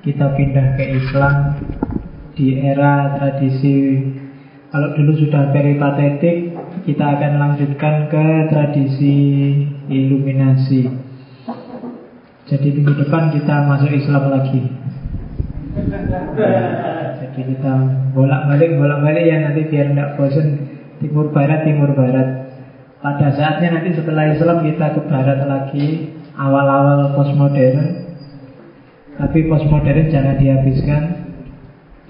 kita pindah ke Islam di era tradisi. Kalau dulu sudah peripatetik kita akan lanjutkan ke tradisi iluminasi. Jadi minggu depan kita masuk Islam lagi. Jadi kita bolak-balik bolak-balik ya nanti biar tidak bosan timur barat timur barat. Pada saatnya nanti setelah Islam kita ke barat lagi awal-awal postmodern tapi postmodern jangan dihabiskan.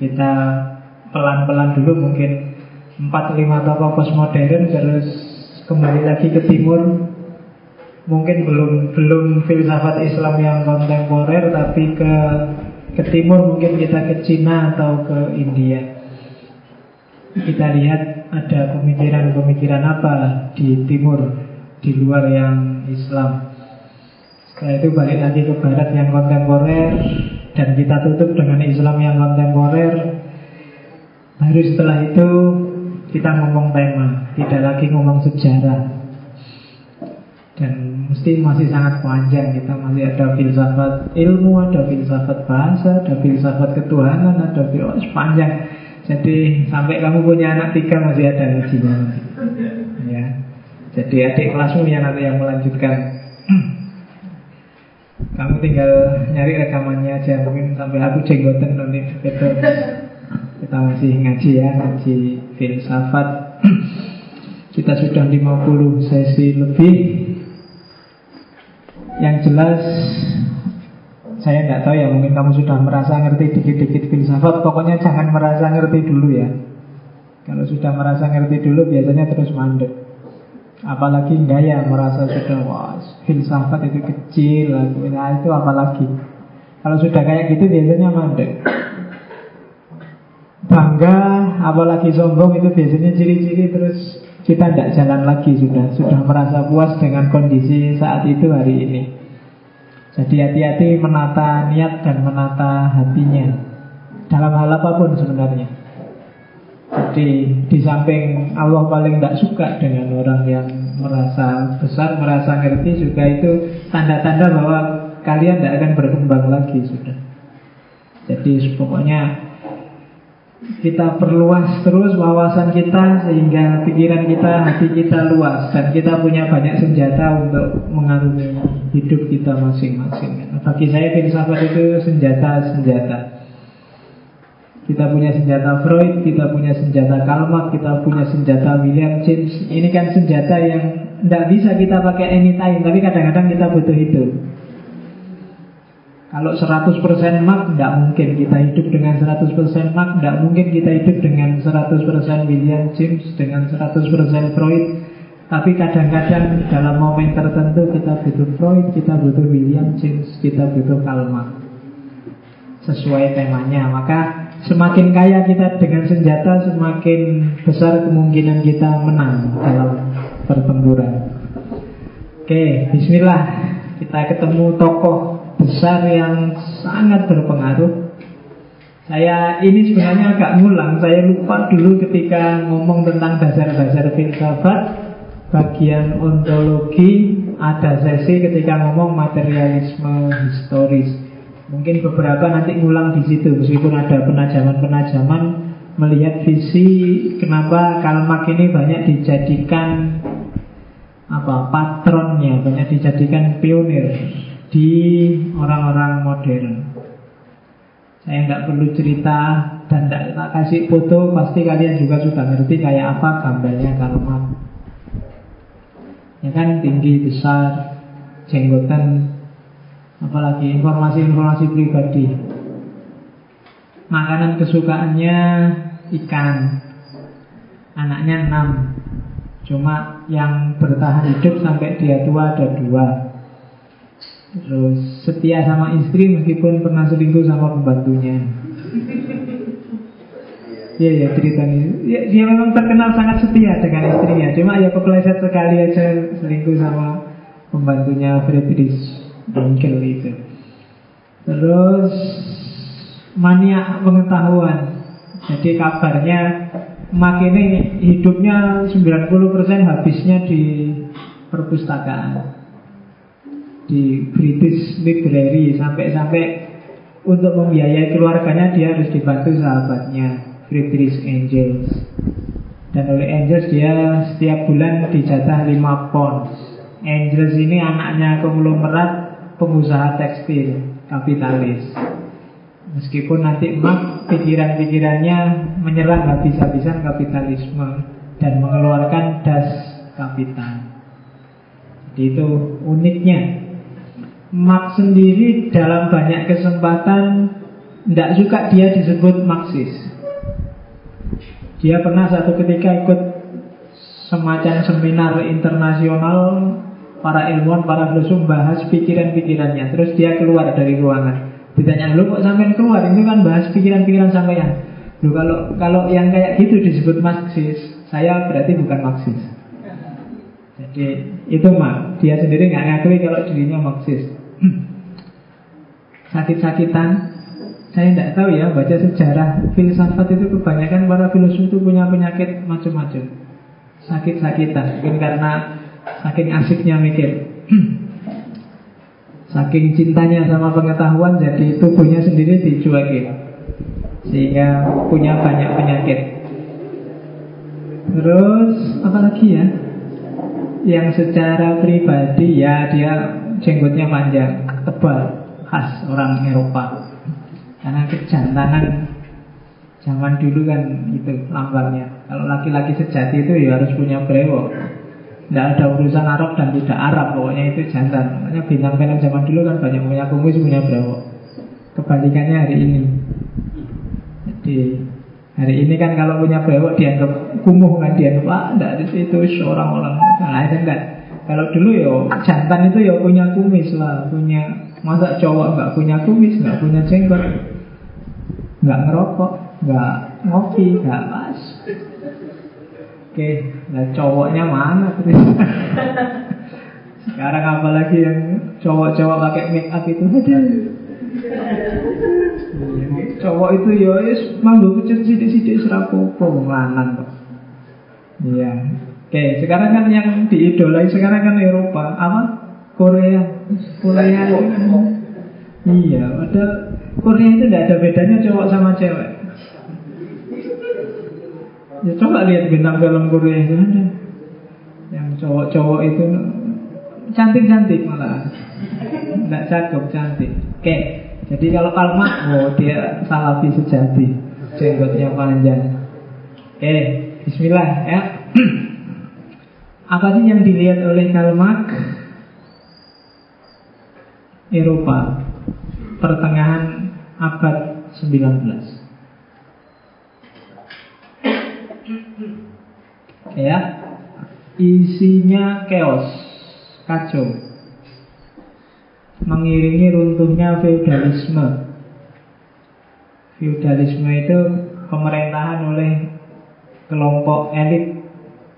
Kita pelan-pelan dulu mungkin 4-5 tokoh postmodern terus kembali lagi ke timur. Mungkin belum belum filsafat Islam yang kontemporer tapi ke ke timur mungkin kita ke Cina atau ke India. Kita lihat ada pemikiran-pemikiran apa di timur di luar yang Islam setelah itu balik lagi ke barat yang kontemporer dan kita tutup dengan Islam yang kontemporer baru setelah itu kita ngomong tema, tidak lagi ngomong sejarah. Dan mesti masih sangat panjang kita masih ada filsafat ilmu, ada filsafat bahasa, ada filsafat ketuhanan, ada filsafat panjang. Jadi sampai kamu punya anak tiga masih ada ngajinya Ya. Jadi adik kelasmu yang nanti yang melanjutkan. kamu tinggal nyari rekamannya aja mungkin sampai aku jenggotan nanti betul. Kita masih ngaji ya, ngaji filsafat. Kita sudah 50 sesi lebih. Yang jelas saya nggak tahu ya, mungkin kamu sudah merasa ngerti dikit-dikit filsafat. Pokoknya jangan merasa ngerti dulu ya. Kalau sudah merasa ngerti dulu biasanya terus mandek. Apalagi enggak ya merasa sudah wah filsafat itu kecil, nah itu apalagi. Kalau sudah kayak gitu biasanya mandek. Bangga apalagi sombong itu biasanya ciri-ciri terus kita tidak jalan lagi sudah sudah merasa puas dengan kondisi saat itu hari ini. Jadi hati-hati menata niat dan menata hatinya. Dalam hal apa pun sebenarnya. Jadi di samping Allah paling tidak suka dengan orang yang merasa besar, merasa ngerti juga itu tanda-tanda bahwa kalian tidak akan berkembang lagi sudah. Jadi pokoknya kita perluas terus wawasan kita sehingga pikiran kita, hati kita luas dan kita punya banyak senjata untuk mengarungi hidup kita masing-masing. Bagi saya filsafat itu senjata-senjata. Kita punya senjata Freud, kita punya senjata Karl Marx, kita punya senjata William James. Ini kan senjata yang tidak bisa kita pakai anytime, tapi kadang-kadang kita butuh itu. Kalau 100% Mark, tidak mungkin kita hidup dengan 100% Mark, tidak mungkin kita hidup dengan 100% William James, dengan 100% Freud. Tapi kadang-kadang dalam momen tertentu kita butuh Freud, kita butuh William James, kita butuh Karl Marx. Sesuai temanya, maka semakin kaya kita dengan senjata, semakin besar kemungkinan kita menang dalam pertempuran. Oke, bismillah. Kita ketemu tokoh besar yang sangat berpengaruh. Saya ini sebenarnya agak ngulang, saya lupa dulu ketika ngomong tentang dasar-dasar filsafat bagian ontologi ada sesi ketika ngomong materialisme historis. Mungkin beberapa nanti ngulang di situ meskipun ada penajaman-penajaman melihat visi kenapa Karl Marx ini banyak dijadikan apa patronnya, banyak dijadikan pionir di orang-orang modern. Saya nggak perlu cerita dan tidak kasih foto, pasti kalian juga sudah ngerti kayak apa gambarnya Kalman. Ya kan tinggi, besar, jenggotan, apalagi informasi-informasi pribadi. Makanan kesukaannya ikan. Anaknya enam. Cuma yang bertahan hidup sampai dia tua ada dua. Terus setia sama istri meskipun pernah selingkuh sama pembantunya. Iya ya ceritanya. Ya, dia memang terkenal sangat setia dengan istrinya. Cuma ya kepleset sekali aja selingkuh sama pembantunya Friedrich Winkel itu. Terus mania pengetahuan. Jadi kabarnya Mak ini hidupnya 90% habisnya di perpustakaan di British Library sampai-sampai untuk membiayai keluarganya dia harus dibantu sahabatnya Friedrich Engels dan oleh Engels dia setiap bulan dijatah 5 pounds Engels ini anaknya konglomerat pengusaha tekstil kapitalis meskipun nanti Marx pikiran-pikirannya menyerang habis-habisan kapitalisme dan mengeluarkan das kapital. Jadi itu uniknya. Marx sendiri dalam banyak kesempatan tidak suka dia disebut Marxis. Dia pernah satu ketika ikut semacam seminar internasional para ilmuwan, para filsuf bahas pikiran-pikirannya. Terus dia keluar dari ruangan. Ditanya, lu kok sampai keluar? Itu kan bahas pikiran-pikiran sampean. Lu kalau kalau yang kayak gitu disebut Marxis, saya berarti bukan Marxis. Jadi itu mah dia sendiri nggak ngakui kalau dirinya Marxis. Sakit-sakitan, saya tidak tahu ya baca sejarah filsafat itu kebanyakan para filsuf itu punya penyakit macam-macam sakit-sakitan mungkin karena saking asiknya mikir saking cintanya sama pengetahuan jadi tubuhnya sendiri dicuekin sehingga punya banyak penyakit. Terus apa lagi ya? Yang secara pribadi ya dia jenggotnya panjang tebal khas orang Eropa. Karena kejantanan zaman dulu kan itu lambangnya. Kalau laki-laki sejati itu ya harus punya brewok. Tidak ada urusan Arab dan tidak Arab, pokoknya itu jantan. Makanya bintang film zaman dulu kan banyak punya kumis, punya brewok. Kebalikannya hari ini. Jadi hari ini kan kalau punya brewok dianggap kumuh kan dianggap ah tidak itu seorang orang nah itu enggak. Kalau dulu ya jantan itu ya punya kumis lah, punya masa cowok nggak punya kumis, nggak punya jenggot, nggak ngerokok, nggak ngopi, nggak pas. Oke, nah cowoknya mana terus? Sekarang apalagi yang cowok-cowok pakai make up itu. Cowok itu ya is mambu kecil sidik-sidik serapopo lanang kok. Iya. Oke, sekarang kan yang diidolai sekarang kan Eropa apa? Korea, Korea. Iya, padahal Korea itu tidak ada bedanya cowok sama cewek. Ya coba lihat bintang film Korea itu ada. Yang cowok-cowok itu cantik-cantik malah. Tidak cakep, cantik. Oke, jadi kalau Kalma, oh dia salafi sejati. Jenggotnya panjang. Oke, bismillah ya. Apa sih yang dilihat oleh Kalmak Eropa pertengahan abad 19 ya. Isinya chaos kacau. Mengiringi runtuhnya feudalisme. Feudalisme itu pemerintahan oleh kelompok elit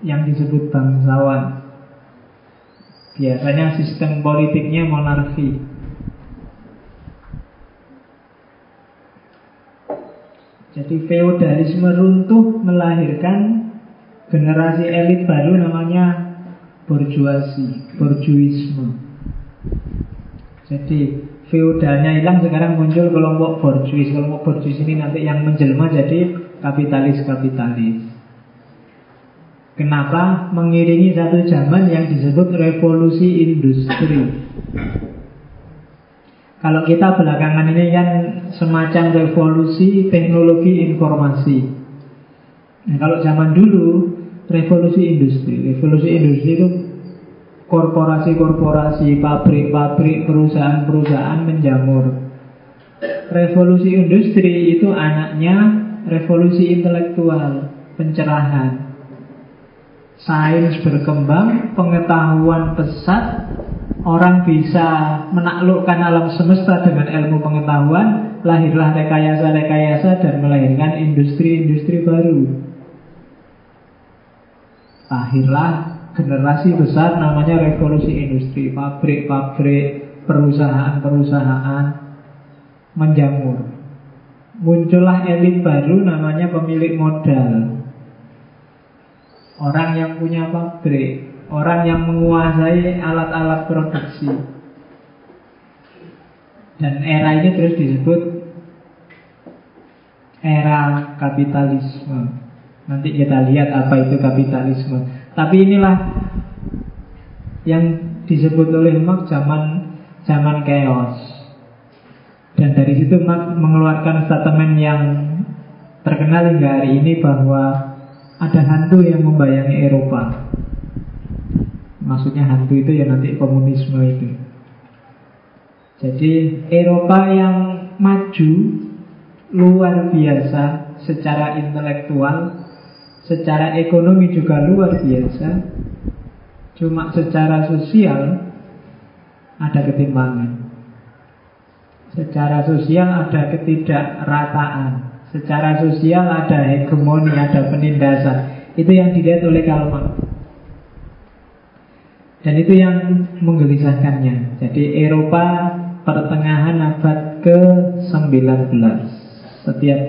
yang disebut bangsawan. Biasanya sistem politiknya monarki Jadi feodalisme runtuh melahirkan generasi elit baru namanya borjuasi, borjuisme. Jadi feodalnya hilang sekarang muncul kelompok borjuis. Kelompok borjuis ini nanti yang menjelma jadi kapitalis-kapitalis. Kenapa? Mengiringi satu zaman yang disebut revolusi industri. Kalau kita belakangan ini kan semacam revolusi teknologi informasi. Nah, kalau zaman dulu revolusi industri, revolusi industri itu korporasi-korporasi, pabrik-pabrik, perusahaan-perusahaan menjamur. Revolusi industri itu anaknya revolusi intelektual, pencerahan. Sains berkembang, pengetahuan pesat, orang bisa menaklukkan alam semesta dengan ilmu pengetahuan, lahirlah rekayasa-rekayasa dan melahirkan industri-industri baru. Lahirlah generasi besar namanya revolusi industri, pabrik-pabrik, perusahaan-perusahaan menjamur. Muncullah elit baru namanya pemilik modal. Orang yang punya pabrik, Orang yang menguasai alat-alat produksi Dan era ini terus disebut era kapitalisme. Nanti kita lihat apa itu kapitalisme. Tapi inilah yang disebut oleh Marx zaman zaman chaos. Dan dari situ Marx mengeluarkan statement yang terkenal hingga hari ini bahwa ada hantu yang membayangi Eropa. Maksudnya hantu itu ya nanti komunisme itu. Jadi Eropa yang maju luar biasa secara intelektual Secara ekonomi juga luar biasa Cuma secara sosial Ada ketimpangan. Secara sosial ada ketidakrataan. Secara sosial ada hegemoni, ada penindasan. Itu yang dilihat oleh Karl Marx Dan itu yang menggelisahkannya. Jadi Eropa pertengahan abad ke-19 Setiap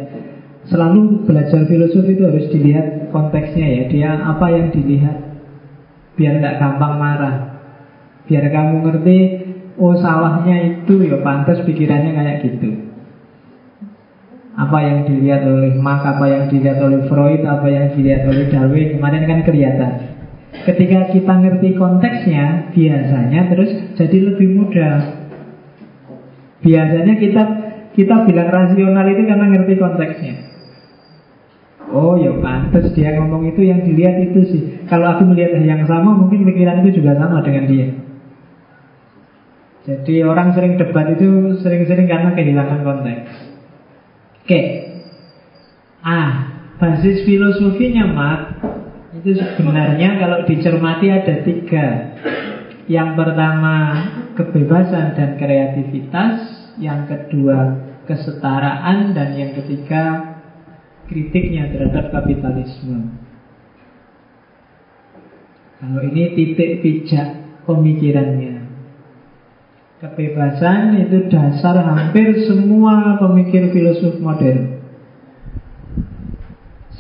selalu belajar filosofi itu harus dilihat konteksnya ya. Dia apa yang dilihat. Biar tidak gampang marah. Biar kamu ngerti Oh salahnya itu ya pantas pikirannya kayak gitu. Apa yang dilihat oleh Marx Apa yang dilihat oleh Freud Apa yang dilihat oleh Darwin Kemarin kan kelihatan Ketika kita ngerti konteksnya Biasanya terus jadi lebih mudah Biasanya kita kita bilang rasional itu karena ngerti konteksnya Oh ya pantas dia ngomong itu yang dilihat itu sih. Kalau aku melihat yang sama mungkin pikiran itu juga sama dengan dia. Jadi orang sering debat itu sering-sering karena kehilangan konteks. Oke. Ah, basis filosofinya Mak itu sebenarnya kalau dicermati ada tiga. Yang pertama kebebasan dan kreativitas, yang kedua kesetaraan dan yang ketiga kritiknya terhadap kapitalisme. Kalau ini titik pijak pemikirannya. Kebebasan itu dasar hampir semua pemikir filosof modern.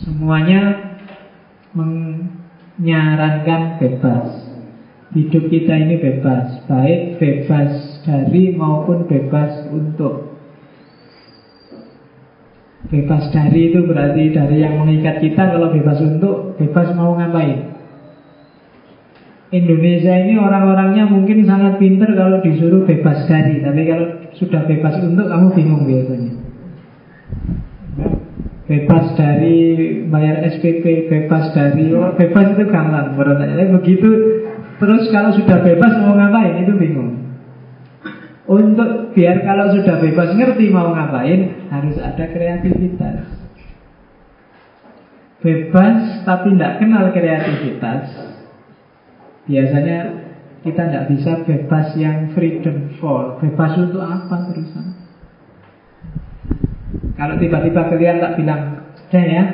Semuanya menyarankan bebas. Hidup kita ini bebas, baik bebas dari maupun bebas untuk. Bebas dari itu berarti dari yang mengikat kita Kalau bebas untuk, bebas mau ngapain Indonesia ini orang-orangnya mungkin sangat pinter kalau disuruh bebas dari Tapi kalau sudah bebas untuk, kamu bingung biasanya Bebas dari bayar SPP, bebas dari Bebas itu gampang menurut saya. Begitu, terus kalau sudah bebas mau ngapain, itu bingung. Untuk biar kalau sudah bebas ngerti mau ngapain Harus ada kreativitas. Bebas tapi tidak kenal kreativitas Biasanya kita tidak bisa bebas yang freedom for. Bebas untuk apa terusan Kalau tiba-tiba kalian tak bilang Deh ya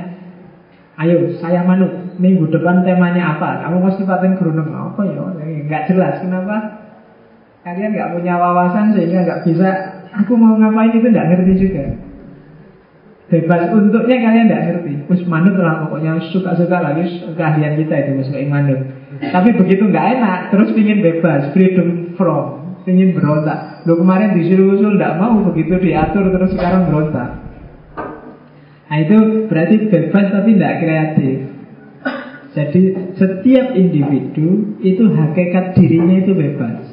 Ayo saya manut Minggu depan temanya apa? Kamu pasti paten gerunung Apa ya? Nggak jelas Kenapa? Kalian nggak punya wawasan sehingga nggak bisa Aku mau ngapain itu nggak ngerti juga. Bebas untuknya kalian nggak ngerti. Terus manut lah pokoknya suka-suka lagi keahlian kita itu Musuh manut. Tapi begitu nggak enak Terus pingin bebas Freedom from Pingin berontak. Lo kemarin disuruh usul nggak mau Begitu diatur terus sekarang berontak Nah itu berarti bebas tapi tidak kreatif Jadi setiap individu Itu hakikat dirinya itu bebas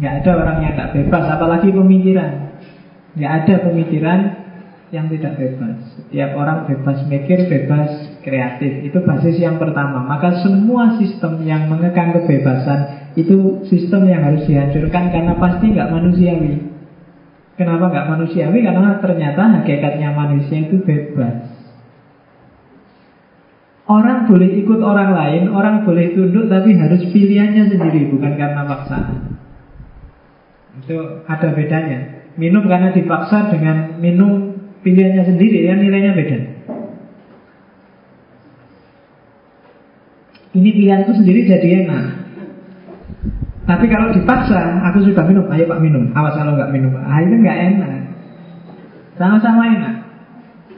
Nggak ada orang yang tak bebas, apalagi pemikiran. Nggak ada pemikiran yang tidak bebas. Setiap orang bebas mikir, bebas kreatif. Itu basis yang pertama. Maka semua sistem yang mengekang kebebasan itu sistem yang harus dihancurkan karena pasti nggak manusiawi. Kenapa nggak manusiawi? Karena ternyata hakikatnya manusia itu bebas. Orang boleh ikut orang lain, orang boleh tunduk, tapi harus pilihannya sendiri, bukan karena paksaan. Itu ada bedanya. Minum karena dipaksa dengan minum pilihannya sendiri, ya nilainya beda. Ini pilihanku sendiri jadi enak. Tapi kalau dipaksa, aku sudah minum, ayo pak minum. Awas kalau nggak minum, itu nggak enak. Sama-sama enak.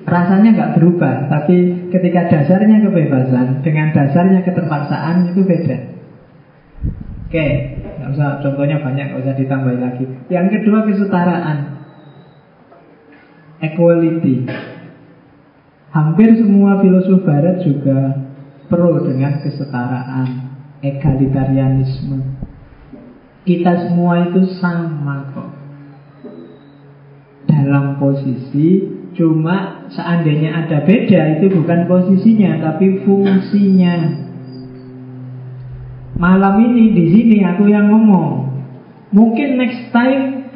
Rasanya nggak berubah, tapi ketika dasarnya kebebasan dengan dasarnya keterpaksaan itu beda. Oke, Nggak usah, contohnya banyak, nggak usah ditambah lagi. Yang kedua kesetaraan, equality. Hampir semua filosof Barat juga pro dengan kesetaraan, egalitarianisme. Kita semua itu sama kok dalam posisi Cuma seandainya ada beda itu bukan posisinya tapi fungsinya. Malam ini di sini aku yang ngomong. Mungkin next time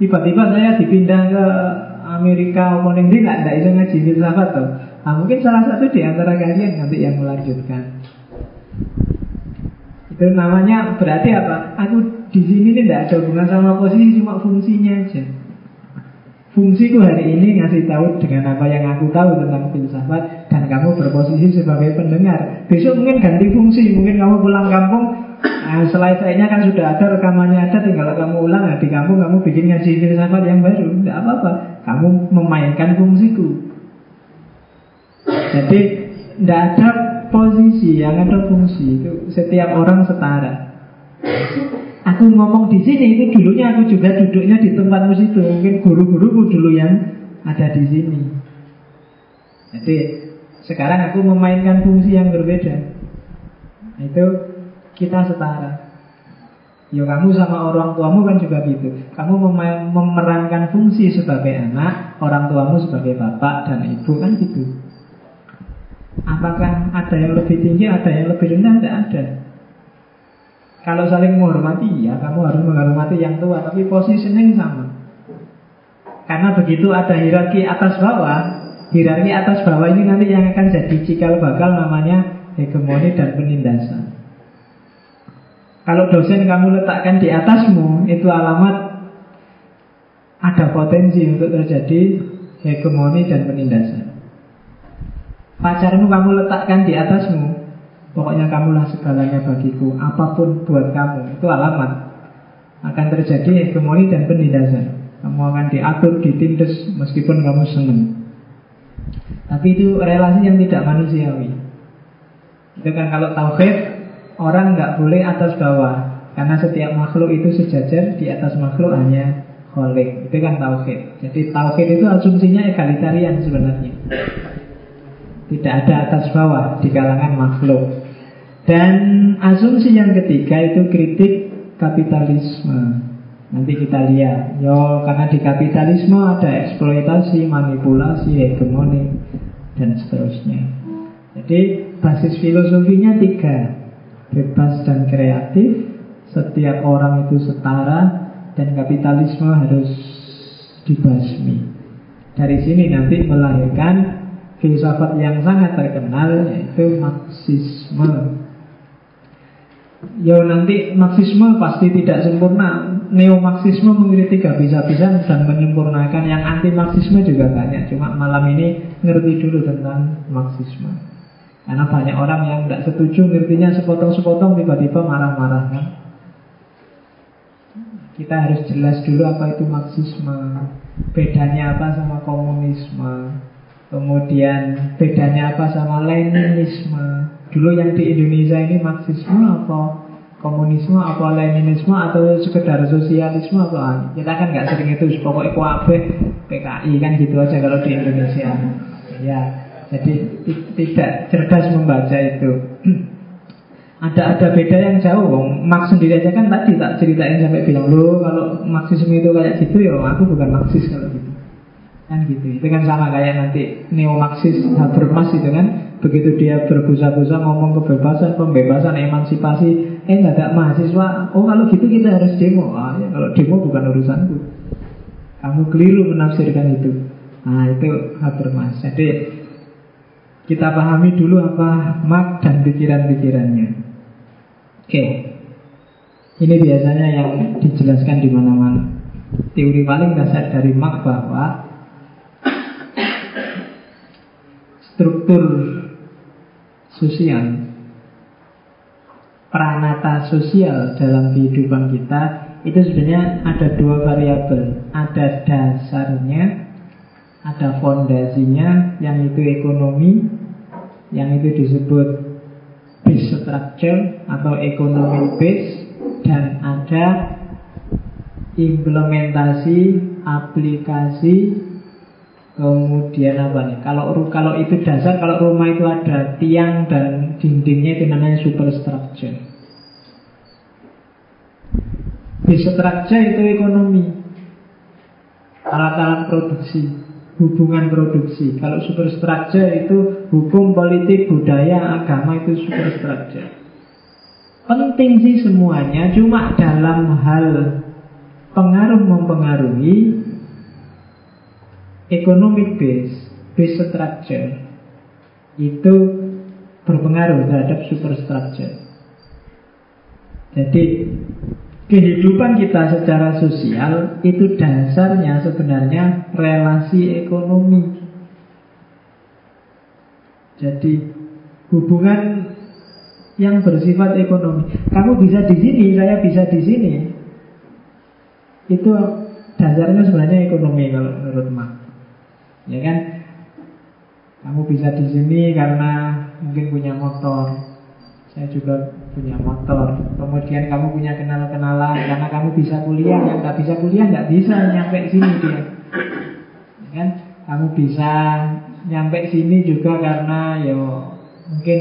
tiba-tiba saya dipindah ke Amerika maupun Inggris nggak bisa ngaji filsafat tuh. Nah, mungkin salah satu di antara kalian nanti yang melanjutkan. Itu namanya berarti apa? Aku di sini tidak ada hubungan sama posisi cuma fungsinya aja. Fungsiku hari ini ngasih tahu dengan apa yang aku tahu tentang filsafat dan kamu berposisi sebagai pendengar. Besok mungkin ganti fungsi, mungkin kamu pulang kampung, nah, selesainya kan sudah ada rekamannya ada, tinggal kamu ulang di kampung kamu bikin ngaji filsafat yang baru, tidak apa-apa. Kamu memainkan fungsiku. Jadi tidak ada posisi, yang ada fungsi itu setiap orang setara. Aku ngomong di sini itu dulunya aku juga duduknya di tempatmu situ. Mungkin guru-guruku dulu yang ada di sini. Jadi sekarang aku memainkan fungsi yang berbeda. Itu kita setara. Ya kamu sama orang tuamu kan juga gitu. Kamu memerankan fungsi sebagai anak, orang tuamu sebagai bapak dan ibu kan gitu. Apakah ada yang lebih tinggi, ada yang lebih rendah? Tidak ada. Kalau saling menghormati, ya kamu harus menghormati yang tua, tapi posisinya sama. Karena begitu ada hierarki atas bawah, hierarki atas bawah ini nanti yang akan jadi cikal bakal namanya hegemoni dan penindasan. Kalau dosen kamu letakkan di atasmu, itu alamat ada potensi untuk terjadi hegemoni dan penindasan. Pacarmu kamu letakkan di atasmu, Pokoknya kamulah segalanya bagiku Apa pun buat kamu Itu alamat. Akan terjadi hegemoni dan penindasan. Kamu akan diatur, ditindas Meskipun kamu senang Tapi itu relasi yang tidak manusiawi. Itu kan kalau tauhid Orang nggak boleh atas bawah. Karena setiap makhluk itu sejajar Di atas makhluk hanya kholik Itu kan tauhid. Jadi tauhid itu asumsinya egalitarian sebenarnya tidak ada atas bawah di kalangan makhluk. Dan asumsi yang ketiga itu kritik kapitalisme. Nanti kita lihat. Yo, karena di kapitalisme ada eksploitasi, manipulasi, hegemoni, dan seterusnya. Jadi basis filosofinya tiga. Bebas dan kreatif, setiap orang itu setara, dan kapitalisme harus dibasmi. Dari sini nanti melahirkan filsafat yang sangat terkenal yaitu Marxisme. Ya nanti Marxisme pasti tidak sempurna. Neo-Marxisme mengkritik habis-habisan dan menyempurnakan. Yang anti-Marxisme juga banyak. Cuma malam ini ngerti dulu tentang Marxisme. Karena banyak orang yang tidak setuju ngertinya sepotong-sepotong tiba-tiba marah-marah kan. Kita harus jelas dulu apa itu Marxisme. Bedanya apa sama komunisme. Kemudian bedanya apa sama Leninisme? Dulu yang di Indonesia ini Marxisme apa komunisme apa Leninisme atau sekedar sosialisme apa? Kita kan nggak sering itu Pokoknya kuabe PKI kan gitu aja kalau di Indonesia. Ya jadi tidak cerdas membaca itu. Ada ada beda yang jauh. Marx sendiri aja kan tadi tak ceritain sampai bilang lo kalau Marxisme itu kayak gitu ya aku bukan Marxis kalau gitu Kan gitu. Itu kan sama kayak nanti neo-Marxis Habermas itu kan begitu dia berbusa-busa ngomong kebebasan, pembebasan, emansipasi, eh nggak ada mahasiswa. Oh kalau gitu kita harus demo. Ah, ya, kalau demo bukan urusanku. Kamu keliru menafsirkan itu. Nah itu Habermas. Jadi kita pahami dulu apa mak dan pikiran-pikirannya. Oke. Ini biasanya yang dijelaskan di mana-mana. Teori paling dasar dari mak bahwa struktur sosial pranata sosial dalam kehidupan kita itu sebenarnya ada dua variabel. Ada dasarnya ada fondasinya yang itu ekonomi yang itu disebut base structure atau ekonomi base dan ada implementasi aplikasi kemudian apa nih kalau kalau itu dasar kalau rumah itu ada tiang dan dindingnya itu namanya superstructure base structure itu ekonomi alat-alat produksi hubungan produksi. Kalau superstructure itu hukum, politik, budaya, agama itu superstructure. Penting sih semuanya, cuma dalam hal pengaruh mempengaruhi economic base, base structure itu berpengaruh terhadap superstructure. Jadi kehidupan kita secara sosial itu dasarnya sebenarnya relasi ekonomi. Jadi hubungan yang bersifat ekonomi. Kamu bisa di sini, saya bisa di sini. Itu dasarnya sebenarnya ekonomi kalau menurut. Ya kan? Kamu bisa di sini karena mungkin punya motor. Saya juga punya motor. Kemudian kamu punya kenal-kenalan karena kamu bisa kuliah, yang nggak bisa kuliah nggak bisa nyampe sini dia. Ya kan? Kamu bisa nyampe sini juga karena ya mungkin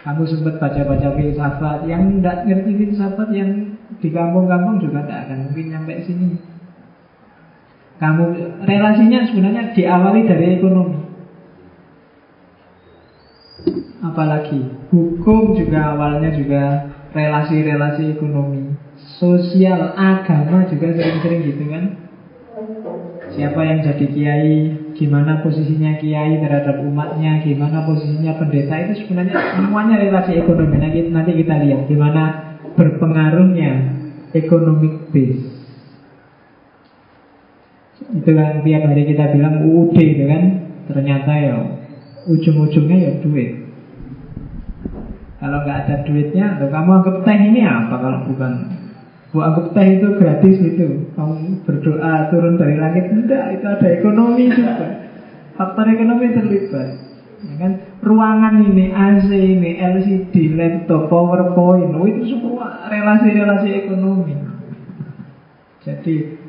kamu sempat baca-baca filsafat Yang tidak ngerti filsafat yang di kampung-kampung juga tidak akan mungkin nyampe sini Kamu relasinya sebenarnya diawali dari ekonomi. Apalagi hukum juga awalnya juga relasi-relasi ekonomi. Sosial, agama juga sering-sering gitu kan? Siapa yang jadi kiai Gimana posisinya kiai terhadap umatnya Gimana posisinya pendeta Itu sebenarnya semuanya relasi ekonomi. Nanti, nanti kita lihat gimana berpengaruhnya Economic base Itu kan tiap hari kita bilang UUD itu kan. Ternyata ya Ujung-ujungnya ya duit. Kalau nggak ada duitnya Kamu anggap teh ini apa kalau bukan? Bu anggap teh itu gratis gitu Kamu berdoa turun dari langit Tidak, itu ada ekonomi juga. Faktor ekonomi terlibat. Ya kan? Ruangan ini, AC ini, LCD, laptop, powerpoint oh, Itu semua relasi-relasi ekonomi. Jadi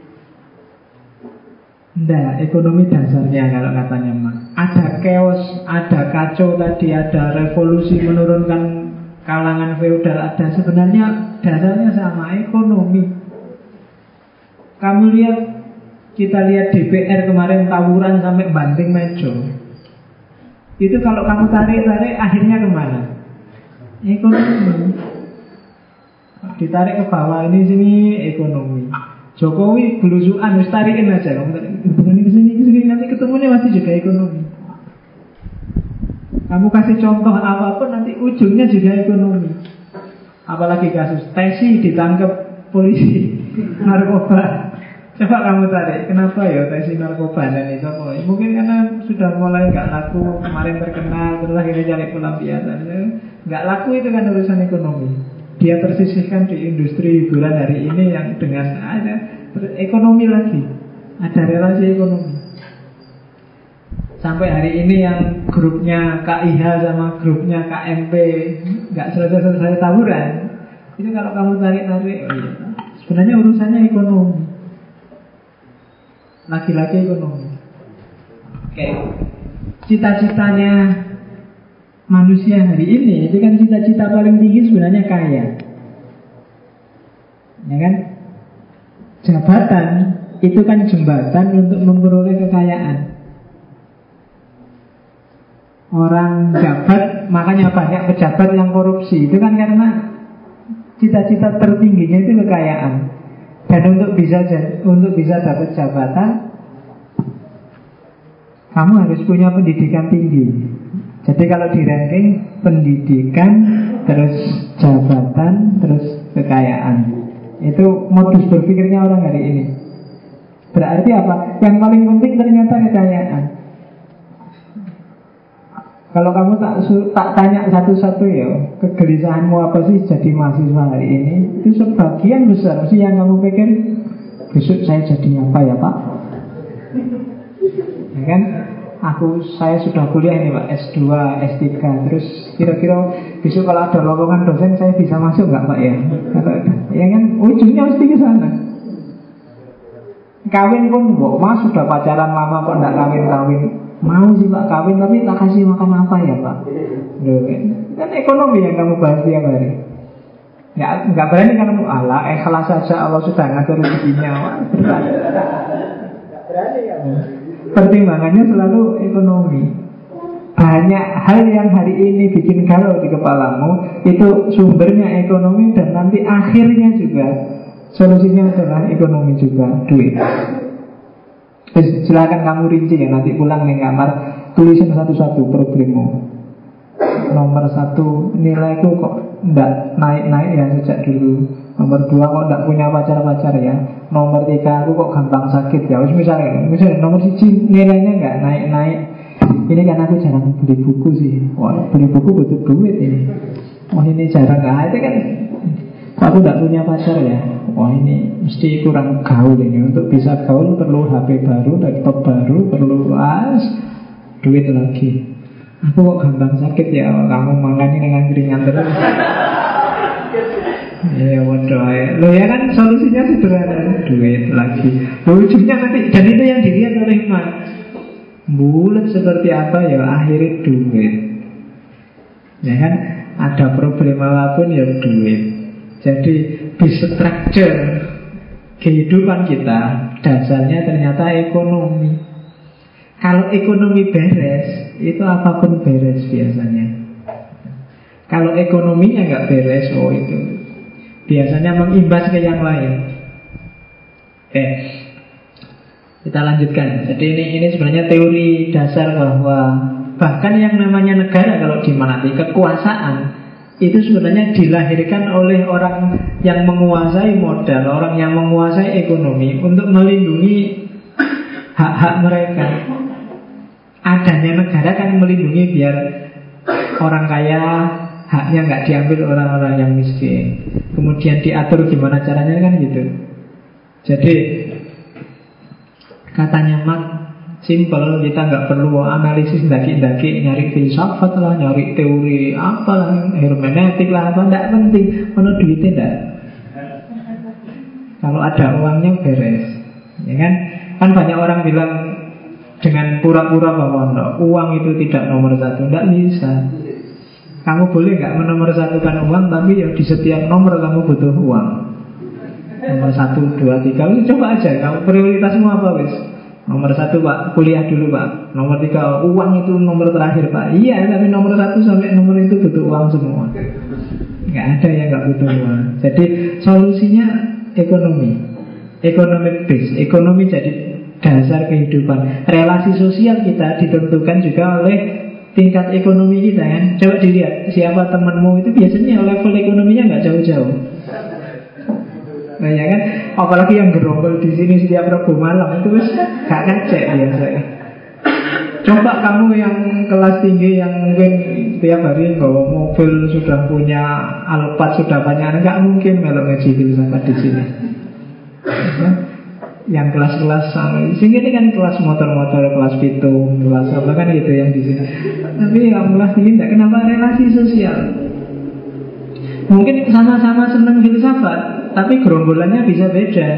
Tidak, ekonomi dasarnya kalau katanya mah Ada chaos, ada kacau tadi Ada revolusi menurunkan kalangan feodal ada sebenarnya dasarnya sama ekonomi. Kamu lihat kita lihat DPR kemarin tawuran sampai banting meja. Itu kalau kamu tarik-tarik akhirnya ke mana? Ekonomi. Ditarik ke bawah ini sini ekonomi. Jokowi belusuan harus tarikin aja kamu tarik ke sini ke sini nanti ketemunya masih juga ekonomi. Kamu kasih contoh apa pun nanti ujungnya juga ekonomi. Apalagi kasus Tesi ditangkap polisi narkoba. Coba kamu tarik, kenapa ya Tesi narkoba dan itu? Mungkin karena sudah mulai nggak laku, kemarin terkenal, terus akhirnya cari pelampiasan. Nggak laku itu kan urusan ekonomi. Dia tersisihkan di industri hiburan hari ini yang dengan ada ekonomi lagi, ada relasi ekonomi. Sampai hari ini yang grupnya KIH sama grupnya KMP nggak selesai-selesai tawuran, itu kalau kamu tarik-tarik, oh iya, sebenarnya urusannya ekonomi. Laki-laki ekonomi. Oke, cita-citanya manusia hari ini itu kan cita-cita paling tinggi sebenarnya kaya. Ya kan? Jabatan itu kan jembatan untuk memperoleh kekayaan orang jabat makanya banyak pejabat yang korupsi itu kan karena cita-cita tertingginya itu kekayaan dan untuk bisa untuk bisa dapat jabatan kamu harus punya pendidikan tinggi jadi kalau di ranking pendidikan terus jabatan terus kekayaan. Itu modus berpikirnya orang hari ini. Berarti apa? Yang paling penting ternyata kekayaan. Kalau kamu tak tak tanya satu-satu ya Kegelisahanmu apa sih jadi mahasiswa hari ini? Itu sebagian besar sih yang kamu pikir Besok saya jadi apa ya pak? Ya kan aku saya sudah kuliah ini Pak S2, S3 terus kira-kira besok kalau ada lowongan dosen saya bisa masuk nggak Pak ya? ya kan ujungnya mesti ke sana. Kawin pun bu, mas sudah pacaran lama kok nggak kawin-kawin. Mau sih Pak kawin tapi tak kasih makan apa ya Pak? Kan, ekonomi yang kamu bahas tiap hari. Ya, nggak berani kan kamu ala ikhlas saja Allah sudah ngatur rezekinya. berani ya. Pertimbangannya selalu ekonomi. Banyak hal yang hari ini bikin galau di kepalamu itu sumbernya ekonomi dan nanti akhirnya juga solusinya adalah ekonomi juga duit. Silakan kamu rinci ya nanti pulang nih kamar tulisin satu-satu problemmu. Nomor satu nilaiku kok ndak naik-naik ya sejak dulu. Nomor dua kok ndak punya pacar-pacar ya. Nomor tiga aku kok gampang sakit ya. Misalnya, misalnya nomor siji nilainya nggak naik-naik. Ini kan aku jarang beli buku sih. Wah beli buku butuh duit ini. Wah ini jarang nggak. Itu kan aku nggak punya pacar ya. Wah ini mesti kurang gaul ini Untuk bisa gaul perlu HP baru, laptop baru Perlu as duit lagi Aku kok gampang sakit ya Kamu makannya dengan keringan terus Ya waduh. Lo ya kan solusinya sederhana Duit lagi. Ujungnya nanti Dan itu yang dilihat oleh Iman Bulat seperti apa ya Akhirnya duit. Ya kan Ada problem apa pun ya duit. Jadi di structure kehidupan kita dasarnya ternyata ekonomi. Kalau ekonomi beres, itu apa pun beres biasanya. Kalau ekonominya nggak beres, oh itu biasanya mengimbas ke yang lain. Oke, kita lanjutkan. Jadi ini ini sebenarnya teori dasar bahwa bahkan yang namanya negara kalau di mana kekuasaan itu sebenarnya dilahirkan oleh orang yang menguasai modal, orang yang menguasai ekonomi untuk melindungi hak-hak mereka. Adanya negara kan melindungi biar orang kaya haknya nggak diambil orang-orang yang miskin. Kemudian diatur gimana caranya kan gitu. Jadi katanya Mark Simple, kita nggak perlu analisis daki-daki nyari filsafat lah, nyari teori apa lah, hermeneutik lah, apa nggak penting. Mana duitnya enggak. Kalau ada uangnya beres, ya kan? Kan banyak orang bilang dengan pura-pura bahwa no, uang itu tidak nomor satu, nggak bisa. Kamu boleh nggak menomor satukan uang, tapi ya di setiap nomor kamu butuh uang. Nomor satu, dua, tiga, coba aja. Kamu prioritasmu apa wis? Nomor satu pak, kuliah dulu pak. Nomor tiga, uang itu nomor terakhir pak. Iya, tapi nomor satu sampai nomor itu butuh uang semua. Nggak ada yang nggak butuh uang. Jadi solusinya ekonomi. Ekonomi base. Ekonomi jadi dasar kehidupan. Relasi sosial kita ditentukan juga oleh tingkat ekonomi kita kan? Coba dilihat, siapa temanmu itu biasanya level ekonominya nggak jauh-jauh. Nah ya kan, apalagi yang gerombol di sini setiap Rabu malam itu wis gak ngecek biasa. Coba kamu yang kelas tinggi yang mungkin tiap hari bawa mobil sudah punya Alphard sudah banyak nggak mungkin kalau ngaji filsafat di sini. Ya? Yang kelas-kelas sini ini kan kelas motor-motor, kelas pitung, kelas apa kan gitu yang di sini. Tapi kelas tinggi tidak kenapa relasi sosial. Mungkin sama-sama senang filsafat, tapi gerombolannya bisa beda.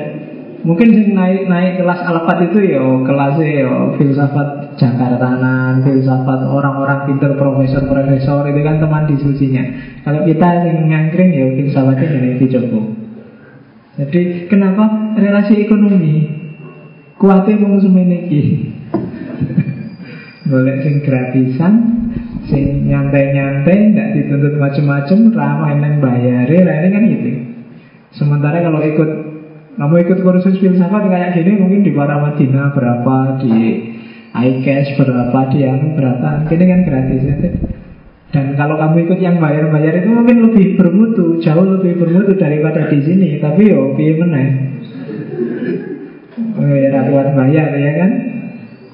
Mungkin sing naik naik kelas alfat itu ya kelas ya filsafat Jakartanan, filsafat orang-orang pintar profesor-profesor itu kan teman diskusinya. Kalau kita yang ngangkring ya filsafatnya dari Joko. Jadi kenapa relasi ekonomi kuatnya wong ini Boleh sing gratisan, sing nyantai-nyantai, tidak dituntut macam-macam, ramah yang bayar, ini kan gitu. Sementara kalau ikut kamu ikut kursus filsafat kayak gini mungkin di Madinah berapa di iCash berapa di yang berapa ini kan gratis ya. Dan kalau kamu ikut yang bayar-bayar itu mungkin lebih bermutu, jauh lebih bermutu daripada di sini. Tapi yo, piye meneh? Oh ya, kuat bayar ya kan?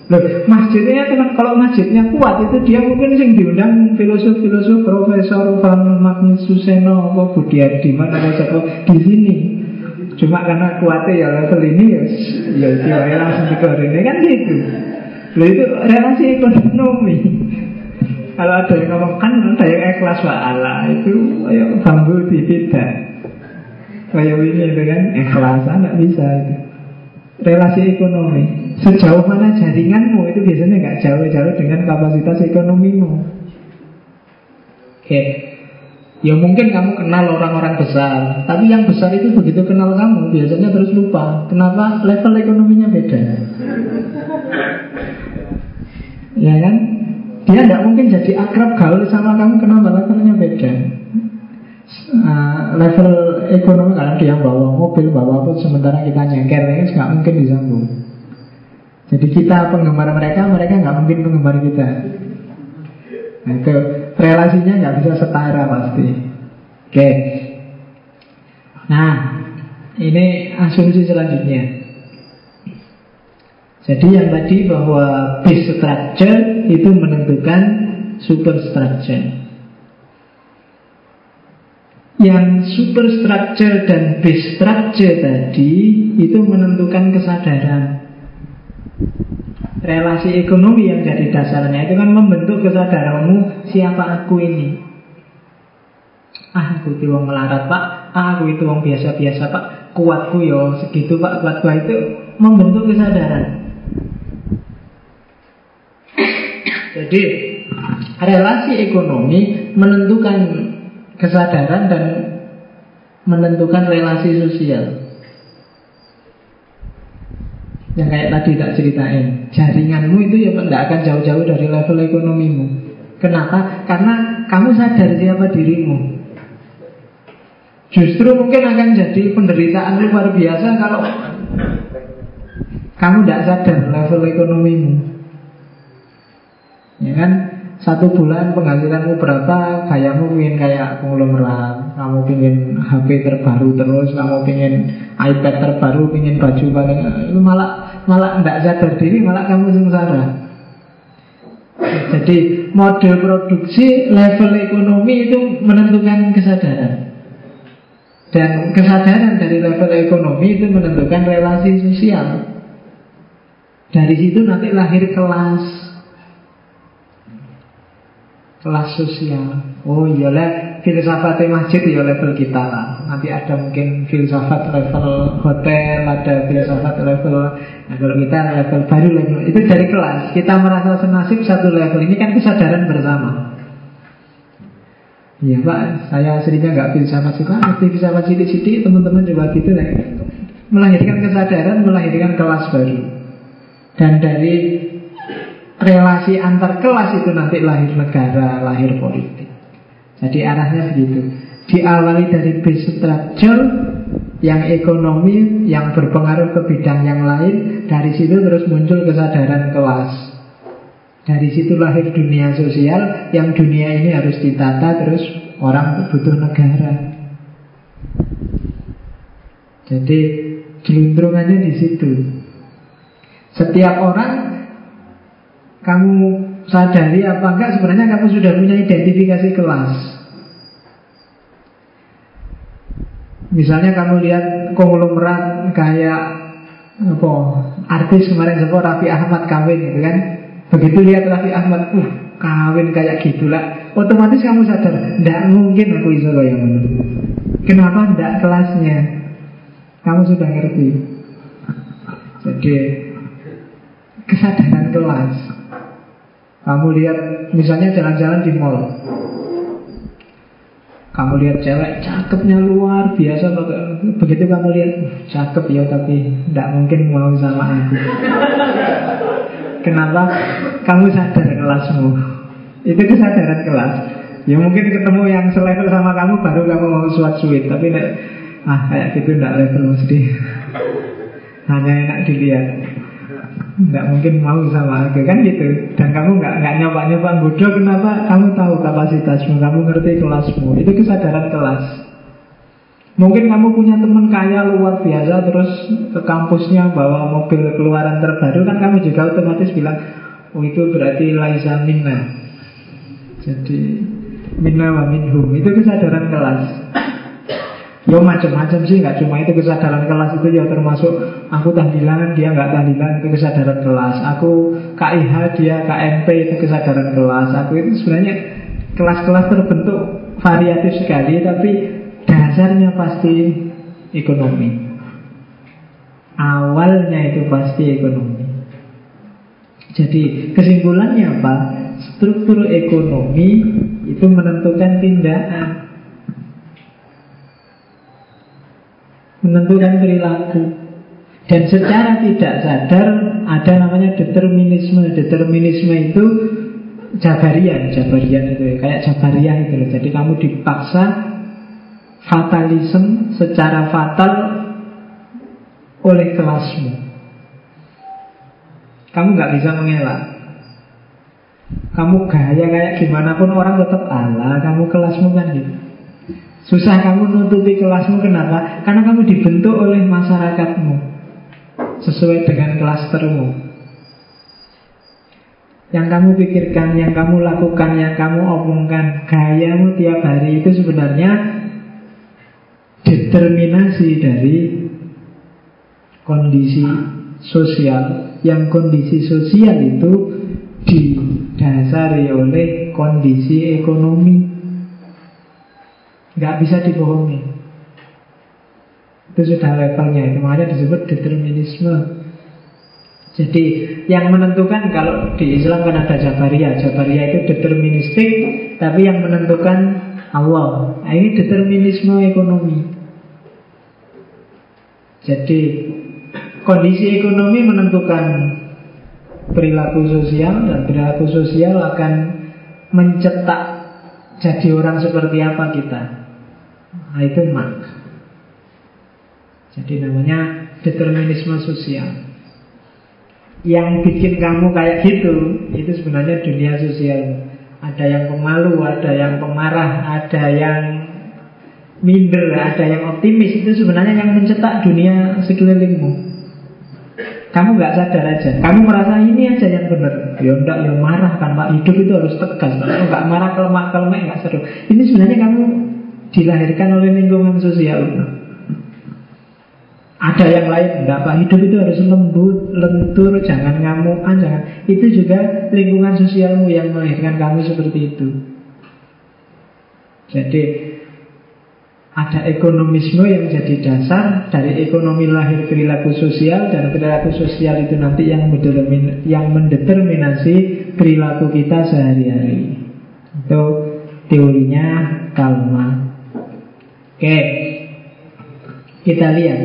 Loh, masjidnya kan kalau masjidnya kuat itu dia mungkin sing diundang filosof-filosof Profesor Van Magnus Suseno apa Budiardi mana apa di sini. Cuma karena kuatnya ya level ini ya ya diwai langsung ini kan gitu. Loh itu relasi ekonomi. Kalau ada yang ngomong kan yang ikhlas wa Allah itu ayo bambu tidak. Kayak ini itu kan ikhlas nggak bisa itu. Relasi ekonomi. Sejauh mana jaringanmu itu biasanya nggak jauh-jauh dengan kapasitas ekonomimu. Oke, Ya mungkin kamu kenal orang-orang besar Tapi yang besar itu begitu kenal kamu Biasanya terus lupa Kenapa? Level ekonominya beda Ya kan? Dia tidak mungkin jadi akrab gaul sama kamu Kenapa? Levelnya beda uh, Level ekonomi Karena dia bawa mobil, bawa apa Sementara kita nyengker ya, nggak mungkin disambung Jadi kita penggemar mereka Mereka nggak mungkin penggemar kita Nah, itu relasinya nggak bisa setara pasti. Oke. Nah, ini asumsi selanjutnya. Jadi yang tadi bahwa base structure itu menentukan superstructure. Yang superstructure dan base structure tadi itu menentukan kesadaran relasi ekonomi yang jadi dasarnya itu kan membentuk kesadaranmu siapa aku ini. Ah, aku itu wong melarat pak, ah, aku itu wong biasa-biasa pak, kuatku yo segitu pak, kuatku itu membentuk kesadaran. Jadi relasi ekonomi menentukan kesadaran dan menentukan relasi sosial. Yang kayak tadi tak ceritain Jaringanmu itu ya tidak akan jauh-jauh dari level ekonomimu Kenapa? Karena kamu sadar siapa dirimu Justru mungkin akan jadi penderitaan luar biasa Kalau kamu tidak sadar level ekonomimu Ya kan? Satu bulan penghasilanmu berapa? Kayamu ingin kayak konglomerat. Kamu ingin HP terbaru terus. Kamu ingin iPad terbaru Ingin baju paling Itu malah malah tidak sadar diri Malah kamu sengsara. Jadi model produksi Level ekonomi itu menentukan kesadaran. Dan kesadaran dari level ekonomi Itu menentukan relasi sosial. Dari situ nanti lahir kelas kelas sosial. Oh iyalah filsafat masjid ya level kita lah. Nanti ada mungkin filsafat level hotel, ada filsafat level nah kalau kita level baru level itu dari kelas. Kita merasa senasib satu level ini kan kesadaran bersama. Iya pak, saya aslinya nggak filsafat sih pak, ngerti filsafat sidik-sidik teman-teman juga gitu lah. Melahirkan kesadaran, melahirkan kelas baru. Dan dari relasi antar kelas itu nanti lahir negara, lahir politik. Jadi arahnya begitu. Diawali dari base structure yang ekonomi yang berpengaruh ke bidang yang lain, dari situ terus muncul kesadaran kelas. Dari situ lahir dunia sosial, yang dunia ini harus ditata terus orang butuh negara. Jadi jeluntrungannya di situ. Setiap orang kamu sadari apa enggak sebenarnya kamu sudah punya identifikasi kelas. Misalnya kamu lihat konglomerat kayak apa artis kemarin sebut Raffi Ahmad kawin gitu kan. Begitu lihat Raffi Ahmad, uh kawin kayak gitulah, otomatis kamu sadar, tidak mungkin aku iso yang Kenapa tidak kelasnya? Kamu sudah ngerti. Jadi kesadaran kelas kamu lihat misalnya jalan-jalan di mall. Kamu lihat cewek cakepnya luar biasa. Begitu kamu lihat cakep ya tapi tidak mungkin mau sama aku. Kenapa? Kamu sadar kelasmu. Itu kesadaran kelas. Ya mungkin ketemu yang selevel sama kamu baru kamu mau suat suit. Tapi ah kayak gitu tidak level mesti. Hanya enak dilihat nggak mungkin mau sama aku kan gitu. Dan kamu nggak nggak nyoba nyoba bodoh kenapa kamu tahu kapasitasmu? Kamu ngerti kelasmu. Itu kesadaran kelas. Mungkin kamu punya teman kaya luar biasa terus ke kampusnya bawa mobil keluaran terbaru kan kamu juga otomatis bilang oh itu berarti laisa minna. Jadi minna wa minhum. Itu kesadaran kelas Ya macam-macam sih, nggak cuma itu kesadaran kelas itu ya termasuk aku tahlilan, dia nggak tahlilan itu kesadaran kelas. Aku KIH, dia KMP itu kesadaran kelas. Aku itu sebenarnya kelas-kelas terbentuk variatif sekali, tapi dasarnya pasti ekonomi. Awalnya itu pasti ekonomi. Jadi kesimpulannya apa? Struktur ekonomi itu menentukan tindakan. Menentukan perilaku. Dan secara tidak sadar ada namanya determinisme. Determinisme itu jabarian, jabarian itu ya. kayak jabariah itu loh. Jadi kamu dipaksa fatalisme secara fatal oleh kelasmu. Kamu nggak bisa mengelak. Kamu gaya kayak gimana pun orang tetap Allah, kamu kelasmu kan gitu. Susah kamu nutupi kelasmu kenapa? Karena kamu dibentuk oleh masyarakatmu. Sesuai dengan klastermu. Yang kamu pikirkan, yang kamu lakukan, yang kamu omongkan Gayamu tiap hari itu sebenarnya Determinasi dari kondisi sosial. Yang kondisi sosial itu didasari oleh kondisi ekonomi nggak bisa dibohongi. Itu sudah levelnya, itu makanya disebut determinisme. Jadi yang menentukan kalau di Islam kan ada Jabariyah Jabariyah itu deterministik Tapi yang menentukan Allah nah, Ini determinisme ekonomi Jadi kondisi ekonomi menentukan perilaku sosial Dan perilaku sosial akan mencetak jadi orang seperti apa kita Nah itu mak. Jadi namanya determinisme sosial. Yang bikin kamu kayak gitu itu sebenarnya dunia sosial. Ada yang pemalu, ada yang pemarah, ada yang minder, ada yang optimis. Itu sebenarnya yang mencetak dunia sekelilingmu. Kamu nggak sadar aja. Kamu merasa ini aja yang benar. Ya enggak, ya marah kan Pak. Hidup itu harus tegas. Kalau nggak marah, kelemak, kelemak nggak seru. Ini sebenarnya kamu dilahirkan oleh lingkungan sosial. Ada yang lain, enggak apa hidup itu harus lembut, lentur, jangan ngamukan, jangan. Itu juga lingkungan sosialmu yang melahirkan kamu seperti itu. Jadi ada ekonomisme yang jadi dasar dari ekonomi lahir perilaku sosial dan perilaku sosial itu nanti yang mendetermin, yang mendeterminasi perilaku kita sehari-hari. Itu teorinya Kalma. Oke, kita lihat.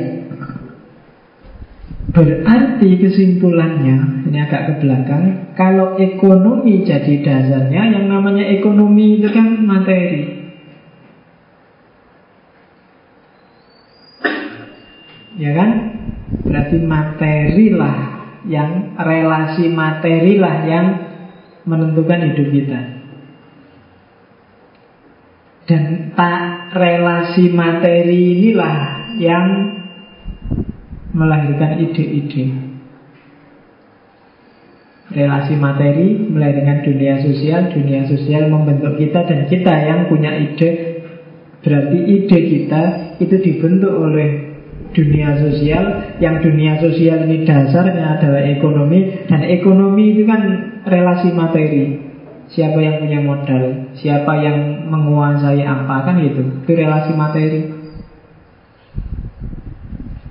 Berarti kesimpulannya, ini agak ke belakang, kalau ekonomi jadi dasarnya, yang namanya ekonomi itu kan materi. Ya kan? Berarti materi lah yang relasi materi lah yang menentukan hidup kita. Dan tak relasi materi inilah yang melahirkan ide-ide. Relasi materi melahirkan dunia sosial, dunia sosial membentuk kita dan kita yang punya ide. Berarti ide kita itu dibentuk oleh dunia sosial Yang dunia sosial ini dasarnya adalah ekonomi Dan ekonomi itu kan relasi materi. Siapa yang punya modal Siapa yang menguasai apa Kan gitu. Itu relasi materi.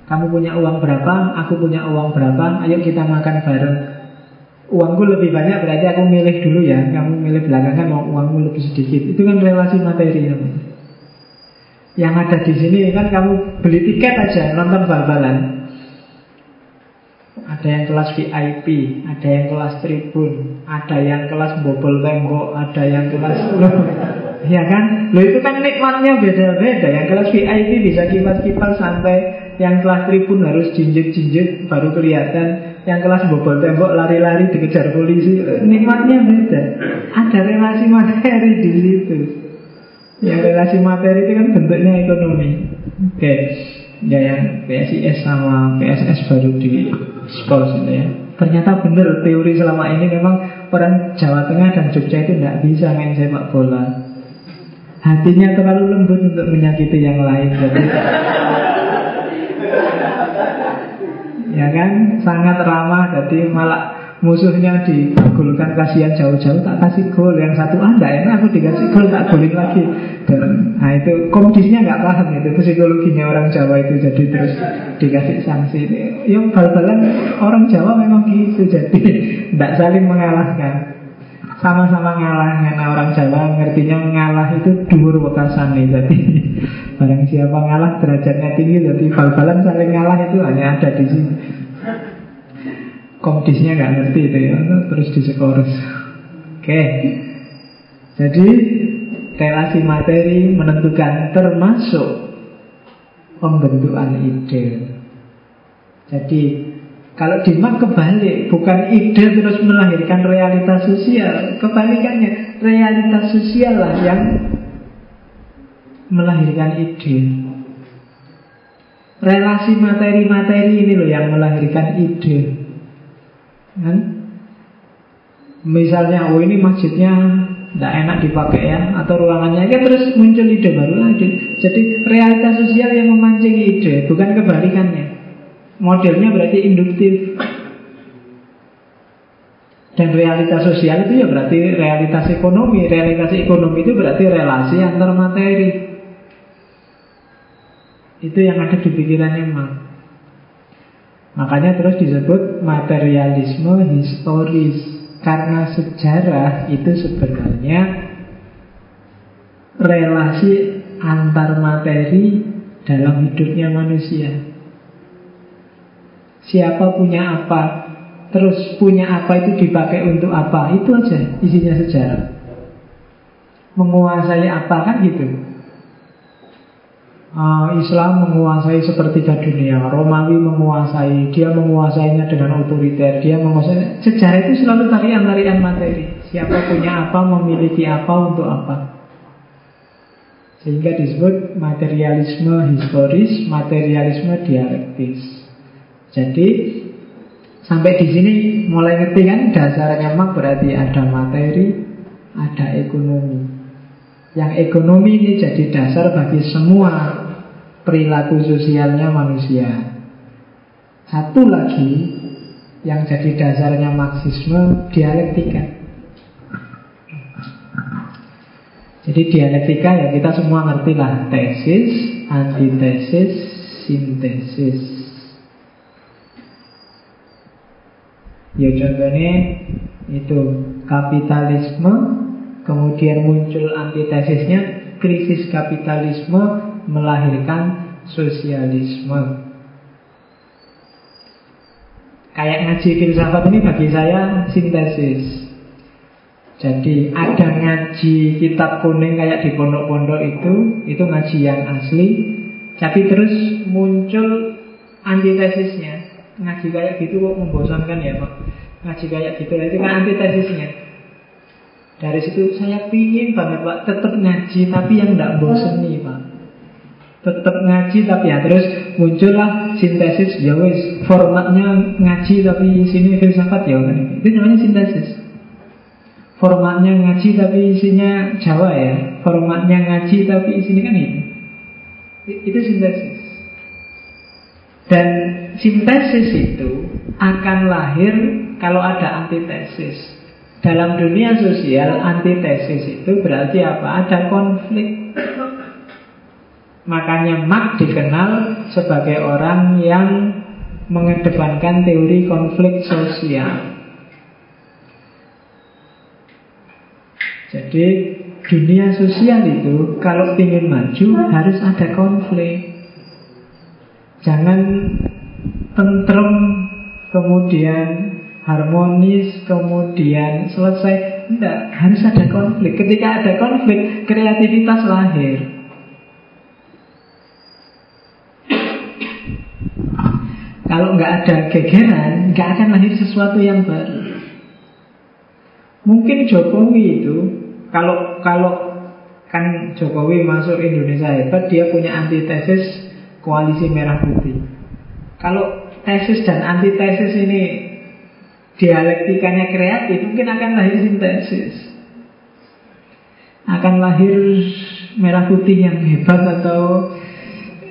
Kamu punya uang berapa Aku punya uang berapa Ayo kita makan bareng. Uangku lebih banyak berarti aku milih dulu ya. Kamu milih belakangan mau uangmu lebih sedikit. Itu kan relasi materi namanya Yang ada di sini kan kamu beli tiket aja Nonton bal-balan ada yang kelas VIP, ada yang kelas tribun, ada yang kelas bobol tembok, ada yang kelas Ya kan? Lo itu kan nikmatnya beda-beda. Yang kelas VIP bisa kipas-kipas sampai yang kelas tribun harus jinjit-jinjit baru kelihatan. Yang kelas bobol tembok lari-lari dikejar polisi. Nikmatnya beda. Ada relasi materi di situ. Yang relasi materi itu kan bentuknya ekonomi. Oke. Okay. Ya yang PSIS sama PSS baru di Spurs itu ya. Ternyata benar teori selama ini memang orang Jawa Tengah dan Jogja itu tidak bisa main sepak bola. hatinya terlalu lembut untuk menyakiti yang lain. Jadi ya kan sangat ramah jadi malah musuhnya digolkan kasihan jauh-jauh tak kasih gol. Yang satu anda ah, enak aku dikasih gol tak golin lagi. Dan, nah itu komdisnya nggak paham itu psikologinya orang Jawa itu. Jadi terus dikasih sanksi. Yang bal-balan orang Jawa memang gitu. Jadi tidak saling mengalahkan. Sama-sama ngalah karena orang Jawa ngertinya ngalah itu dhuwur nih. Jadi barang siapa ngalah derajatnya tinggi jadi bal-balan saling ngalah itu hanya ada di sini komdisnya nggak ngerti itu ya terus disekorus oke jadi relasi materi menentukan termasuk pembentukan ide jadi kalau di Mak kebalik, bukan ide terus melahirkan realitas sosial. Kebalikannya, realitas sosial lah yang melahirkan ide. Relasi materi-materi ini loh yang melahirkan ide. Kan? Misalnya, oh ini masjidnya tidak enak dipakai ya Atau ruangannya kan terus muncul ide baru lagi Jadi realitas sosial yang memancing ide Bukan kebalikannya Modelnya berarti induktif. Dan realitas sosial itu ya berarti realitas ekonomi. Realitas ekonomi itu berarti relasi antar materi. Itu yang ada di pikirannya Marx. Makanya terus disebut materialisme historis. Karena sejarah itu sebenarnya Relasi antar materi dalam hidupnya manusia. Siapa punya apa Terus punya apa itu dipakai untuk apa Itu aja isinya sejarah. Menguasai apa kan gitu uh, Islam menguasai sepertiga dunia. Romawi menguasai Dia menguasainya dengan otoriter. Dia menguasai. Sejarah itu selalu tarian-tarian materi. Siapa punya apa, memiliki apa, untuk apa. Sehingga disebut materialisme historis, materialisme dialektis. Jadi sampai di sini mulai ngerti kan? Dasarnya mak berarti ada materi, ada ekonomi. Yang ekonomi ini jadi dasar bagi semua perilaku sosialnya manusia. Satu lagi yang jadi dasarnya Marxisme dialektika. Jadi dialektika ya kita semua ngerti lah tesis, antitesis, sintesis. Ya contohnya itu kapitalisme Kemudian muncul antitesisnya Krisis kapitalisme melahirkan sosialisme. Kayak ngaji filsafat ini bagi saya sintesis. Jadi ada ngaji kitab kuning kayak di pondok-pondok itu Itu ngaji yang asli Tapi terus muncul antitesisnya. Ngaji kayak gitu kok membosankan ya Pak? Ngaji kayak gitu itu kan antitesisnya. Dari situ saya pingin banget Pak tetap ngaji tapi yang tidak bosan nih Pak tetap ngaji tapi ya terus muncullah sintesis ya wis formatnya ngaji tapi sini filsafat ya kan itu namanya sintesis formatnya ngaji tapi isinya Jawa ya formatnya ngaji tapi isinya kan itu itu sintesis dan sintesis itu akan lahir kalau ada antitesis. Dalam dunia sosial, antitesis itu berarti apa? Ada konflik. Makanya Marx dikenal sebagai orang yang mengedepankan teori konflik sosial. Jadi dunia sosial itu kalau ingin maju harus ada konflik. Jangan tentrem, kemudian harmonis, kemudian selesai. Tidak, harus ada konflik. Ketika ada konflik, kreativitas lahir. Kalau nggak ada gegeran, nggak akan lahir sesuatu yang baru. Mungkin Jokowi itu, kalau kalau kan Jokowi masuk Indonesia hebat, dia punya antitesis koalisi merah putih. Kalau tesis dan antitesis ini dialektikanya kreatif, mungkin akan lahir sintesis. Akan lahir merah putih yang hebat atau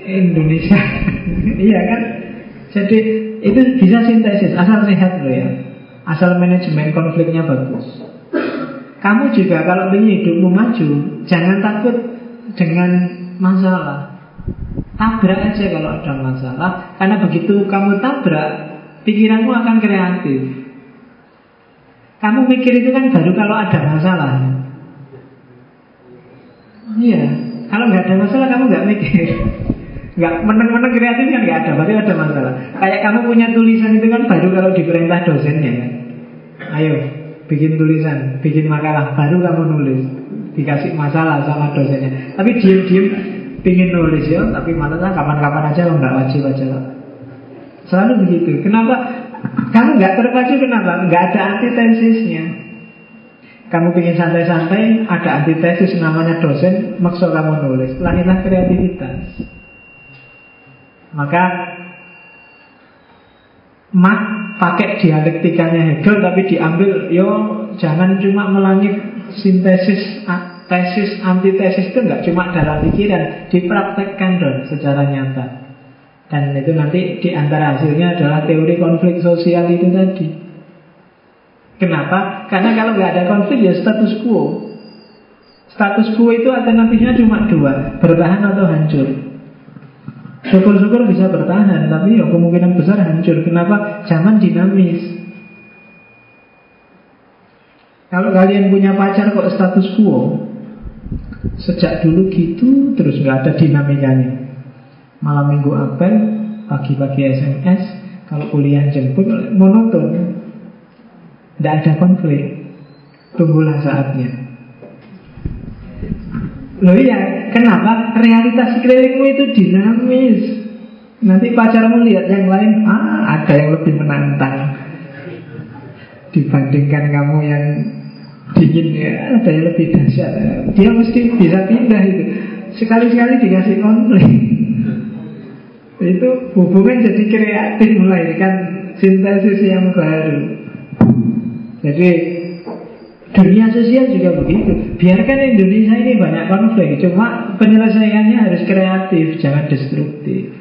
Indonesia. iya kan? Jadi itu bisa sintesis asal sehat loh ya. Asal manajemen konfliknya bagus. Kamu juga kalau ingin hidupmu maju, jangan takut dengan masalah. Tabrak aja kalau ada masalah, karena begitu kamu tabrak, pikiranmu akan kreatif. Kamu mikir itu kan baru kalau ada masalah. Iya, kalau nggak ada masalah kamu nggak mikir. Nggak meneng-meneng kreatif kan nggak ada, berarti ada masalah. Kayak kamu punya tulisan itu kan baru kalau diperintah dosennya kan. Ayo, bikin tulisan, bikin makalah, baru kamu nulis. Dikasih masalah sama dosennya. Tapi diem-diem pingin nulis ya, tapi malah kapan-kapan aja nggak wajib aja. Selalu begitu. Kenapa? Kamu nggak terpacu kenapa? Nggak ada antitesisnya. Kamu ingin santai-santai, ada antitesis namanya dosen, maksud kamu nulis. Lahirlah kreativitas. Maka Mak pakai dialektikanya Hegel tapi diambil yo jangan cuma melangit sintesis tesis antitesis itu nggak cuma dalam pikiran dipraktekkan dong secara nyata. Dan itu nanti di antara hasilnya adalah teori konflik sosial itu tadi. Kenapa? Karena kalau nggak ada konflik ya status quo. Status quo itu alternatifnya cuma dua bertahan atau hancur Syukur-syukur bisa bertahan Tapi ya kemungkinan besar hancur. Kenapa? Zaman dinamis. Kalau kalian punya pacar kok status quo Sejak dulu gitu Terus nggak ada dinamikanya. Malam minggu apel Pagi-pagi SMS Kalau kuliah jemput monoton. Tidak ada konflik. Tunggulah saatnya Loh iya, kenapa? Realitas sekelilingmu itu dinamis. Nanti pacarmu lihat yang lain, ah ada yang lebih menantang dibandingkan kamu yang dingin ya, ada yang lebih dahsyat. Dia mesti bisa pindah itu. Sekali-sekali dikasih konflik. itu hubungan jadi kreatif melahirkan sintesis yang baru. Jadi Dunia sosial juga begitu. Biarkan Indonesia ini banyak konflik, cuma penyelesaiannya harus kreatif, jangan destruktif.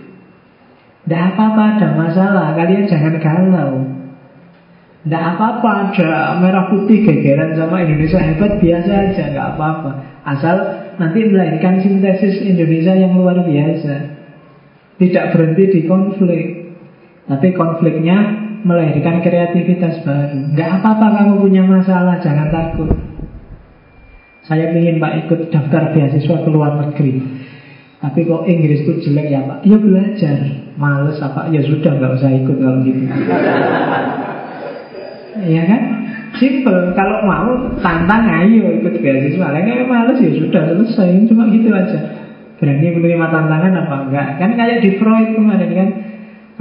Tidak apa-apa ada masalah, kalian jangan galau. Tidak apa-apa ada merah putih gegeran sama Indonesia hebat biasa aja, nggak apa-apa. Asal nanti melahirkan sintesis Indonesia yang luar biasa. Tidak berhenti di konflik, tapi konfliknya melahirkan kreativitas baru. Gak apa-apa kamu punya masalah, jangan takut. Saya ingin Pak ikut daftar beasiswa ke luar negeri. Tapi kok Inggris itu jelek ya Pak? Ya belajar. Males apa? Ya sudah nggak usah ikut kalau gitu. Iya kan? Simple. Kalau mau tantang ayo ikut beasiswa. Kalau males ya sudah selesai. Cuma gitu aja. Berani menerima tantangan apa enggak? Kan kayak di Freud kemarin kan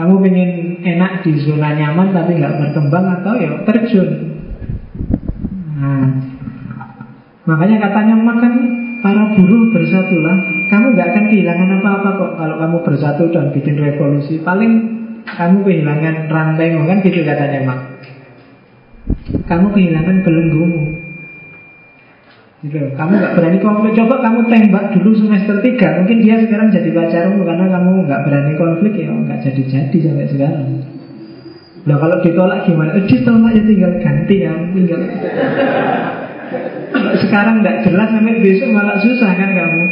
kamu ingin enak di zona nyaman tapi nggak berkembang atau ya terjun. Nah, makanya katanya makan para buruh bersatulah. Kamu nggak akan kehilangan apa-apa kok kalau kamu bersatu dan bikin revolusi. Paling kamu kehilangan rantai kan gitu katanya mak. Kamu kehilangan belenggumu. Gitu. Kamu nggak berani konflik, coba kamu tembak dulu semester 3 Mungkin dia sekarang jadi pacarmu Karena kamu nggak berani konflik. Ya nggak jadi-jadi sampai sekarang. Nah kalau ditolak gimana? Eh, ditolak ya tinggal ganti ya tinggal. Sekarang nggak jelas sampai besok malah susah kan kamu?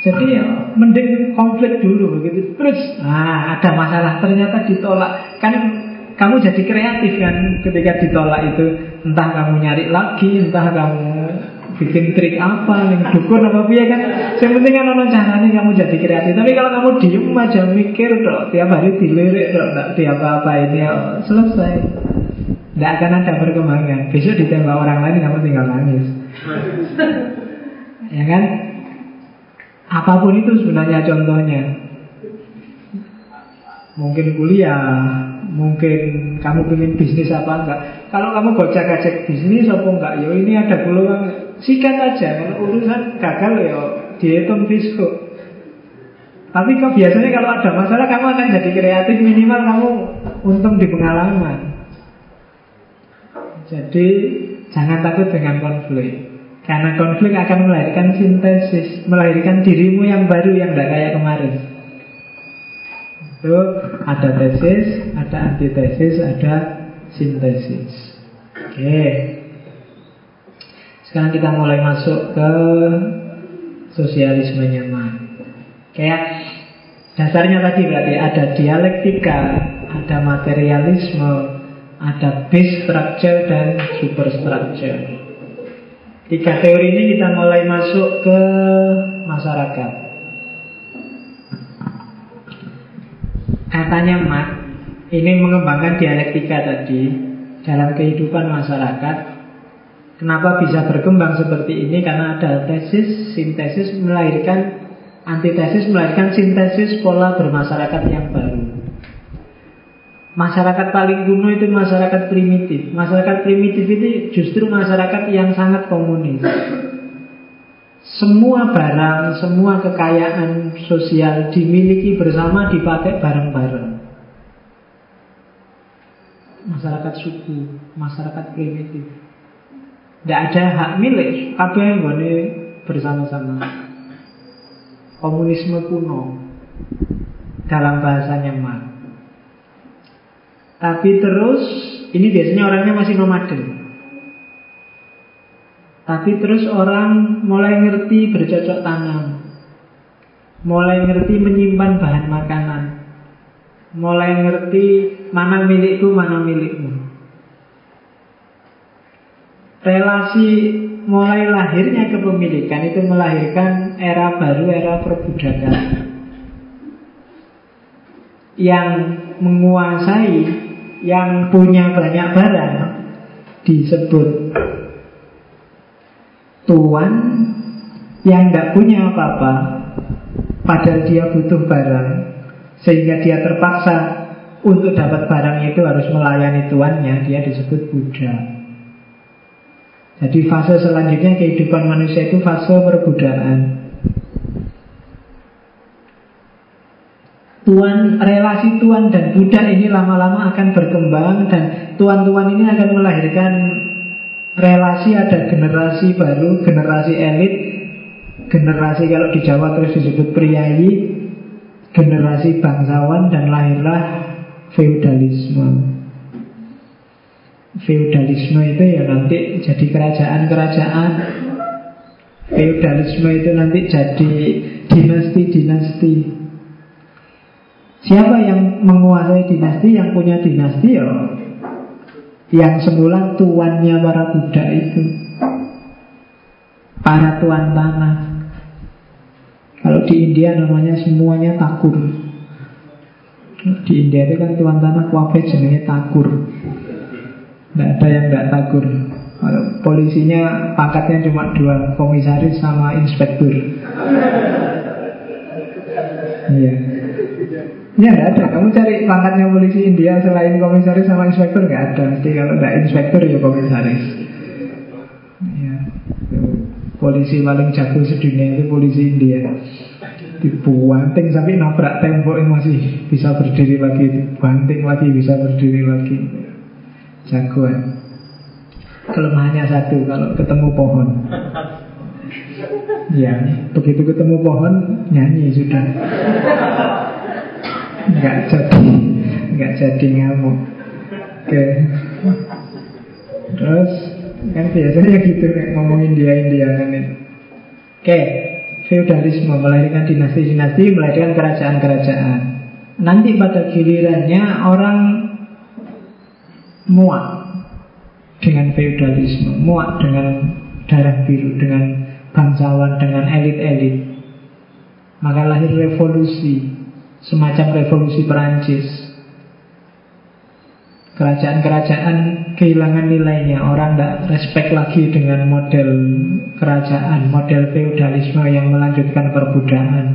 Jadi ya mending konflik dulu begitu. Terus ah, ada masalah. Ternyata ditolak. Kan kamu jadi kreatif kan ketika ditolak itu. Entah kamu nyari lagi, entah kamu bikin trik apa, yang dukun apa ya kan. Yang penting kan ono caranya kamu jadi kreatif. Tapi kalau kamu diem aja mikir dok, tiap hari dilirik dok, tak tiap apa ini ya, selesai. Tidak akan ada perkembangan. Besok ditembak orang lain kamu tinggal nangis. ya kan? Apa pun itu sebenarnya contohnya. Mungkin kuliah, mungkin kamu ingin bisnis apa enggak kalau kamu gocek gocek bisnis apa enggak ya ini ada peluang sikat aja kalau urusan gagal ya dihitung fisko tapi kok biasanya kalau ada masalah kamu akan jadi kreatif minimal kamu untung di pengalaman jadi jangan takut dengan konflik Karena konflik akan melahirkan sintesis, melahirkan dirimu yang baru yang tidak kayak kemarin. Itu ada tesis, ada antitesis, ada sintesis. Oke. Sekarang kita mulai masuk ke sosialisme nyaman. Kayak dasarnya tadi berarti ada dialektika, ada materialisme, ada base structure dan superstructure. Tiga teori ini kita mulai masuk ke masyarakat. Katanya Marx ini mengembangkan dialektika tadi dalam kehidupan masyarakat. Kenapa bisa berkembang seperti ini? Karena ada tesis, sintesis melahirkan antitesis melahirkan sintesis pola bermasyarakat yang baru. Masyarakat paling kuno itu masyarakat primitif. Masyarakat primitif itu justru masyarakat yang sangat komunis. Semua barang, semua kekayaan sosial dimiliki bersama, dipakai bareng-bareng. Masyarakat suku, masyarakat primitif. Tidak ada hak milik, kabeh boleh bersama-sama. Komunisme kuno dalam bahasanya Marx. Tapi terus ini biasanya orangnya masih nomaden. Tapi terus orang mulai ngerti bercocok tanam. Mulai ngerti menyimpan bahan makanan. Mulai ngerti mana milikku, mana milikmu. Relasi mulai lahirnya kepemilikan itu melahirkan era baru, era perbudakan. Yang menguasai yang punya banyak barang disebut tuan yang tidak punya apa-apa padahal dia butuh barang sehingga dia terpaksa untuk dapat barang itu harus melayani tuannya dia disebut budak jadi fase selanjutnya kehidupan manusia itu fase perbudakan Tuan, relasi tuan dan budak ini lama-lama akan berkembang dan tuan-tuan ini akan melahirkan relasi ada generasi baru, generasi elit, generasi kalau di Jawa terus disebut priayi, generasi bangsawan dan lahirlah feudalisme. Feudalisme itu ya nanti jadi kerajaan-kerajaan. Feudalisme itu nanti jadi dinasti-dinasti. Siapa yang menguasai dinasti, yang punya dinasti ya? Yang semula tuannya para budak itu. Para tuan tanah. Kalau di India namanya semuanya takur. Di India itu kan tuan tanah kuafe jenisnya takur Tidak ada yang tidak Kalau polisinya pangkatnya cuma dua Komisaris sama inspektur Iya Ya nggak ada. Kamu cari pangkatnya polisi India selain komisaris sama inspektur nggak ada. Mesti kalau nggak inspektur ya komisaris. Ya. Polisi paling jago sedunia itu polisi India. Dibuanting sampai nabrak tembok yang masih bisa berdiri lagi. Dibanting lagi bisa berdiri lagi. Jagoan. Kelemahannya satu kalau ketemu pohon. Ya, begitu ketemu pohon nyanyi sudah. Nggak jadi nggak jadi ngamuk. Oke. Terus kan biasanya gitu ngomongin dia Indianan itu oke feudalisme melahirkan dinasti-dinasti melahirkan kerajaan-kerajaan. Nanti pada gilirannya orang muak dengan feudalisme muak dengan darah biru dengan bangsawan dengan elit-elit. Maka lahir revolusi Semacam revolusi Perancis. Kerajaan-kerajaan kehilangan nilainya. Orang tidak respect lagi dengan model kerajaan Model feudalisme yang melanjutkan perbudakan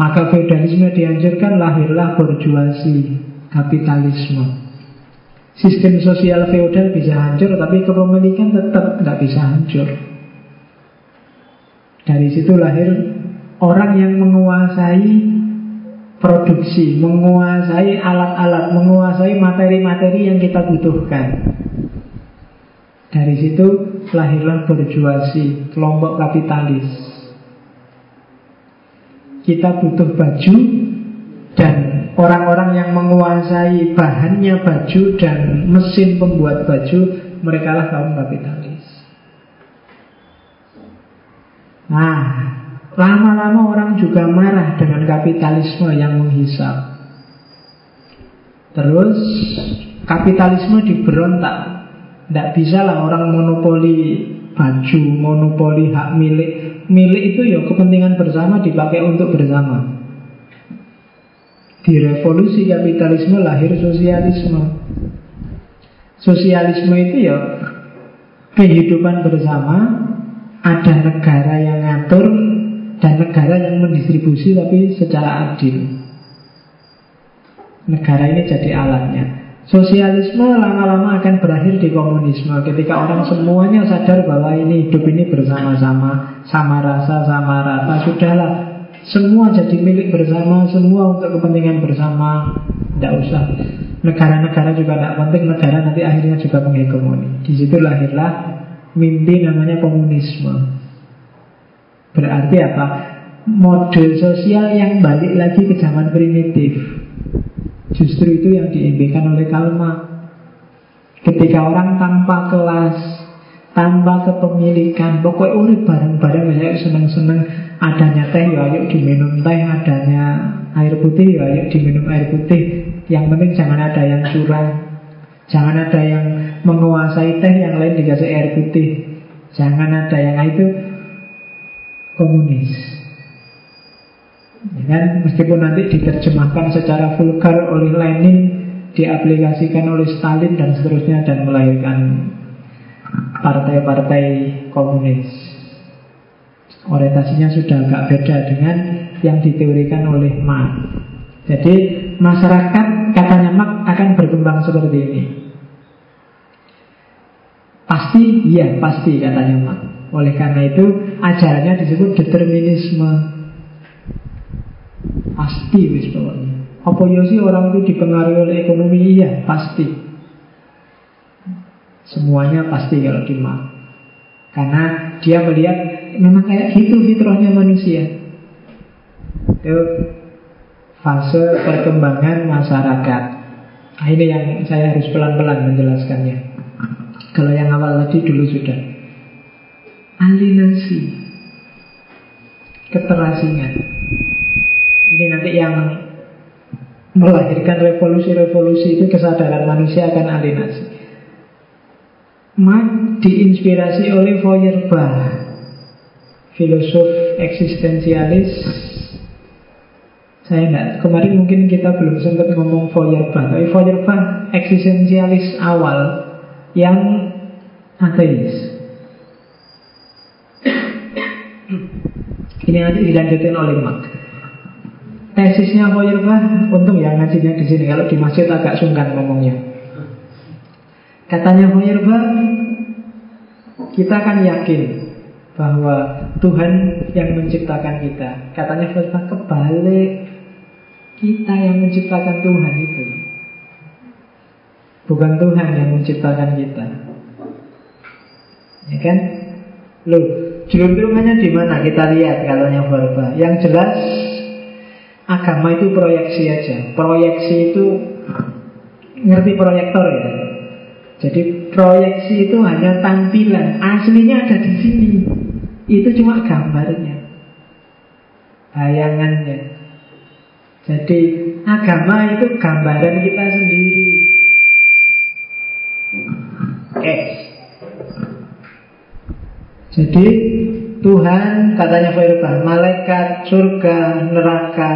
Maka feudalisme dihancurkan Lahirlah borjuasi Kapitalisme Sistem sosial feodal bisa hancur Tapi kepemilikan tetap tidak bisa hancur Dari situ lahir Orang yang menguasai produksi, menguasai alat-alat, menguasai materi-materi yang kita butuhkan. Dari situ lahirlah berjuasi, kelompok kapitalis. Kita butuh baju orang-orang yang menguasai bahannya baju dan mesin pembuat baju, mereka lah kaum kapitalis. Nah, lama-lama orang juga marah dengan kapitalisme yang menghisap. Terus kapitalisme diberontak tidak bisa lah orang monopoli baju, monopoli hak milik. Milik itu ya kepentingan bersama dipakai untuk bersama. Di revolusi kapitalisme lahir sosialisme. Sosialisme itu ya kehidupan bersama, ada negara yang ngatur dan negara yang mendistribusi tapi secara adil. Negara ini jadi alatnya. Sosialisme lama-lama akan berakhir di komunisme Ketika orang semuanya sadar bahwa ini hidup ini bersama-sama Sama rasa, sama rata Sudahlah, semua jadi milik bersama Semua untuk kepentingan bersama. Tidak usah. Negara-negara juga tidak penting Negara nanti akhirnya juga menghegemoni Di situ lahirlah mimpi namanya komunisme. Berarti apa? Model sosial yang balik lagi ke zaman primitif. Justru itu yang diimpikan oleh Kalma. Ketika orang tanpa kelas, tanpa kepemilikan, pokoknya urip bareng-bareng saya seneng-seneng adanya teh ya ayo diminum teh, adanya air putih ya ayo diminum air putih. Yang penting jangan ada yang curang. Jangan ada yang menguasai teh yang lain dikasih air putih. Jangan ada yang itu komunis. Ya, meskipun nanti diterjemahkan secara vulgar oleh Lenin, diaplikasikan oleh Stalin dan seterusnya dan melahirkan partai-partai komunis. Orientasinya sudah agak beda dengan yang diteorikan oleh Marx. Jadi masyarakat katanya Marx akan berkembang seperti ini. Pasti, iya pasti katanya Marx. Oleh karena itu ajarannya disebut determinisme Pasti wis pokoknya. Apa ya sih orang itu dipengaruhi oleh ekonomi? Iya, pasti. Semuanya pasti kalau di Karena dia melihat memang kayak gitu fitrahnya manusia. Itu fase perkembangan masyarakat. Nah, ini yang saya harus pelan-pelan menjelaskannya. Kalau yang awal tadi dulu sudah. Alienasi. Keterasingan. Ini nanti yang melahirkan revolusi-revolusi itu kesadaran manusia akan alienasi. Marx diinspirasi oleh Feuerbach, filosof eksistensialis. Saya enggak, kemarin mungkin kita belum sempat ngomong Feuerbach, tapi Feuerbach eksistensialis awal yang ateis. Ini nanti dilanjutin oleh Marx. Tesisnya Feuerbach, untung ya ngajinya di sini. Kalau di masjid agak sungkan ngomongnya. Katanya Feuerbach, kita kan yakin bahwa Tuhan yang menciptakan kita. Katanya Feuerbach kebalik, kita yang menciptakan Tuhan itu. Bukan Tuhan yang menciptakan kita. Ya kan? Loh, jelur-jelurnya di mana? Kita lihat katanya Feuerbach. Yang jelas Agama itu proyeksi aja. Proyeksi itu ngerti proyektor ya. Jadi proyeksi itu hanya tampilan, aslinya ada di sini. Itu cuma gambarnya, bayangannya. Jadi agama itu gambaran kita sendiri. Oke. Jadi Tuhan katanya Feuerbach, malaikat, surga, neraka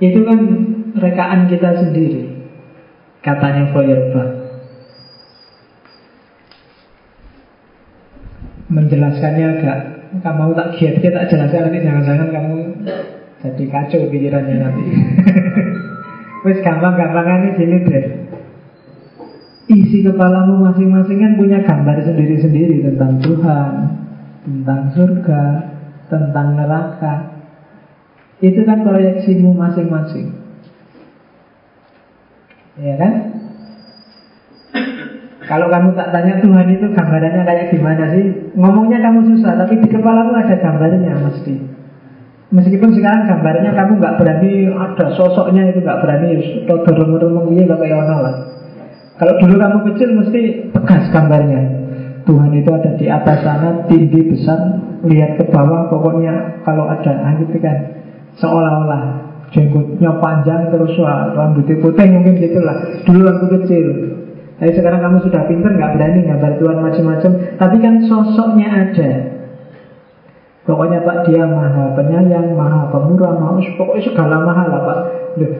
itu kan rekaan kita sendiri Katanya Feuerbach Menjelaskannya agak Kamu tak giat, kita tak jelaskan nanti Jangan-jangan kamu jadi kacau pikirannya nanti Wes gampang-gampangan gini deh Isi kepalamu masing-masing kan punya gambar sendiri-sendiri Tentang Tuhan Tentang surga Tentang neraka itu kan proyeksimu masing-masing. Ya kan? Kalau kamu tak tanya Tuhan itu gambarannya kayak gimana sih? Ngomongnya kamu susah, tapi di kepalamu ada gambarnya mesti. Meskipun sekarang gambarnya kamu nggak berani ada sosoknya itu nggak berani, todo remeng-remeng iya nggak kayak lah. Kalau dulu kamu kecil mesti tegas gambarnya. Tuhan itu ada di atas sana, tinggi besar, lihat ke bawah, pokoknya kalau ada, gitu kan. Seolah-olah jenggotnya panjang terus wah, rambutnya putih mungkin gitulah. Dulu waktu kecil, tapi sekarang kamu sudah pinter nggak berani gambar Tuhan macam-macam. Tapi kan sosoknya ada. Pokoknya Pak dia maha penyayang, maha pemurah, maha pokoknya segala maha lah Pak. Loh,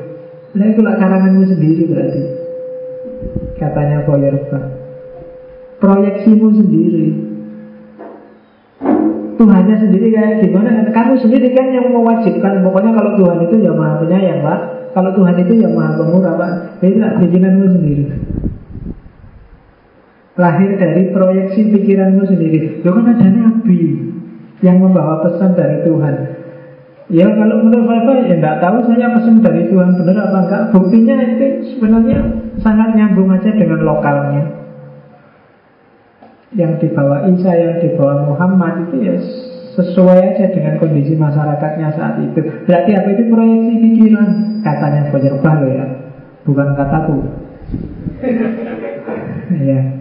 nah itulah karanganmu sendiri berarti. Katanya Pak. Proyeksimu sendiri. Tuhannya sendiri kayak gimana? Kamu sendiri kan yang mewajibkan. Pokoknya kalau Tuhan itu ya maha penyayang Pak. Kalau Tuhan itu ya maha pemurah Pak. Itu bikinanmu sendiri lahir dari proyeksi pikiranmu sendiri. Lo kan ada nabi yang membawa pesan dari Tuhan. Ya kalau menurut saya ya tidak tahu saya pesan dari Tuhan benar apa enggak. Buktinya itu sebenarnya sangat nyambung aja dengan lokalnya. Yang dibawa Isa, yang dibawa Muhammad itu ya sesuai aja dengan kondisi masyarakatnya saat itu. Berarti apa itu proyeksi pikiran? Katanya Fajar Bahlo ya, bukan kataku. ya.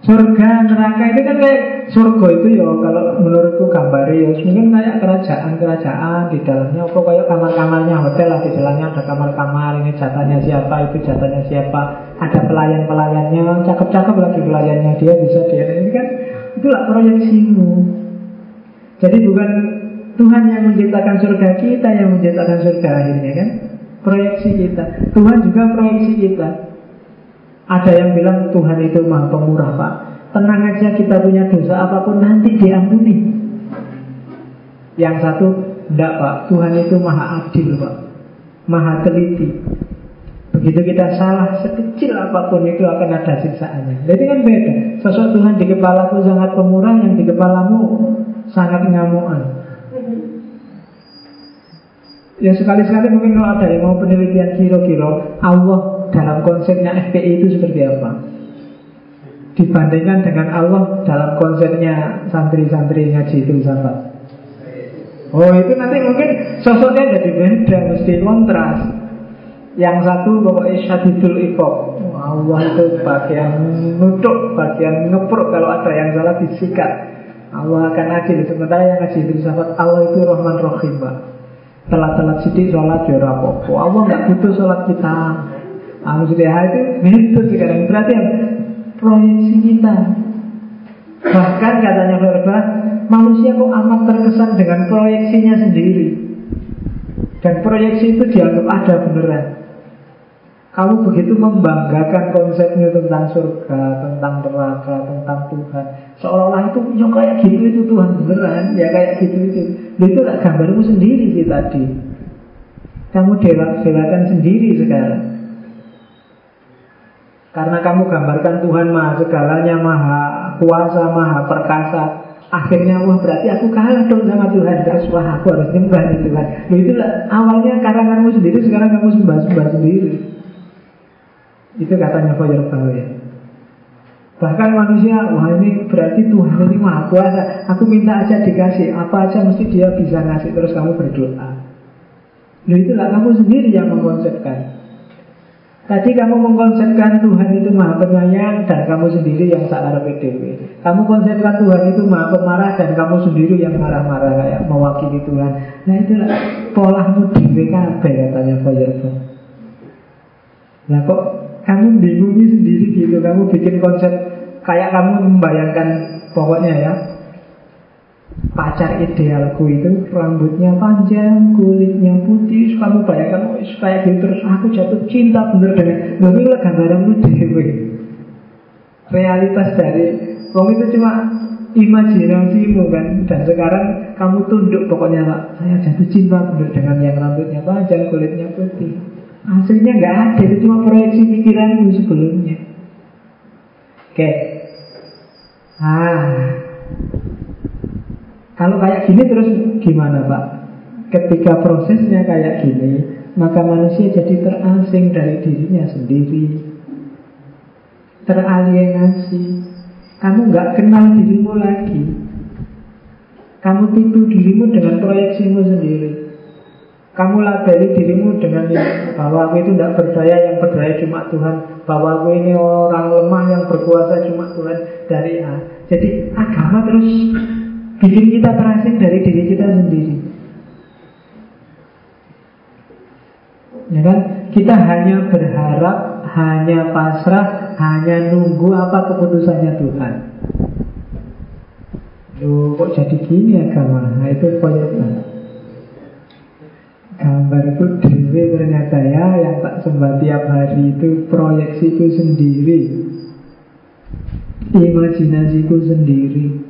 Surga, neraka itu kan kayak surga itu ya kalau menurutku gambarnya ya. Mungkin kayak kerajaan-kerajaan di dalamnya apa kayak kamar-kamarnya hotel lah di dalamnya ada kamar-kamar ini jatahnya siapa itu jatahnya siapa. Ada pelayan-pelayannya cakep-cakep lagi pelayannya dia bisa dia. Ini kan itulah proyeksimu. Jadi bukan Tuhan yang menciptakan surga kita yang menciptakan surga akhirnya kan? Proyeksi kita. Tuhan juga proyeksi kita ada yang bilang Tuhan itu maha pemurah pak. Tenang aja kita punya dosa apa pun nanti diampuni. Yang satu Tidak pak. Tuhan itu maha adil pak. Maha teliti. Begitu kita salah sekecil apa pun itu akan ada siksaannya. Jadi kan beda. Sosok Tuhan di kepalaku sangat pemurah Yang di kepalamu sangat ngamuan. Ya sekali-sekali mungkin kalau ada yang mau penelitian kiro-kiro Allah dalam konsepnya FPI itu seperti apa? Dibandingkan dengan Allah dalam konsepnya santri-santri ngaji itu sahabat. Oh itu nanti mungkin sosoknya jadi beda, mesti kontras. Yang satu pokoknya syadidul ikok Allah itu bagian nutuk, bagian ngepruk kalau ada yang salah disikat Allah akan adil Sementara yang ngaji itu sahabat Allah itu Rahman Rahim Pak Telat-telat sidik sholat ya Allah nggak butuh sholat kita Al-Sudah itu itu sekarang. Berarti yang proyeksi kita. Bahkan katanya Verba Manusia kok amat terkesan dengan proyeksinya sendiri. Dan proyeksi itu dianggap ada beneran. Kamu begitu membanggakan konsepnya tentang surga, tentang neraka, tentang Tuhan Seolah-olah itu, ya kayak gitu itu Tuhan beneran Ya kayak gitu itu. Itu gambarmu sendiri sih tadi. Kamu dewa-dewakan sendiri sekarang karena kamu gambarkan Tuhan maha segalanya, maha kuasa, maha perkasa. Akhirnya, wah berarti aku kalah dong sama Tuhan. Terus, wah aku harus nyembah nih Tuhan. Loh itulah awalnya karanganmu sendiri, sekarang kamu sembah-sembah sendiri. Itu katanya Fajar ya. Bahkan manusia, wah ini berarti Tuhan ini maha kuasa. Aku minta aja dikasih, apa aja mesti dia bisa ngasih. Terus kamu berdoa. Loh itulah kamu sendiri yang mengkonsepkan. Tadi kamu mengkonsepkan Tuhan itu maha penyayang dan kamu sendiri yang searah PDW. Kamu konsepkan Tuhan itu maha pemarah dan kamu sendiri yang marah-marah kayak mewakili Tuhan. Nah itulah polamu di WKB katanya Fayerson. Nah kok kamu bingungi sendiri gitu, kamu bikin konsep kayak kamu membayangkan pokoknya ya pacar idealku itu rambutnya panjang, kulitnya putih, kamu bayangkan kayak gitu terus aku jatuh cinta bener dengan tapi lah gambaranmu dewe. Realitas dari Wong itu cuma imajinasimu kan dan sekarang kamu tunduk pokoknya pak saya jatuh cinta bener dengan yang rambutnya panjang, kulitnya putih. Hasilnya nggak ada, itu cuma proyeksi pikiranmu sebelumnya. Oke. Okay. Ah, kalau kayak gini terus gimana Pak? Ketika prosesnya kayak gini Maka manusia jadi terasing dari dirinya sendiri teralienasi. Kamu nggak kenal dirimu lagi. Kamu tipu dirimu dengan proyeksimu sendiri. Kamu labeli dirimu dengan bahwa aku itu tidak berdaya, yang berdaya cuma Tuhan. Bahwa aku ini orang lemah yang berkuasa cuma Tuhan dari A. Jadi agama terus bikin kita terasing dari diri kita sendiri. Ya kan? Kita hanya berharap, hanya pasrah, hanya nunggu apa keputusannya Tuhan. Loh, kok jadi gini agama? Nah, itu. Gambar itu dewi ternyata ya Yang tak sembah tiap hari itu Proyeksiku sendiri Imajinasiku sendiri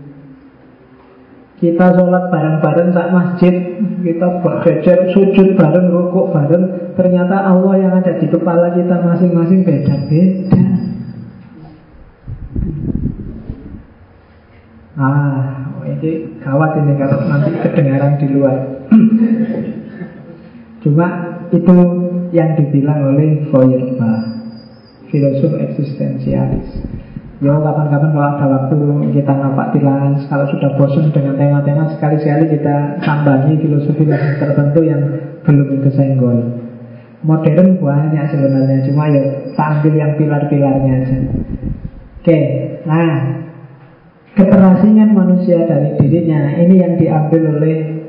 Kita sholat bareng-bareng tak masjid Kita berjajar sujud bareng, rukuk bareng Ternyata Allah yang ada di kepala kita masing-masing beda-beda Ah, ini gawat ini kalau nanti kedengaran di luar. Cuma itu yang dibilang oleh Feuerbach, filosof eksistensialis. Ya kapan-kapan kalau ada waktu kita nampak tilas Kalau sudah bosan dengan tema-tema Sekali-sekali kita tambahi filosofi tertentu yang belum kesenggol Modern banyak sebenarnya Cuma ya tak ambil yang pilar-pilarnya aja. Oke, nah Keterasingan manusia dari dirinya Ini yang diambil oleh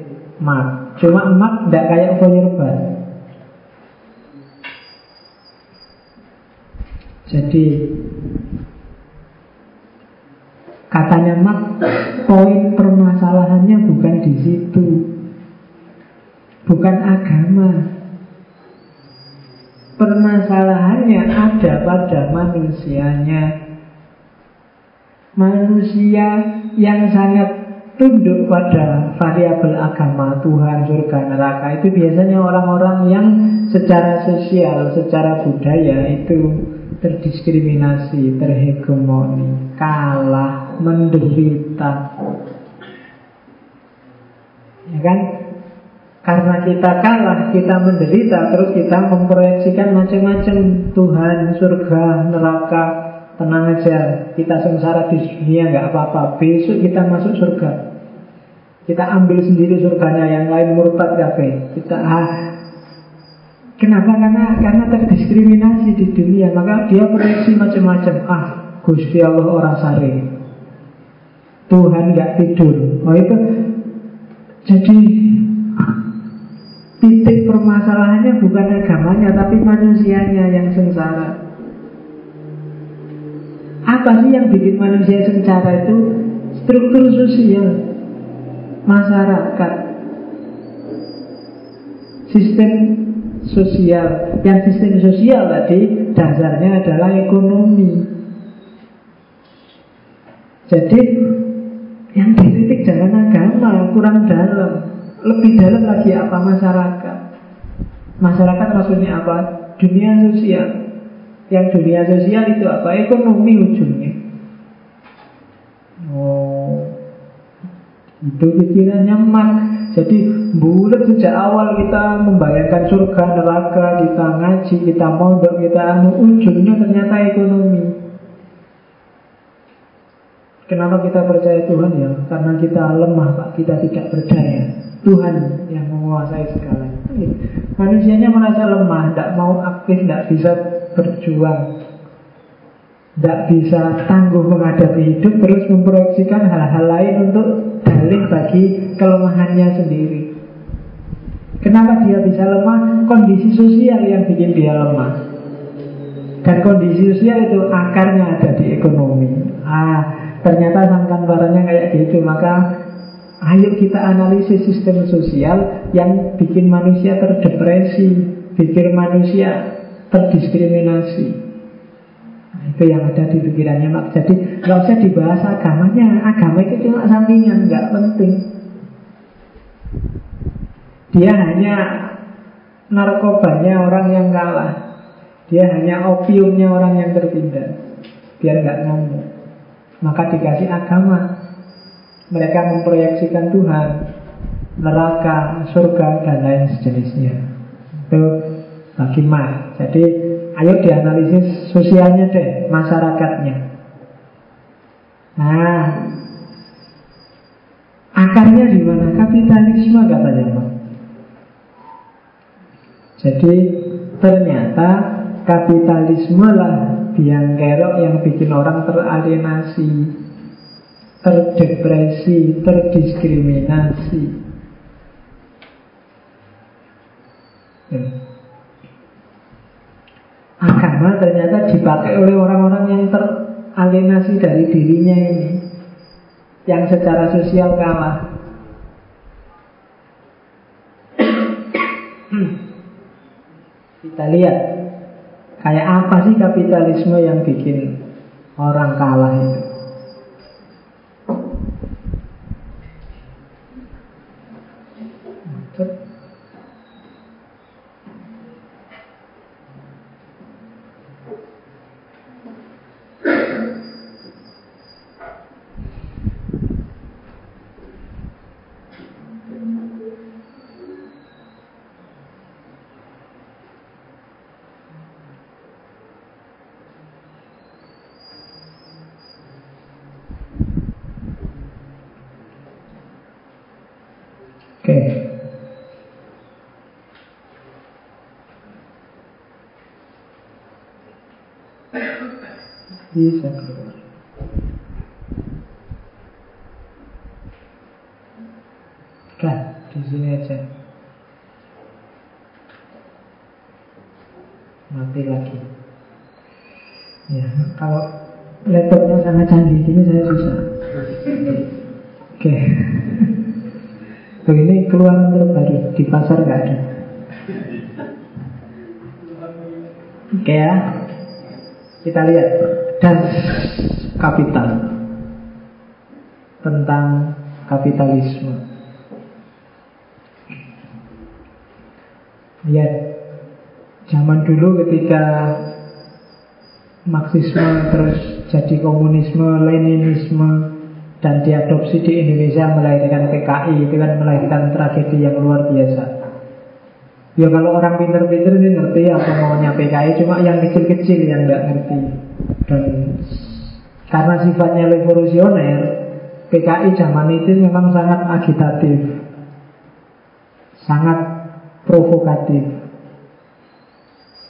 Mark. Cuma Mark tidak kayak Feuerbach. Jadi Katanya Mark Poin permasalahannya bukan di situ. Bukan agama. Permasalahannya ada pada manusianya. Manusia yang sangat tunduk pada variabel agama Tuhan, surga, neraka itu biasanya orang-orang yang secara sosial, secara budaya itu terdiskriminasi, terhegemoni, kalah, menderita. Ya kan? Karena kita kalah, kita menderita, terus kita memproyeksikan macam-macam Tuhan, surga, neraka, Tenang aja, kita sengsara di dunia nggak apa-apa. Besok kita masuk surga. Kita ambil sendiri surganya, yang lain murtad kafe. Kita ah, Kenapa? Karena karena terdiskriminasi di dunia, maka dia proyeksi macam-macam. Ah, Gusti Allah orang sare. Tuhan nggak tidur. Oh itu jadi titik permasalahannya bukan agamanya, tapi manusianya yang sengsara. Apa sih yang bikin manusia sengsara itu? Struktur sosial masyarakat, sistem sosial. Yang sistem sosial tadi dasarnya adalah ekonomi. Jadi yang dikritik jangan agama, kurang dalam. Lebih dalam lagi apa masyarakat? Masyarakat maksudnya apa? Dunia sosial. Yang dunia sosial itu apa? Ekonomi ujungnya. Oh, itu pikirannya mak. Jadi bulat sejak awal kita membayangkan surga, neraka, kita ngaji, kita mondok, kita anu ujungnya ternyata ekonomi. Kenapa kita percaya Tuhan ya? Karena kita lemah Pak, kita tidak berdaya. Tuhan yang menguasai segala. Manusianya merasa lemah, tidak mau aktif, tidak bisa berjuang Tidak bisa tangguh menghadapi hidup Terus memproyeksikan hal-hal lain untuk dalih bagi kelemahannya sendiri Kenapa dia bisa lemah? Kondisi sosial yang bikin dia lemah Dan kondisi sosial itu akarnya ada di ekonomi Ah, ternyata sangkan barangnya kayak gitu Maka ayo kita analisis sistem sosial yang bikin manusia terdepresi Bikin manusia terdiskriminasi. Nah, itu yang ada di pikirannya Mak. Jadi nggak usah dibahas agamanya. Agama itu cuma sampingan, nggak penting. Dia hanya narkobanya orang yang kalah. Dia hanya opiumnya orang yang tertindas. Biar nggak ngomong. Maka dikasih agama. Mereka memproyeksikan Tuhan, neraka, surga, dan lain sejenisnya. Itu bagi Jadi Ayo dianalisis sosialnya deh, masyarakatnya. Nah, akarnya di mana? Kapitalisme katanya Pak. Jadi ternyata kapitalisme lah biang kerok yang bikin orang teralienasi, terdepresi, terdiskriminasi. Ya. Agama ternyata dipakai oleh orang-orang yang teralienasi dari dirinya ini Yang secara sosial kalah Kita lihat Kayak apa sih kapitalisme yang bikin orang kalah itu bisa keluar. Kan, di sini aja. Mati lagi. Ya, kalau laptopnya sangat canggih ini saya susah. Oke. Okay. Ini keluaran terbaru di pasar nggak ada. Oke okay, ya, kita lihat dan kapital tentang kapitalisme. Ya, zaman dulu ketika Marxisme terus jadi komunisme, Leninisme dan diadopsi di Indonesia melahirkan PKI itu kan melahirkan tragedi yang luar biasa. Ya kalau orang pinter-pinter sih ngerti apa maunya PKI Cuma yang kecil-kecil yang nggak ngerti Dan karena sifatnya revolusioner PKI zaman itu memang sangat agitatif Sangat provokatif.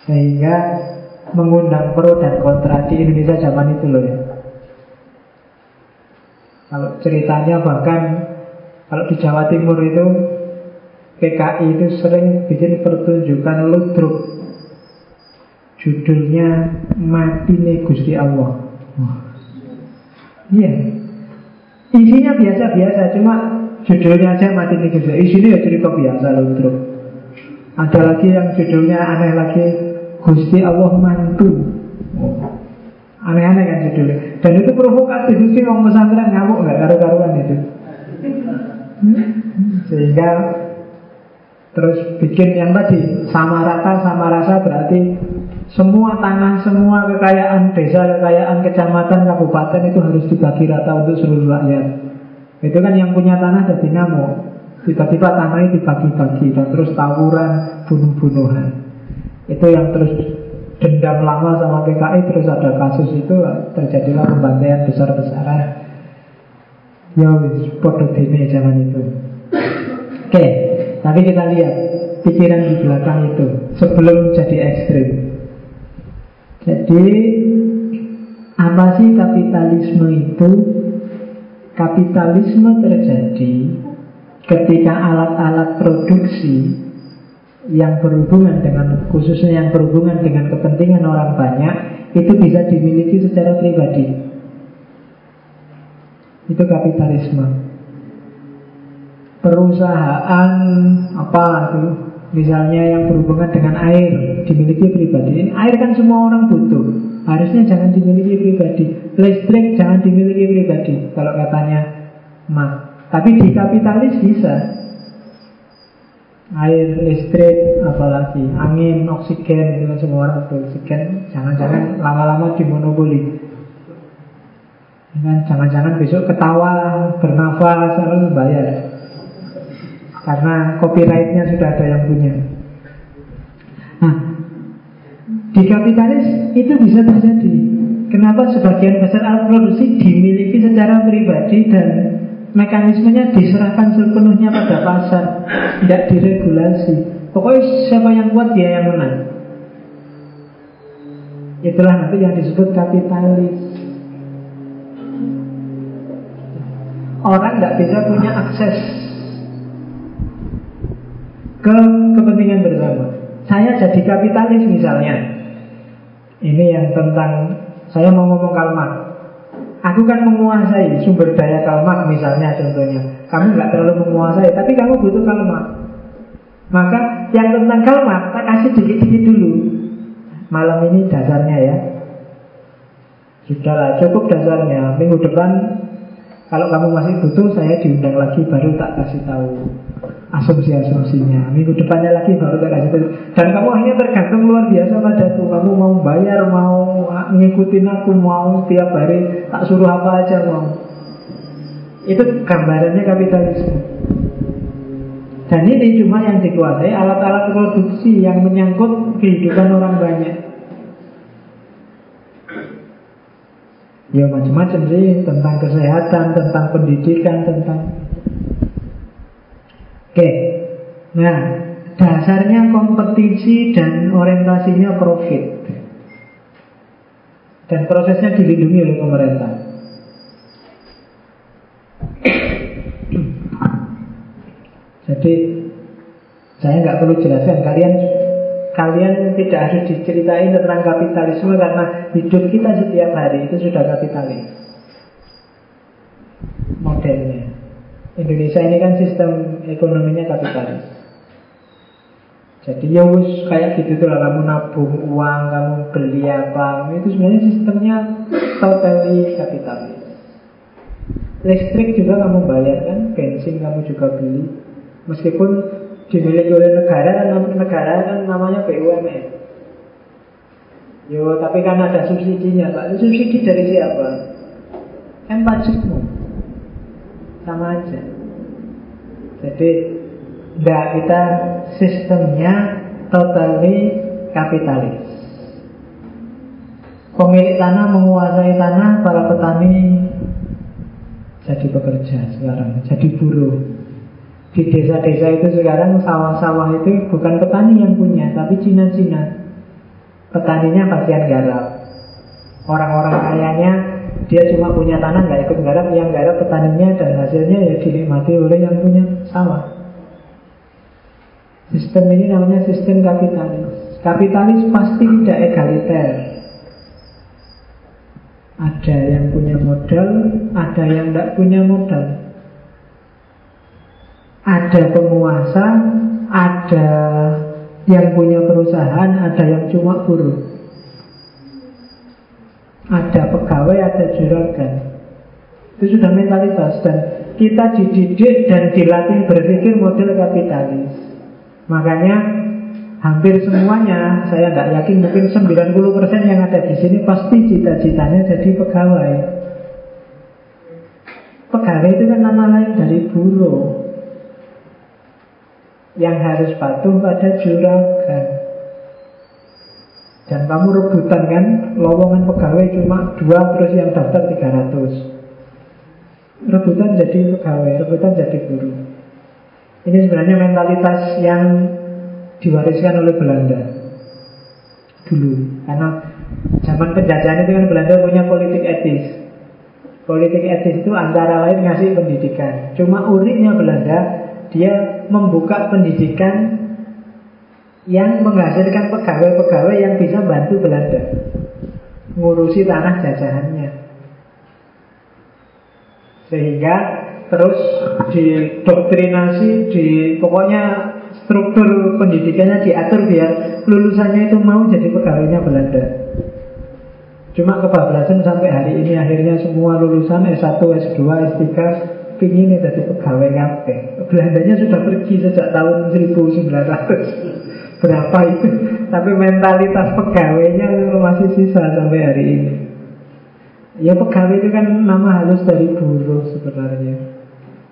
Sehingga mengundang pro dan kontra di Indonesia zaman itu loh ya. Kalau ceritanya bahkan Kalau di Jawa Timur itu PKI itu sering bikin pertunjukan ludruk Judulnya Mati Gusti Allah. Iya. Isinya biasa-biasa Cuma judulnya aja Mati nih Gusti Isinya ya cerita biasa ludruk Ada lagi yang judulnya aneh lagi Gusti Allah mantu. Aneh-aneh kan judulnya. Dan itu provokatif sih Orang pesantren ngamuk nggak karu-karuan itu. Hmm? Sehingga Terus bikin yang tadi sama rata sama rasa berarti semua tanah, semua kekayaan desa, kekayaan kecamatan, kabupaten itu harus dibagi rata untuk seluruh rakyat. Itu kan yang punya tanah jadi ngamuk. Tiba-tiba tanahnya dibagi-bagi dan terus tawuran, bunuh-bunuhan. Itu yang terus dendam lama sama PKI terus ada kasus itu terjadilah pembantaian besar-besaran. Ya podo dene zaman itu. Oke. Okay. Tapi kita lihat pikiran di belakang itu sebelum jadi ekstrim. Jadi apa sih kapitalisme itu? Kapitalisme terjadi ketika alat-alat produksi yang berhubungan dengan khususnya yang berhubungan dengan kepentingan orang banyak itu bisa dimiliki secara pribadi. Itu kapitalisme perusahaan apa itu misalnya yang berhubungan dengan air dimiliki pribadi. Ini air kan semua orang butuh. Harusnya jangan dimiliki pribadi. Listrik jangan dimiliki pribadi. Kalau katanya mak tapi di kapitalis bisa. Air listrik apalagi angin oksigen itu kan semua orang butuh oksigen. Jangan-jangan lama-lama dimonopoli. Jangan-jangan besok ketawa bernafas harus bayar karena copyrightnya sudah ada yang punya Nah Di kapitalis itu bisa terjadi. Kenapa sebagian besar alat produksi dimiliki secara pribadi dan mekanismenya diserahkan sepenuhnya pada pasar, tidak diregulasi. Pokoknya siapa yang kuat dia yang menang. Itulah nanti yang disebut kapitalis. Orang nggak bisa punya akses ke kepentingan bersama. Saya jadi kapitalis misalnya, ini yang tentang saya mau ngomong kalmat. Aku kan menguasai sumber daya kalmat misalnya contohnya. Kamu nggak terlalu menguasai, tapi kamu butuh kalmat. Maka yang tentang kalmat tak kasih dikit-dikit dulu. Malam ini dasarnya ya. Sudahlah, cukup dasarnya. Minggu depan kalau kamu masih butuh, saya diundang lagi baru tak kasih tahu asumsi-asumsinya. Minggu depannya lagi baru tak kasih tahu. Dan kamu hanya tergantung luar biasa padaku. Kamu mau bayar, mau ngikutin aku, mau tiap hari tak suruh apa aja mau. Itu gambarannya kapitalisme. Dan ini cuma yang dikuasai alat-alat produksi yang menyangkut kehidupan orang banyak. Ya macam-macam sih tentang kesehatan, tentang pendidikan, tentang Oke. Nah, dasarnya kompetisi dan orientasinya profit. Dan prosesnya dilindungi oleh pemerintah. Jadi saya nggak perlu jelaskan kalian Kalian tidak harus diceritain tentang kapitalisme karena hidup kita setiap hari itu sudah kapitalis. Modelnya. Indonesia ini kan sistem ekonominya kapitalis. Jadi ya wus kayak gitu tuh lah kamu nabung uang, kamu beli apa, itu sebenarnya sistemnya totally kapitalis. Listrik juga kamu bayar kan, bensin kamu juga beli. Meskipun dimiliki oleh negara kan negara kan namanya BUMN. Yo, tapi kan ada subsidinya, Pak. Subsidi dari siapa? Kan pajakmu. Sama aja. Jadi, enggak kita sistemnya totally kapitalis. Pemilik tanah menguasai tanah, para petani jadi bekerja sekarang, jadi buruh. Di desa-desa itu sekarang sawah-sawah itu bukan petani yang punya, tapi Cina-Cina. Petaninya bagian garap. Orang-orang kayanya dia cuma punya tanah nggak ikut garap, yang garap petaninya dan hasilnya ya dinikmati oleh yang punya sawah. Sistem ini namanya sistem kapitalis. Kapitalis pasti tidak egaliter. Ada yang punya modal, ada yang tidak punya modal. Ada penguasa, ada yang punya perusahaan, ada yang cuma buruh. Ada pegawai, ada juragan. Itu sudah mentalitas dan kita dididik dan dilatih berpikir model kapitalis. Makanya hampir semuanya, saya tidak yakin mungkin 90% yang ada di sini pasti cita-citanya jadi pegawai. Pegawai itu kan nama lain dari buruh yang harus patuh pada juragan. Dan kamu rebutan kan lowongan pegawai cuma dua terus yang daftar 300. Rebutan jadi pegawai, rebutan jadi guru. Ini sebenarnya mentalitas yang diwariskan oleh Belanda dulu. Karena zaman penjajahan itu kan Belanda punya politik etis. Politik etis itu antara lain ngasih pendidikan. Cuma uniknya Belanda dia membuka pendidikan yang menghasilkan pegawai-pegawai yang bisa bantu Belanda ngurusi tanah jajahannya. Sehingga terus didoktrinasi, di pokoknya struktur pendidikannya diatur biar lulusannya itu mau jadi pegawainya Belanda. Cuma kebablasan sampai hari ini akhirnya semua lulusan S1, S2, S3 pingin jadi pegawai kafe. Belandanya sudah pergi sejak tahun 1900 Berapa itu Tapi mentalitas pegawainya masih sisa sampai hari ini Ya pegawai itu kan nama halus dari buruh sebenarnya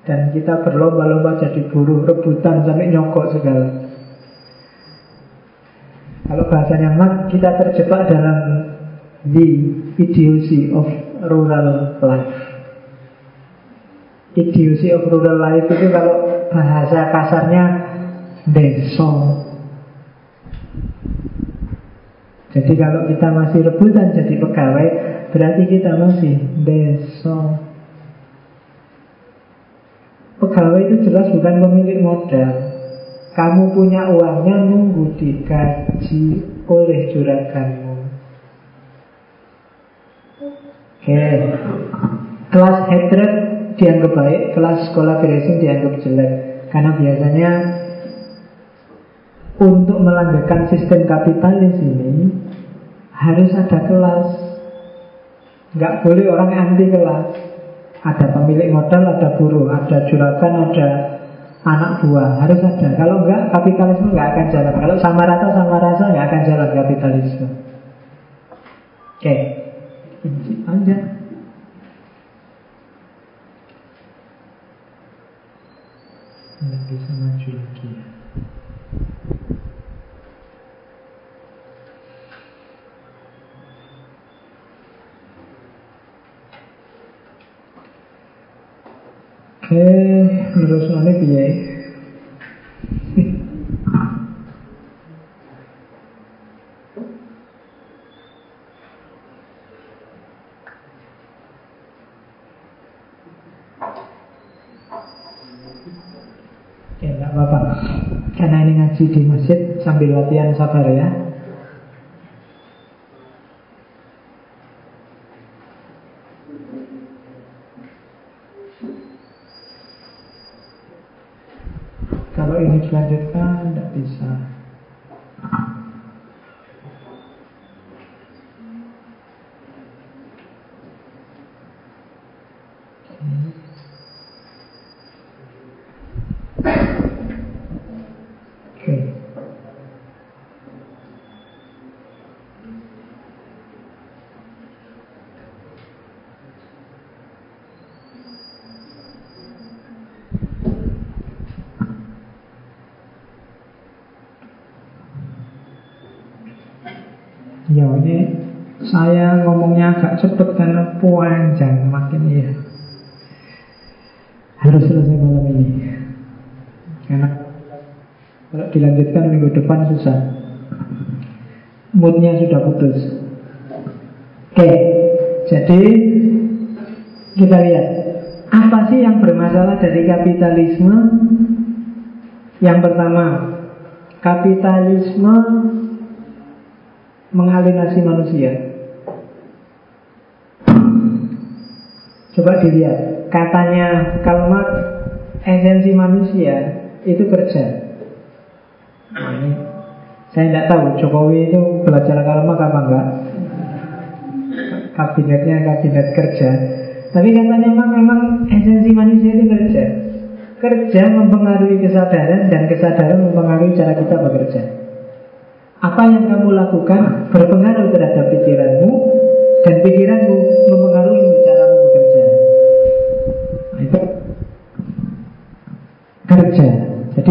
Dan kita berlomba-lomba jadi buruh Rebutan sampai nyokok segala Kalau bahasanya Marx, kita terjebak dalam the idiocy of rural life. Idiocy of rural life itu kalau bahasa kasarnya deso. Jadi kalau kita masih rebutan jadi pegawai, berarti kita masih deso. Pegawai itu jelas bukan pemilik modal. Kamu punya uangnya nunggu digaji oleh juraganmu. Oke. Okay. Kelas hatred dianggap baik, kelas sekolah beresin dianggap jelek. Karena biasanya untuk melanggengkan sistem kapitalis ini harus ada kelas. Nggak boleh orang anti kelas. Ada pemilik modal, ada buruh, ada juragan, ada anak buah harus ada. Kalau enggak kapitalisme enggak akan jalan. Kalau sama rasa sama rasa enggak akan jalan kapitalisme. Oke, okay. aja. Nggak bisa maju lagi. Terus nanti piye? Ya, nggak apa-apa. Karena ini ngaji di masjid sambil latihan sabar ya. Dilanjutkan tidak bisa agak cepet karena panjang makin iya. Harus selesai malam ini. Karena kalau dilanjutkan minggu depan susah. Moodnya sudah putus. Oke, jadi kita lihat apa sih yang bermasalah dari kapitalisme? Yang pertama, kapitalisme mengalinasi manusia. Coba dilihat, katanya kalimat esensi manusia itu kerja. Nah, ini saya tidak tahu Jokowi itu belajar kalimat apa enggak. Kabinetnya kabinet kerja. Tapi katanya memang, memang esensi manusia itu kerja. Kerja mempengaruhi kesadaran dan kesadaran mempengaruhi cara kita bekerja. Apa yang kamu lakukan berpengaruh terhadap pikiranmu dan pikiranmu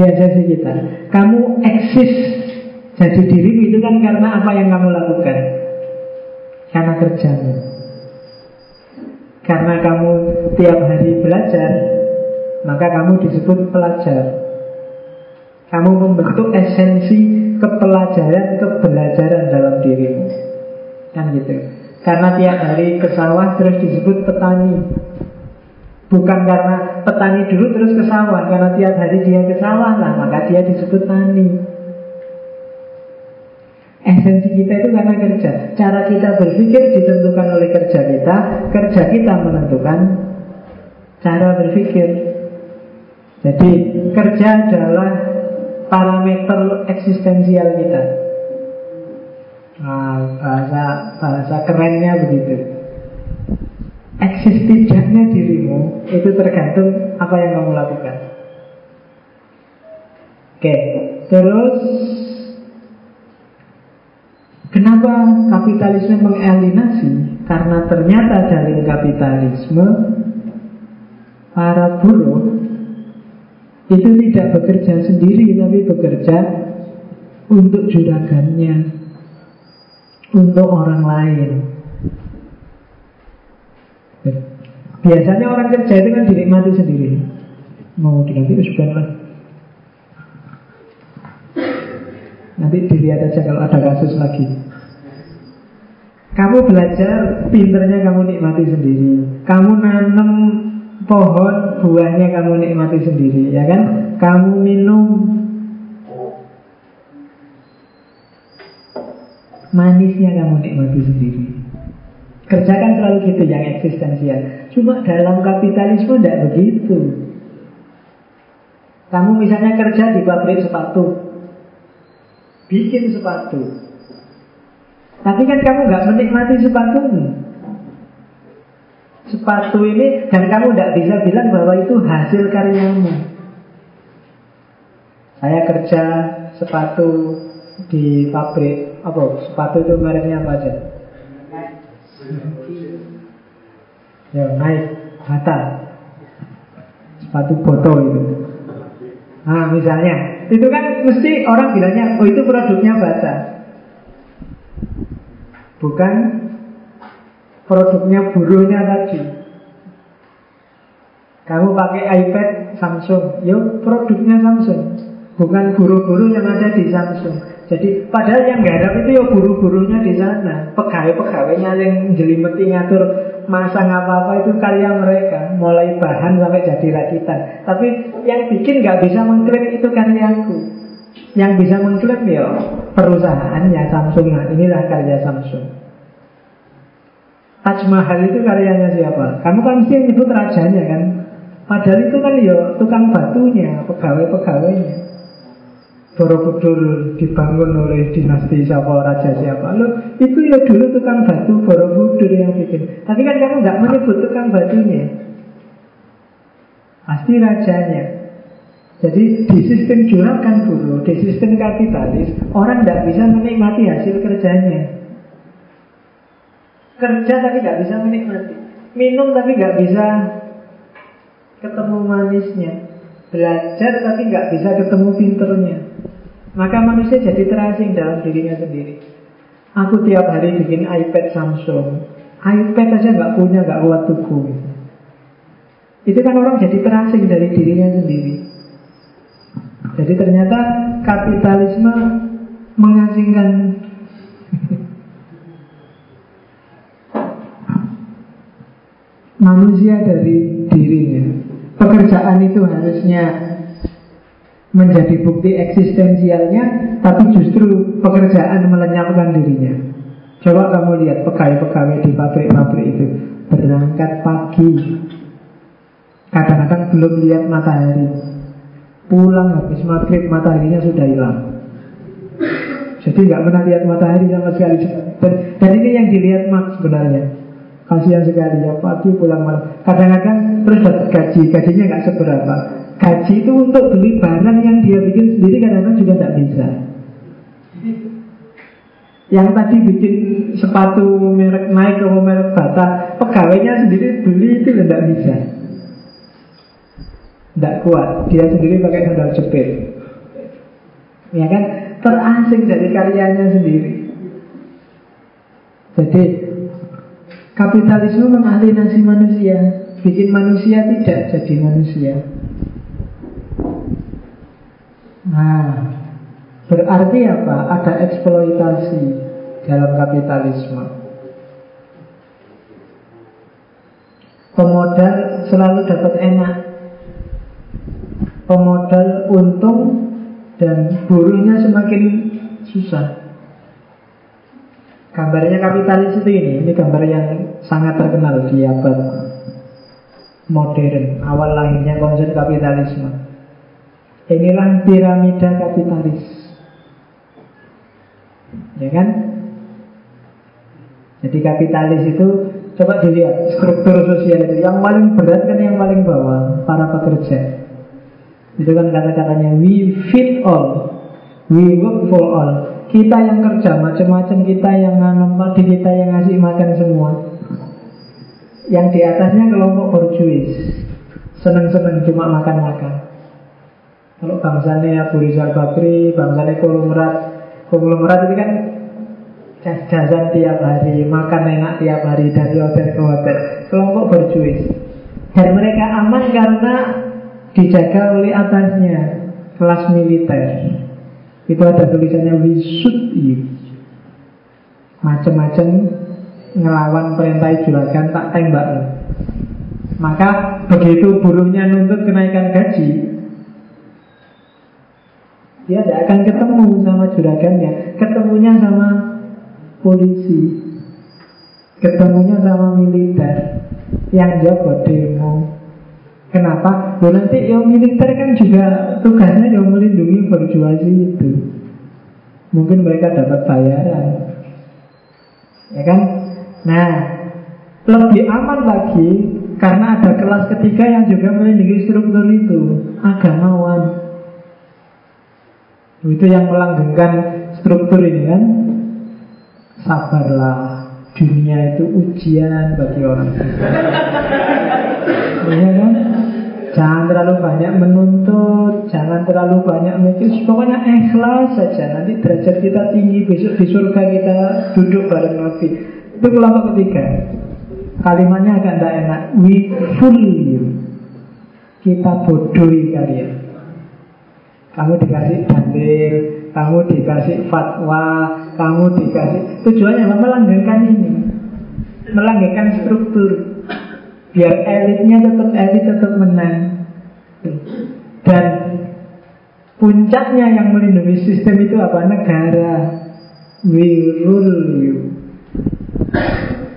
Esensi kita. Kamu eksis jadi dirimu itu kan karena apa yang kamu lakukan. Karena kerjamu. Karena kamu tiap hari belajar, maka kamu disebut pelajar. Kamu membentuk esensi kepelajaran, kebelajaran dalam dirimu. Kan gitu. Karena tiap hari ke sawah terus disebut petani. Bukan karena petani dulu terus ke sawah Karena tiap hari dia ke sawah lah Maka dia disebut tani. Esensi kita itu karena kerja. Cara kita berpikir ditentukan oleh kerja kita Kerja kita menentukan Cara berpikir. Jadi kerja adalah Parameter eksistensial kita. Nah, bahasa, bahasa kerennya begitu eksis tidaknya dirimu itu tergantung apa yang kamu lakukan. Oke, terus kenapa kapitalisme mengeliminasi? Karena ternyata dari kapitalisme para buruh itu tidak bekerja sendiri tapi bekerja untuk juragannya, untuk orang lain. Biasanya orang kerja itu kan dinikmati sendiri. Mau diganti lah. Nanti dilihat aja kalau ada kasus lagi. Kamu belajar, pinternya kamu nikmati sendiri. Kamu nanam pohon, buahnya kamu nikmati sendiri, ya kan? Kamu minum manisnya kamu nikmati sendiri. Kerjakan selalu gitu yang eksistensial. Cuma dalam kapitalisme tidak begitu. Kamu misalnya kerja di pabrik sepatu, bikin sepatu. Tapi kan kamu nggak menikmati sepatumu. Sepatu ini dan kamu tidak bisa bilang bahwa itu hasil karyamu. Saya kerja sepatu di pabrik apa? Sepatu itu mereknya apa aja? Ya naik bata sepatu foto itu. Nah misalnya itu kan mesti orang bilangnya oh itu produknya bata. Bukan produknya buruhnya tadi. Kamu pakai iPad Samsung, yuk produknya Samsung. Bukan guru-guru yang ada di Samsung. Jadi padahal yang garap itu ya guru-gurunya di sana. Pegawai-pegawainya yang jelimeti ngatur masang apa-apa itu karya mereka. Mulai bahan sampai jadi rakitan. Tapi yang bikin nggak bisa mengklaim itu karyaku. Yang bisa mengklaim ya perusahaannya Samsung. Nah inilah karya Samsung. Taj Mahal itu karyanya siapa? Kamu kan mesti nyebut rajanya kan? Padahal itu kan ya tukang batunya, pegawai-pegawainya. Borobudur dibangun oleh dinasti siapa, raja siapa. Loh, itu ya dulu tukang batu Borobudur yang bikin. Tapi kan kamu nggak menyebut tukang batunya. Pasti rajanya. Jadi di sistem juragan dulu Di sistem kapitalis Orang nggak bisa menikmati hasil kerjanya. Kerja tapi nggak bisa menikmati. Minum tapi nggak bisa Ketemu manisnya. Belajar tapi nggak bisa ketemu pinternya maka manusia jadi terasing dalam dirinya sendiri. Aku tiap hari bikin iPad Samsung. iPad aja nggak punya, nggak kuat tubuh. Itu kan orang jadi terasing dari dirinya sendiri. Jadi ternyata kapitalisme mengasingkan manusia dari dirinya. Pekerjaan itu harusnya menjadi bukti eksistensialnya, tapi justru pekerjaan melenyapkan dirinya. Coba kamu lihat pegawai-pegawai di pabrik-pabrik itu berangkat pagi, kadang-kadang belum lihat matahari, pulang habis maghrib mataharinya sudah hilang. Jadi nggak pernah lihat matahari sama sekali. Dan, ini yang dilihat Max sebenarnya. Kasihan sekali ya pagi pulang malam. Kadang-kadang terus dapat gaji, gajinya nggak seberapa. Gaji itu untuk beli barang yang dia bikin sendiri kadang-kadang juga tidak bisa. Yang tadi bikin sepatu merek naik ke merek bata, pegawainya sendiri beli itu tidak bisa. Tidak kuat, dia sendiri pakai sandal jepit. Ya kan, terasing dari karyanya sendiri. Jadi kapitalisme mengalienasi manusia, bikin manusia tidak jadi manusia. Nah, berarti apa? Ada eksploitasi dalam kapitalisme. Pemodal selalu dapat enak. Pemodal untung dan buruhnya semakin susah. Gambarnya kapitalis itu ini, ini gambar yang sangat terkenal di abad modern, awal lahirnya konsep kapitalisme. Inilah piramida kapitalis. Ya kan? Jadi kapitalis itu Coba dilihat struktur sosial itu. Yang paling berat kan yang paling bawah Para pekerja. Itu kan kata-katanya We fit all. We work for all. Kita yang kerja macam-macam Kita yang nanam padi Kita yang ngasih makan semua. Yang di atasnya kelompok borjuis. Seneng-seneng cuma makan-makan kalau bangsanya Abu Rizal Bakri, bangsanya Kolomrat, Konglomerat itu kan jas-jasan tiap hari, makan enak tiap hari dari hotel ke hotel. Kelompok berjuis. Dan mereka aman karena dijaga oleh atasnya kelas militer. Itu ada tulisannya we shoot you. Macam-macam ngelawan perintah juragan tak tembak Maka begitu buruhnya nuntut kenaikan gaji, dia tidak akan ketemu sama juragannya, ketemunya sama polisi, ketemunya sama militer yang jago demo. Kenapa? Ya nanti yang militer kan juga tugasnya yang melindungi berjuasi itu. Mungkin mereka dapat bayaran. Ya kan? Nah, lebih aman lagi karena ada kelas ketiga yang juga melindungi struktur itu, agamawan. Itu yang melanggengkan struktur ini kan. Sabarlah, dunia itu ujian bagi orang Iya kan? Jangan terlalu banyak menuntut, jangan terlalu banyak mikir, pokoknya ikhlas saja. Nanti derajat kita tinggi, besok di surga kita duduk bareng Nabi. Itu kelompok ketiga. Kalimatnya agak tidak enak. We fool you. Kita bodohi kalian. Kamu dikasih dalil, kamu dikasih fatwa, kamu dikasih tujuannya apa? Melanggengkan ini, melanggengkan struktur, biar elitnya tetap elit tetap menang. Dan puncaknya yang melindungi sistem itu apa? Negara. We rule you.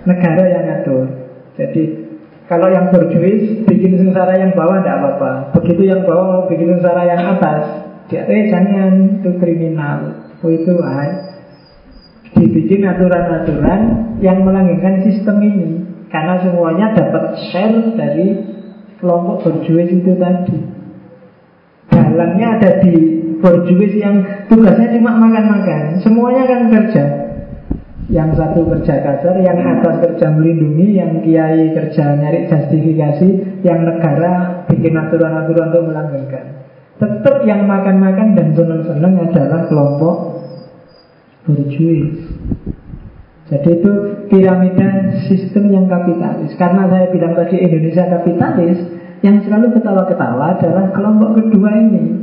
Negara yang ngatur. Jadi kalau yang berjuis bikin sengsara yang bawah tidak apa-apa. Begitu yang bawah mau bikin sengsara yang atas, dia, eh jangan itu kriminal. Oh itu ah. Dibikin aturan-aturan yang melanggengkan sistem ini. Karena semuanya dapat share dari kelompok berjuis itu tadi. Dalangnya ada di berjuis yang tugasnya cuma makan-makan. Semuanya kan kerja. Yang satu kerja kasar, yang atas kerja melindungi, yang kiai kerja nyari justifikasi, yang negara bikin aturan-aturan untuk melanggengkan. Tetap yang makan-makan dan senang-senang adalah kelompok berjuis. Jadi itu piramida sistem yang kapitalis. Karena saya bilang tadi Indonesia kapitalis, yang selalu ketawa-ketawa adalah kelompok kedua ini.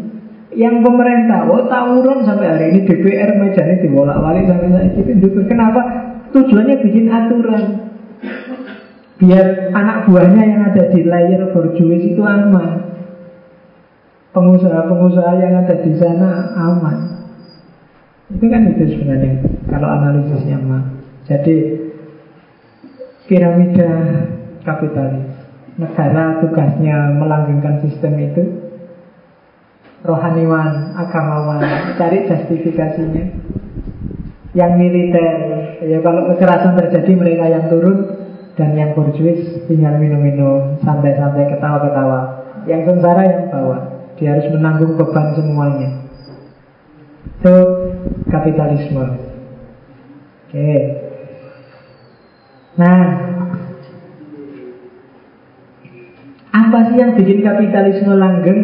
Yang pemerintah, oh tawuran sampai hari ini DPR mejanya dibolak-balik sampai saat itu. Kenapa? Tujuannya bikin aturan. Biar anak buahnya yang ada di layar berjuis itu aman pengusaha-pengusaha yang ada di sana aman. Itu kan itu sebenarnya kalau analisisnya mah. Jadi piramida kapitalis. Negara tugasnya melanggengkan sistem itu. Rohaniwan, agamawan, cari justifikasinya. Yang militer, ya kalau kekerasan terjadi mereka yang turun dan yang berjuis tinggal minum-minum, santai-santai, ketawa-ketawa. Yang sengsara yang bawah. Dia harus menanggung beban semuanya. Itu kapitalisme. Oke. Nah, apa sih yang bikin kapitalisme langgeng?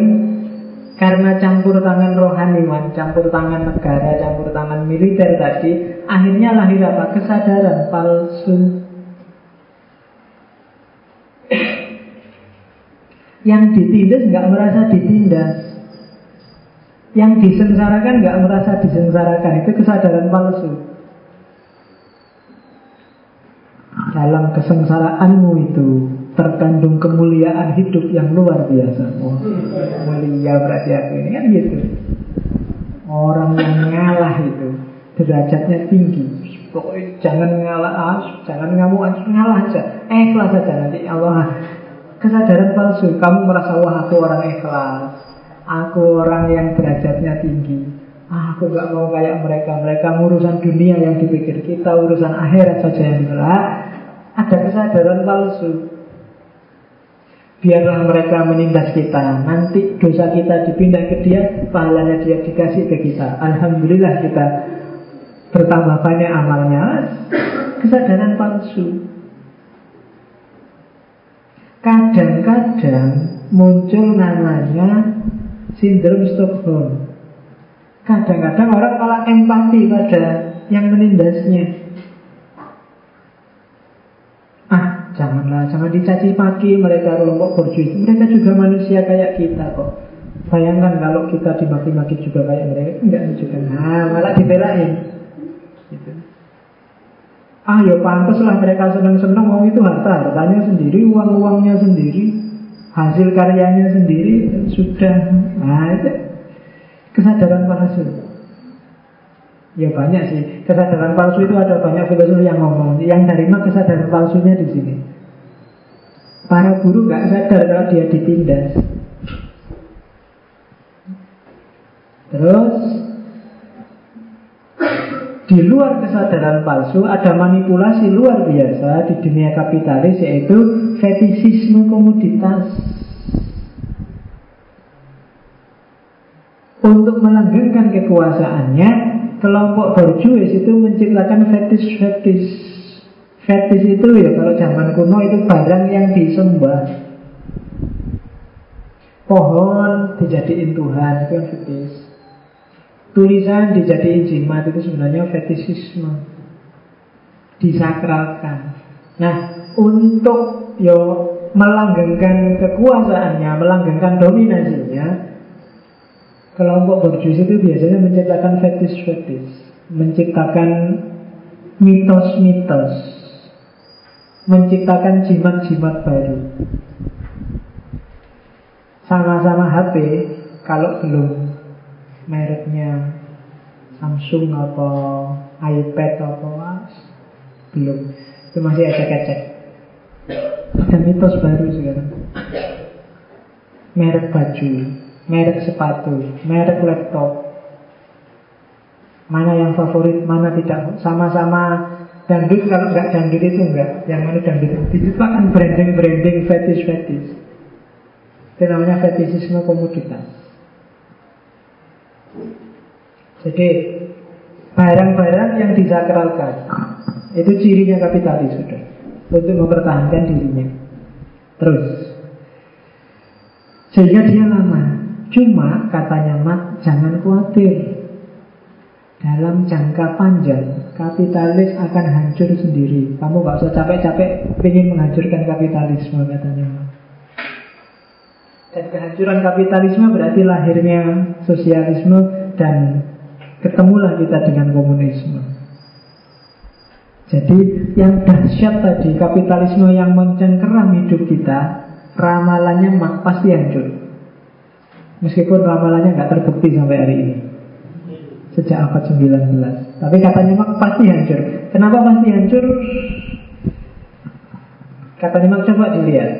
Karena campur tangan rohaniwan, campur tangan negara, campur tangan militer tadi, akhirnya lahir apa? Kesadaran palsu Yang ditindas nggak merasa ditindas. Yang disengsarakan nggak merasa disengsarakan. Itu kesadaran palsu. Dalam kesengsaraanmu itu Terkandung kemuliaan hidup yang luar biasa. Oh, Mulia berarti aku ini. Kan gitu. Orang yang ngalah itu Derajatnya tinggi. Pokoknya jangan ngalah Jangan ngamu ngalah aja. Ikhlas saja nanti. Allah Kesadaran palsu, kamu merasa wah aku orang ikhlas, aku orang yang derajatnya tinggi. Ah, aku gak mau kayak mereka, mereka urusan dunia yang dipikir kita, urusan akhirat saja yang dipikir. Ada kesadaran palsu. Biarlah mereka menindas kita. Nanti dosa kita dipindah ke dia Pahalanya dia dikasih ke kita. Alhamdulillah kita Bertambah banyak amalnya. Kesadaran palsu Kadang-kadang muncul namanya sindrom Stockholm. Kadang-kadang orang malah empati pada yang menindasnya. Ah, janganlah, jangan dicaci maki mereka kelompok borjuis. Mereka juga manusia kayak kita kok. Bayangkan kalau kita dimaki-maki juga kayak mereka, enggak juga. Nah, malah dibelain. Ah, ya pantas lah mereka senang-senang, mau itu harta, hartanya sendiri, uang-uangnya sendiri, hasil karyanya sendiri, sudah. Nah, itu kesadaran palsu. Ya banyak sih. Kesadaran palsu itu ada banyak filosof yang ngomong. Yang dari mana kesadaran palsunya di sini? Para guru nggak sadar kalau dia ditindas. Terus di luar kesadaran palsu ada manipulasi luar biasa di dunia kapitalis yaitu fetisisme komoditas. Untuk melanggengkan kekuasaannya, kelompok borjuis itu menciptakan fetish-fetish Fetish itu ya kalau zaman kuno itu barang yang disembah. Pohon dijadiin Tuhan itu yang fetish Tulisan dijadiin jimat itu sebenarnya fetishisme Disakralkan. Nah untuk yo melanggengkan kekuasaannya, melanggengkan dominasinya Kelompok borjuis itu biasanya menciptakan fetish-fetish Menciptakan mitos-mitos Menciptakan jimat-jimat baru. Sama-sama HP Kalau belum mereknya Samsung atau iPad atau apa Belum Itu masih ecek-ecek Ada mitos baru sekarang Merek baju merek sepatu, merek laptop. Mana yang favorit, mana tidak. Sama-sama dangdut, kalau nggak dangdut itu enggak. Yang mana dangdut itu akan branding-branding fetish-fetish. Itu namanya fetishisme komoditas. Jadi barang-barang yang disakralkan itu cirinya kapitalis sudah untuk mempertahankan dirinya. Terus sehingga dia lama Cuma katanya Mat, jangan khawatir. Dalam jangka panjang, kapitalis akan hancur sendiri. Kamu gak usah capek-capek ingin menghancurkan kapitalisme katanya. Dan kehancuran kapitalisme berarti lahirnya sosialisme dan ketemulah kita dengan komunisme. Jadi yang dahsyat tadi kapitalisme yang mencengkeram hidup kita, ramalannya mak pasti hancur. Meskipun ramalannya nggak terbukti sampai hari ini Sejak abad 19 Tapi katanya mak pasti hancur Kenapa pasti hancur? Katanya mak coba dilihat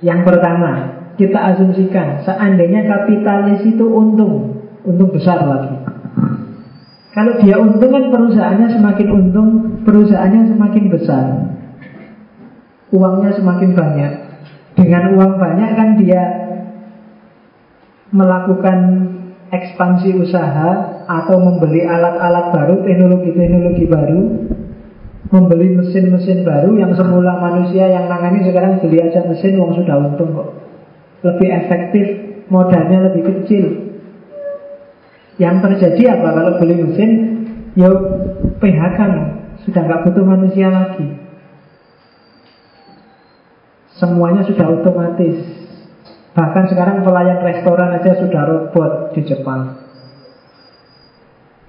Yang pertama Kita asumsikan Seandainya kapitalis itu untung Untung besar lagi. Kalau dia untung kan perusahaannya semakin untung Perusahaannya semakin besar. Uangnya semakin banyak. Dengan uang banyak kan dia melakukan ekspansi usaha atau membeli alat-alat baru, teknologi-teknologi baru, membeli mesin-mesin baru yang semula manusia yang nangani sekarang beli aja mesin uang sudah untung kok. Lebih efektif, modalnya lebih kecil. Yang terjadi apa kalau beli mesin? Ya PHK sudah nggak butuh manusia lagi. Semuanya sudah otomatis Bahkan sekarang pelayan restoran aja sudah robot di Jepang.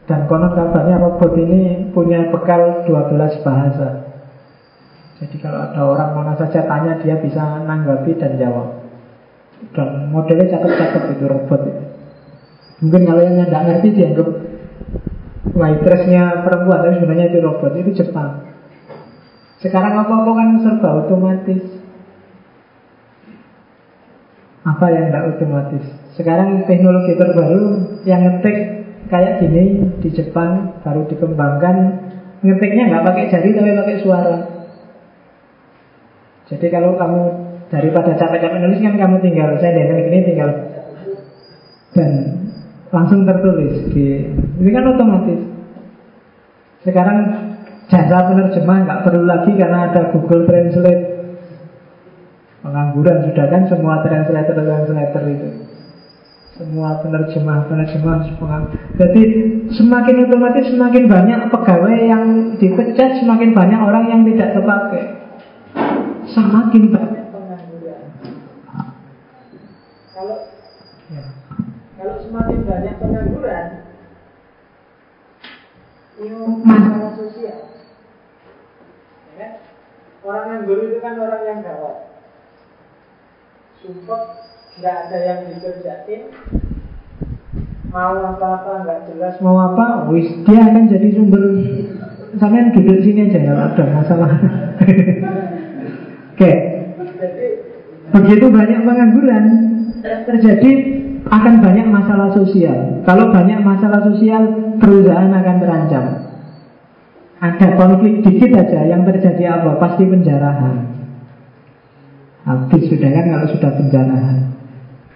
Dan konon kabarnya robot ini punya bekal 12 bahasa. Jadi kalau ada orang mana saja tanya dia bisa nanggapi dan jawab. Dan modelnya cakep-cakep itu robot itu. Mungkin kalau yang tidak ngerti dianggap waitressnya perempuan, tapi sebenarnya itu robot, itu Jepang. Sekarang apa-apa kan serba otomatis. Apa yang tidak otomatis Sekarang teknologi terbaru Yang ngetik kayak gini Di Jepang baru dikembangkan Ngetiknya nggak pakai jari tapi pakai suara Jadi kalau kamu Daripada capek-capek nulis kan kamu tinggal Saya dengan ini tinggal Dan langsung tertulis di, Ini kan otomatis Sekarang jasa penerjemah nggak perlu lagi karena ada Google Translate Pengangguran sudah kan semua translator-translator itu semua penerjemah-penerjemah semua. Jadi semakin otomatis semakin banyak pegawai yang dipecat, semakin banyak orang yang tidak terpakai. Semakin banyak pengangguran. Kalau ya. kalau semakin banyak pengangguran, ini masalah sosial. Ya kan? Orang yang guru itu kan orang yang gawat. Sumpah nggak ada yang dikerjain mau apa-apa nggak jelas mau apa wis dia akan jadi sumber sampean duduk sini aja nggak ada masalah oke begitu banyak pengangguran terjadi akan banyak masalah sosial. Kalau banyak masalah sosial perusahaan akan terancam. Ada konflik dikit aja yang terjadi apa? Pasti penjarahan. Habis sudah kan kalau sudah penjarahan.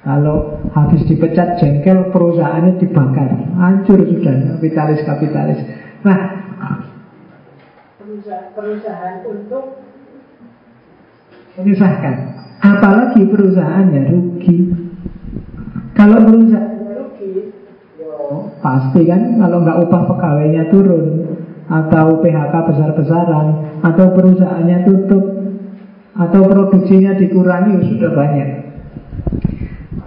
Kalau habis dipecat jengkel perusahaannya dibakar. Hancur sudah kapitalis-kapitalis. Nah perusahaan, perusahaan untuk Menyusahkan. Apalagi perusahaannya rugi Kalau yo. Pasti kan Kalau nggak upah pegawainya turun Atau PHK besar-besaran Atau perusahaannya tutup Atau produksinya dikurangi Sudah banyak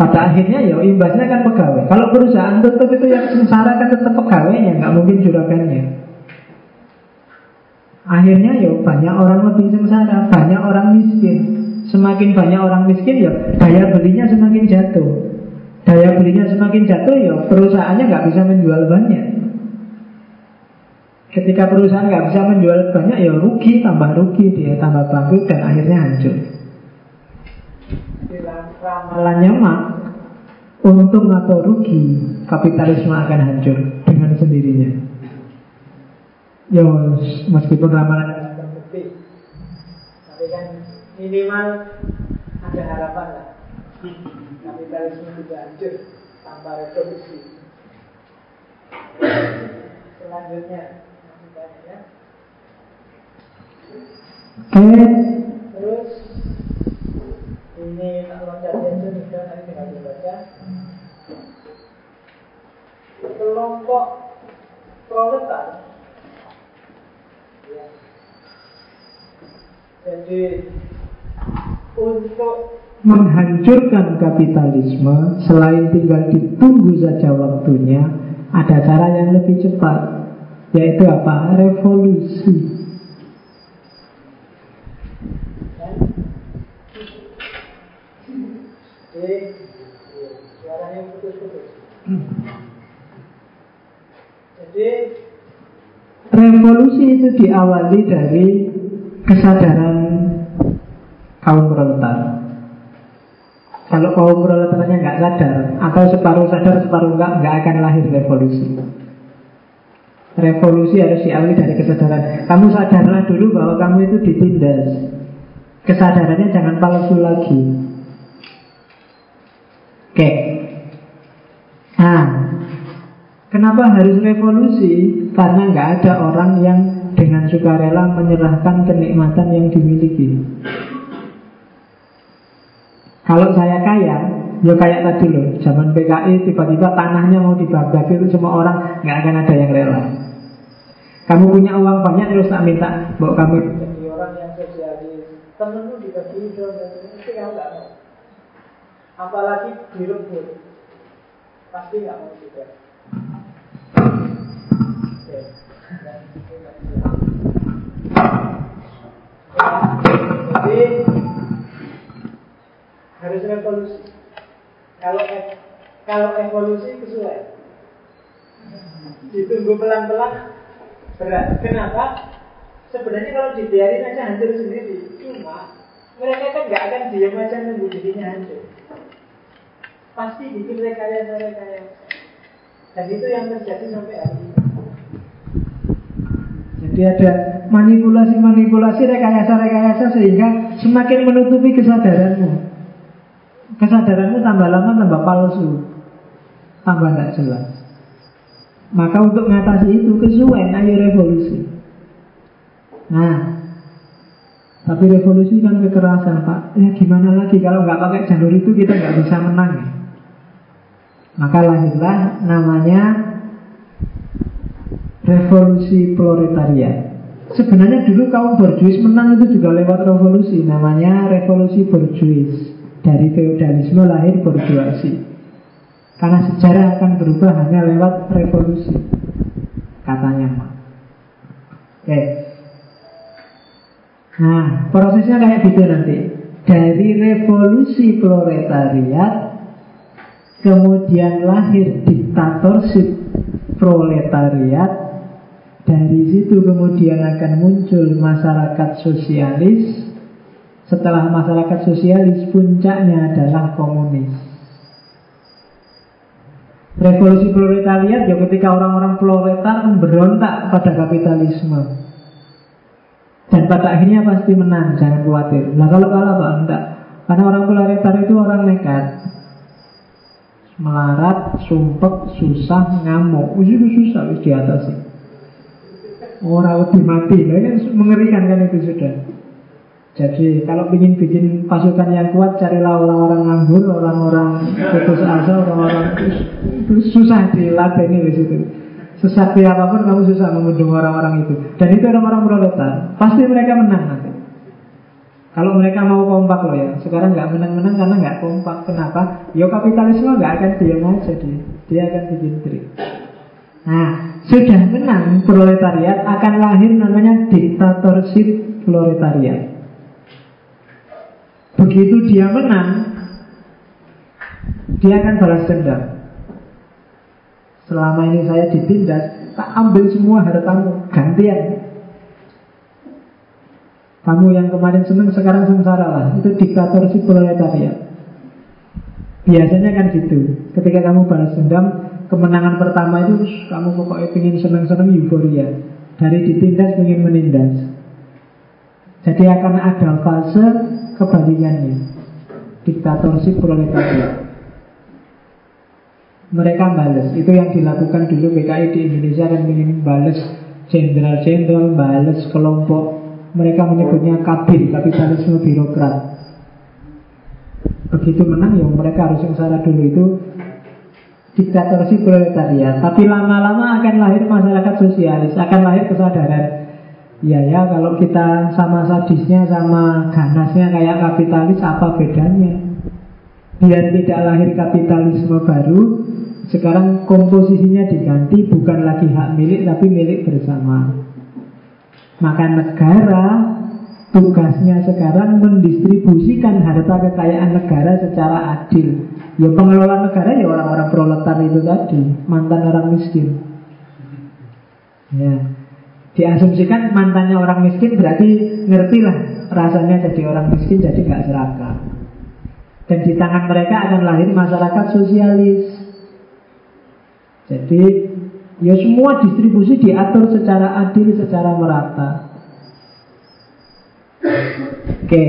pada akhirnya ya imbasnya kan pegawai. Kalau perusahaan tutup itu yang sengsara kan tetap pegawainya, nggak mungkin juragannya. Akhirnya ya banyak orang lebih sengsara, banyak orang miskin. Semakin banyak orang miskin ya daya belinya semakin jatuh. Daya belinya semakin jatuh ya perusahaannya nggak bisa menjual banyak. Ketika perusahaan nggak bisa menjual banyak ya rugi, tambah rugi dia, tambah bangkrut dan akhirnya hancur ramalannya mak untung atau rugi kapitalisme akan hancur dengan sendirinya. Ya meskipun ramalan terbukti, tapi kan minimal ada harapan lah. Kapitalisme tidak hancur tanpa revolusi. Selanjutnya ya. Oke. Terus ini tak loncat aja sudah nanti tinggal dibaca. Kelompok proletar. Ya. Jadi untuk menghancurkan kapitalisme selain tinggal ditunggu saja waktunya ada cara yang lebih cepat yaitu apa revolusi Jadi revolusi itu diawali dari kesadaran kaum proletar. Kalau kaum proletarnya nggak sadar atau separuh sadar separuh nggak nggak akan lahir revolusi. Revolusi harus diawali dari kesadaran. Kamu sadarlah dulu bahwa kamu itu ditindas. Kesadarannya jangan palsu lagi. Oke. Nah, kenapa harus revolusi? Karena nggak ada orang yang dengan sukarela menyerahkan kenikmatan yang dimiliki. Kalau saya kaya, ya kayak tadi loh, zaman PKI tiba-tiba tanahnya mau dibagi itu semua orang nggak akan ada yang rela. Kamu punya uang banyak terus tak minta, bawa kamu jadi orang yang sosialis, temenmu dibagi dong, itu kamu nggak mau. Apalagi direbut Pasti nggak mau juga Jadi harus revolusi. Kalau kalau evolusi kesulitan. Ditunggu pelan-pelan berat. Kenapa? Sebenarnya kalau dibiarin aja hancur sendiri. Cuma mereka kan nggak akan diam aja nunggu dirinya hancur. Pasti bikin rekayasa-rekayasa. Dan itu yang terjadi sampai hari ini. Jadi ada manipulasi-manipulasi rekayasa-rekayasa sehingga semakin menutupi kesadaranmu. Kesadaranmu tambah lama tambah palsu, tambah tidak jelas. Maka untuk mengatasi itu kesuwen ayo revolusi. Nah, tapi revolusi kan kekerasan pak. Ya gimana lagi kalau nggak pakai jalur itu kita nggak bisa menang. Ya? Maka lahirlah namanya revolusi proletariat. Sebenarnya dulu kaum borjuis menang itu juga lewat revolusi, namanya revolusi borjuis. Dari feodalisme lahir borjuasi. Karena sejarah akan berubah hanya lewat revolusi, katanya. Oke. Nah, prosesnya kayak gitu nanti. Dari revolusi proletariat, kemudian lahir diktatorship proletariat, dari situ kemudian akan muncul masyarakat sosialis. Setelah masyarakat sosialis, puncaknya adalah komunis. Revolusi proletariat ya ketika orang-orang proletar memberontak pada kapitalisme. Dan pada akhirnya pasti menang, jangan khawatir. Nah kalau kalah apa? Enggak. Karena orang proletar itu orang nekat. Melarat, sumpek, susah, ngamuk. Itu susah, di atas. Orang lebih mati kan mengerikan kan itu sudah jadi kalau ingin bikin pasukan yang kuat carilah orang-orang nganggur orang-orang putus asa orang-orang susah diladeni di situ. Sesakti apa pun kamu susah membendung orang-orang itu. Dan itu orang-orang proletar pasti mereka menang nanti. Kalau mereka mau kompak loh ya. Sekarang nggak menang-menang karena nggak kompak. Kenapa? Ya kapitalisme nggak akan diam aja dia Dia akan bikin trik. Nah sudah menang proletariat akan lahir namanya diktatorship proletariat. Begitu dia menang, dia akan balas dendam. Selama ini saya ditindas, tak ambil semua hartamu, gantian. Kamu yang kemarin senang sekarang sengsara lah. Itu diktatorship proletariat. Biasanya kan gitu. Ketika kamu balas dendam, kemenangan pertama itu kamu pokoknya ingin senang-senang euforia. Dari ditindas ingin menindas. Jadi akan ada fase kebalikannya. Diktatorship proletariat. Mereka balas. Itu yang dilakukan dulu PKI di Indonesia dan ingin balas jenderal-jenderal, balas kelompok. Mereka menyebutnya kabin, kapitalisme birokrat. Begitu menang ya mereka harus sengsara dulu itu diktatorship proletariat. Tapi lama-lama akan lahir masyarakat sosialis, akan lahir kesadaran. Ya ya, kalau kita sama sadisnya, sama ganasnya kayak kapitalis, apa bedanya? Biar tidak lahir kapitalisme baru, sekarang komposisinya diganti bukan lagi hak milik tapi milik bersama. Maka negara tugasnya sekarang mendistribusikan harta kekayaan negara secara adil Ya pengelola negara ya orang-orang proletar itu tadi Mantan orang miskin Ya Diasumsikan mantannya orang miskin berarti ngerti lah rasanya jadi orang miskin jadi nggak serakah. Dan di tangan mereka akan lahir masyarakat sosialis. Jadi ya semua distribusi diatur secara adil, secara merata. Oke,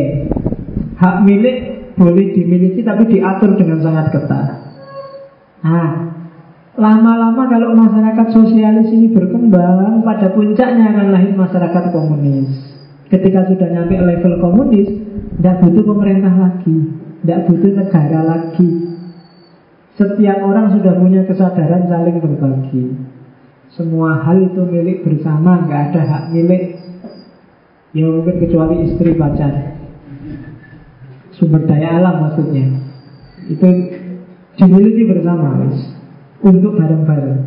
hak milik boleh dimiliki tapi diatur dengan sangat ketat. Nah, lama-lama kalau masyarakat sosialis ini berkembang, pada puncaknya akan lahir masyarakat komunis. Ketika sudah nyampe level komunis, tidak butuh pemerintah lagi, tidak butuh negara lagi. Setiap orang sudah punya kesadaran saling berbagi. Semua hal itu milik bersama, nggak ada hak milik. Ya mungkin kecuali istri pacar sumber daya alam maksudnya itu dimiliki bersama mas untuk bareng-bareng.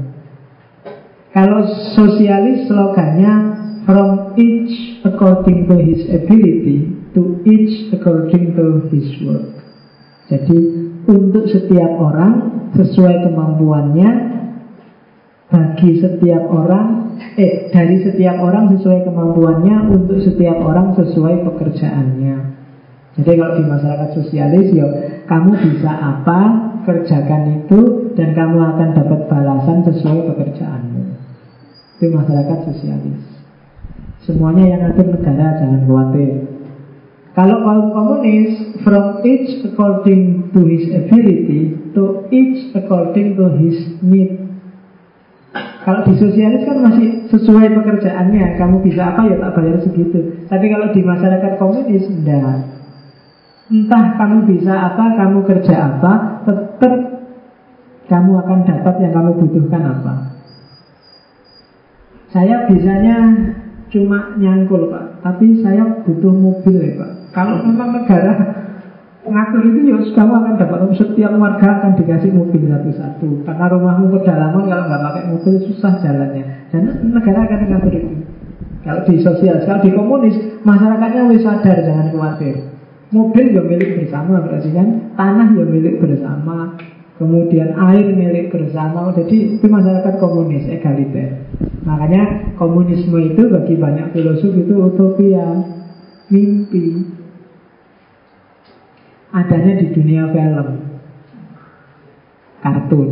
Kalau sosialis slogannya from each according to his ability to each according to his work. Jadi untuk setiap orang sesuai kemampuannya bagi setiap orang eh dari setiap orang sesuai kemampuannya untuk setiap orang sesuai pekerjaannya. Jadi kalau di masyarakat sosialis ya kamu bisa apa kerjakan itu dan kamu akan dapat balasan sesuai pekerjaanmu. Itu masyarakat sosialis. Semuanya yang ngatur negara jangan khawatir. Kalau kaum komunis from each according to his ability to each according to his need. Kalau di sosialis kan masih sesuai pekerjaannya, kamu bisa apa ya tak bayar segitu. Tapi kalau di masyarakat komunis enggak. Entah kamu bisa apa, kamu kerja apa, tetap kamu akan dapat yang kamu butuhkan apa. Saya bisanya cuma nyangkul Pak, tapi saya butuh mobil ya Pak. Kalau memang negara ngatur itu ya kamu akan dapat setiap warga akan dikasih mobil satu-satu. Karena rumahmu pedalaman kalau nggak pakai mobil susah jalannya. Dan negara akan ngatur itu. Kalau di sosial kalau di komunis masyarakatnya wis sadar jangan khawatir mobil ya milik bersama berarti kan? Tanah ya milik bersama. Kemudian air milik bersama. Jadi itu masyarakat komunis egaliter makanya komunisme itu bagi banyak filosof itu utopia mimpi. Adanya di dunia film. Kartun.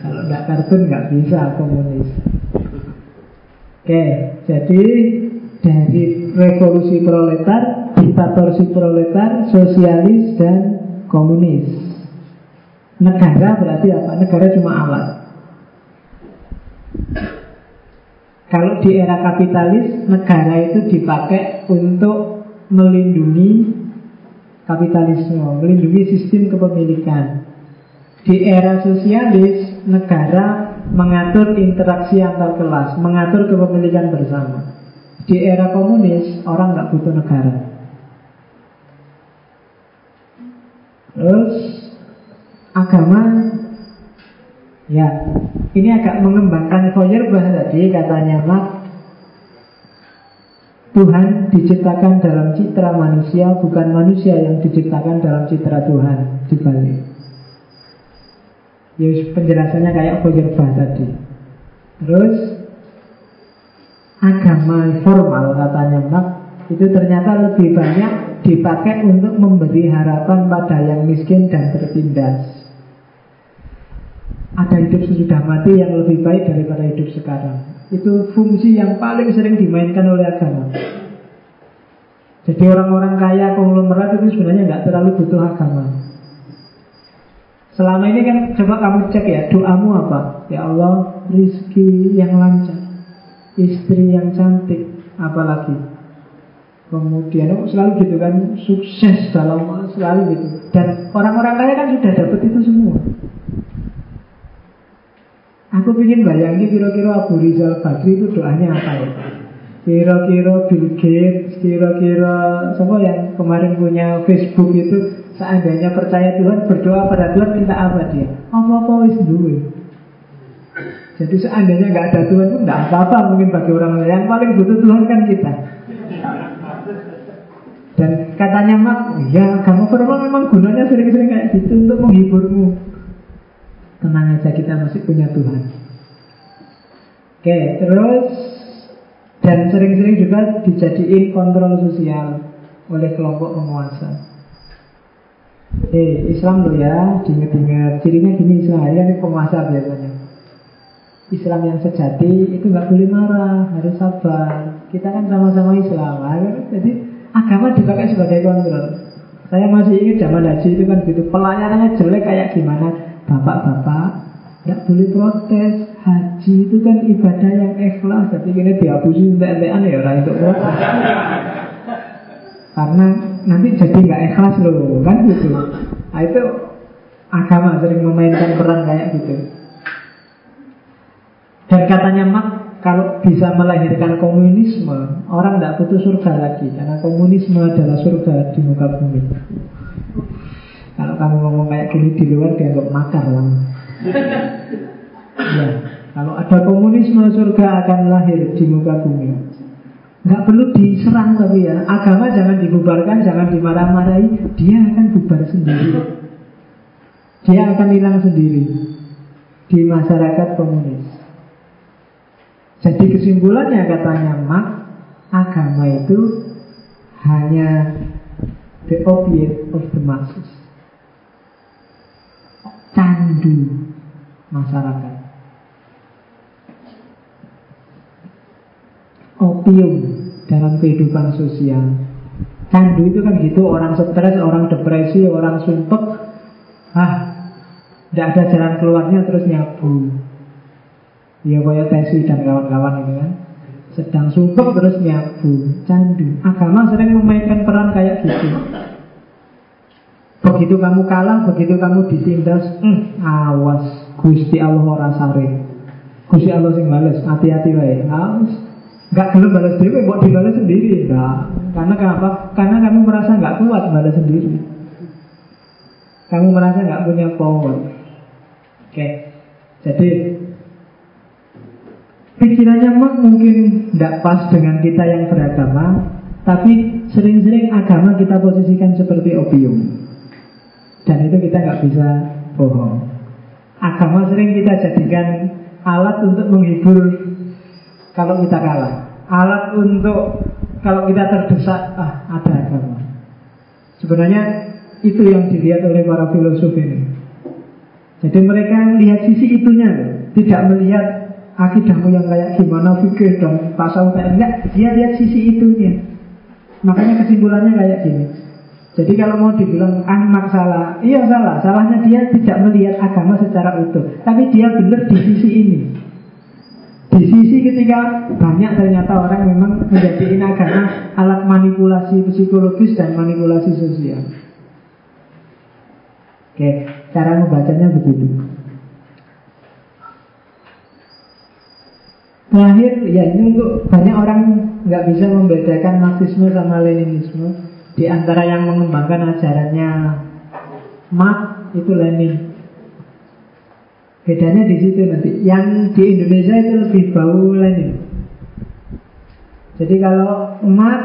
Kalau nggak kartun nggak bisa komunis. Oke jadi dari revolusi proletar diktatorsi proletar sosialis dan komunis negara berarti apa negara cuma alat kalau di era kapitalis negara itu dipakai untuk melindungi kapitalisme, melindungi sistem kepemilikan. Di era sosialis, negara mengatur interaksi antar kelas, mengatur kepemilikan bersama. Di era komunis, orang nggak butuh negara. Terus agama, ya ini agak mengembangkan Feuerbach tadi katanya Marx Tuhan diciptakan dalam citra manusia, bukan manusia yang diciptakan dalam citra Tuhan dibalik. Ya penjelasannya kayak Feuerbach tadi. Terus agama formal katanya Marx itu ternyata lebih banyak dipakai untuk memberi harapan pada yang miskin dan tertindas. Ada hidup sesudah mati yang lebih baik daripada hidup sekarang. Itu fungsi yang paling sering dimainkan oleh agama. Jadi orang-orang kaya konglomerat itu sebenarnya nggak terlalu butuh agama. Selama ini kan coba kamu cek ya doamu apa? Ya Allah rizki yang lancar, istri yang cantik, apalagi. Kemudian oh, selalu gitu kan sukses dalam selalu gitu. Dan orang-orang kaya kan sudah dapat itu semua. Aku ingin bayangin kira-kira Abu Rizal Bakri itu doanya apa ya? Kira-kira Bill Gates, kira-kira siapa yang kemarin punya Facebook itu seandainya percaya Tuhan berdoa pada Tuhan minta apa dia? Apa-apa wis duwe. Jadi seandainya nggak ada Tuhan pun nggak apa-apa mungkin bagi orang lain. Yang paling butuh Tuhan kan kita. Dan katanya mak, ya kamu formal memang gunanya sering-sering kayak gitu untuk menghiburmu. Tenang aja kita masih punya Tuhan Oke terus Dan sering-sering juga dijadiin kontrol sosial Oleh kelompok penguasa Eh Islam loh ya Diingat-ingat Cirinya gini Islam ini penguasa biasanya Islam yang sejati itu nggak boleh marah, harus sabar. Kita kan sama-sama Islam, kan? jadi agama dipakai sebagai kontrol. Saya masih ingat zaman haji itu kan gitu, pelayanannya jelek kayak gimana, Bapak-bapak tidak boleh protes. Haji itu kan ibadah yang ikhlas. Jadi ini dihapusin entek-entekan ya orang itu. Protes Karena nanti jadi nggak ikhlas loh Kan gitu. Nah itu agama sering memainkan peran kayak gitu. Dan katanya Mak kalau bisa melahirkan komunisme, orang tidak butuh surga lagi karena komunisme adalah surga di muka bumi. Kalau kamu ngomong kayak gini di luar dianggap makar lah. ya, kalau ada komunisme surga akan lahir di muka bumi. Gak perlu diserang tapi ya Agama jangan dibubarkan, jangan dimarah-marahi Dia akan bubar sendiri Dia akan hilang sendiri Di masyarakat komunis Jadi kesimpulannya katanya Mak Agama itu hanya the object of the masses candu masyarakat. Opium dalam kehidupan sosial. Candu itu kan gitu, orang stres, orang depresi, orang sumpek, ah, tidak ada jalan keluarnya terus nyabu. Ya kayak Tesi dan kawan-kawan ini kan Sedang sumpek terus nyabu Candu Agama sering memainkan peran kayak gitu Begitu kamu kalah, begitu kamu disindas, hmm, awas Gusti Allah ora sare. Gusti Allah sing bales, hati-hati wae. Awas. Gak gelem balas dewe, kok dibalas sendiri. Enggak. Karena kenapa? Karena kamu merasa nggak kuat balas sendiri. Kamu merasa nggak punya power. Oke. Jadi pikirannya mungkin tidak pas dengan kita yang beragama, tapi sering-sering agama kita posisikan seperti opium. Dan itu kita nggak bisa bohong. Agama sering kita jadikan alat untuk menghibur kalau kita kalah. Alat untuk kalau kita terdesak, ah ada agama. Sebenarnya itu yang dilihat oleh para filosof ini. Jadi mereka lihat sisi itunya, tidak melihat akidahmu yang kayak gimana fikir pasal kayak enggak, dia lihat sisi itunya. Makanya kesimpulannya kayak gini. Jadi kalau mau dibilang Ahmad salah, iya salah. Salahnya dia tidak melihat agama secara utuh. Tapi dia benar di sisi ini. Di sisi ketika banyak ternyata orang memang menjadi agama alat manipulasi psikologis dan manipulasi sosial. Oke, cara membacanya begitu. Terakhir, ya ini untuk banyak orang nggak bisa membedakan Marxisme sama Leninisme. Di antara yang mengembangkan ajarannya Marx itu Lenin. Bedanya di situ nanti. Yang di Indonesia itu lebih bau Lenin. Jadi kalau Marx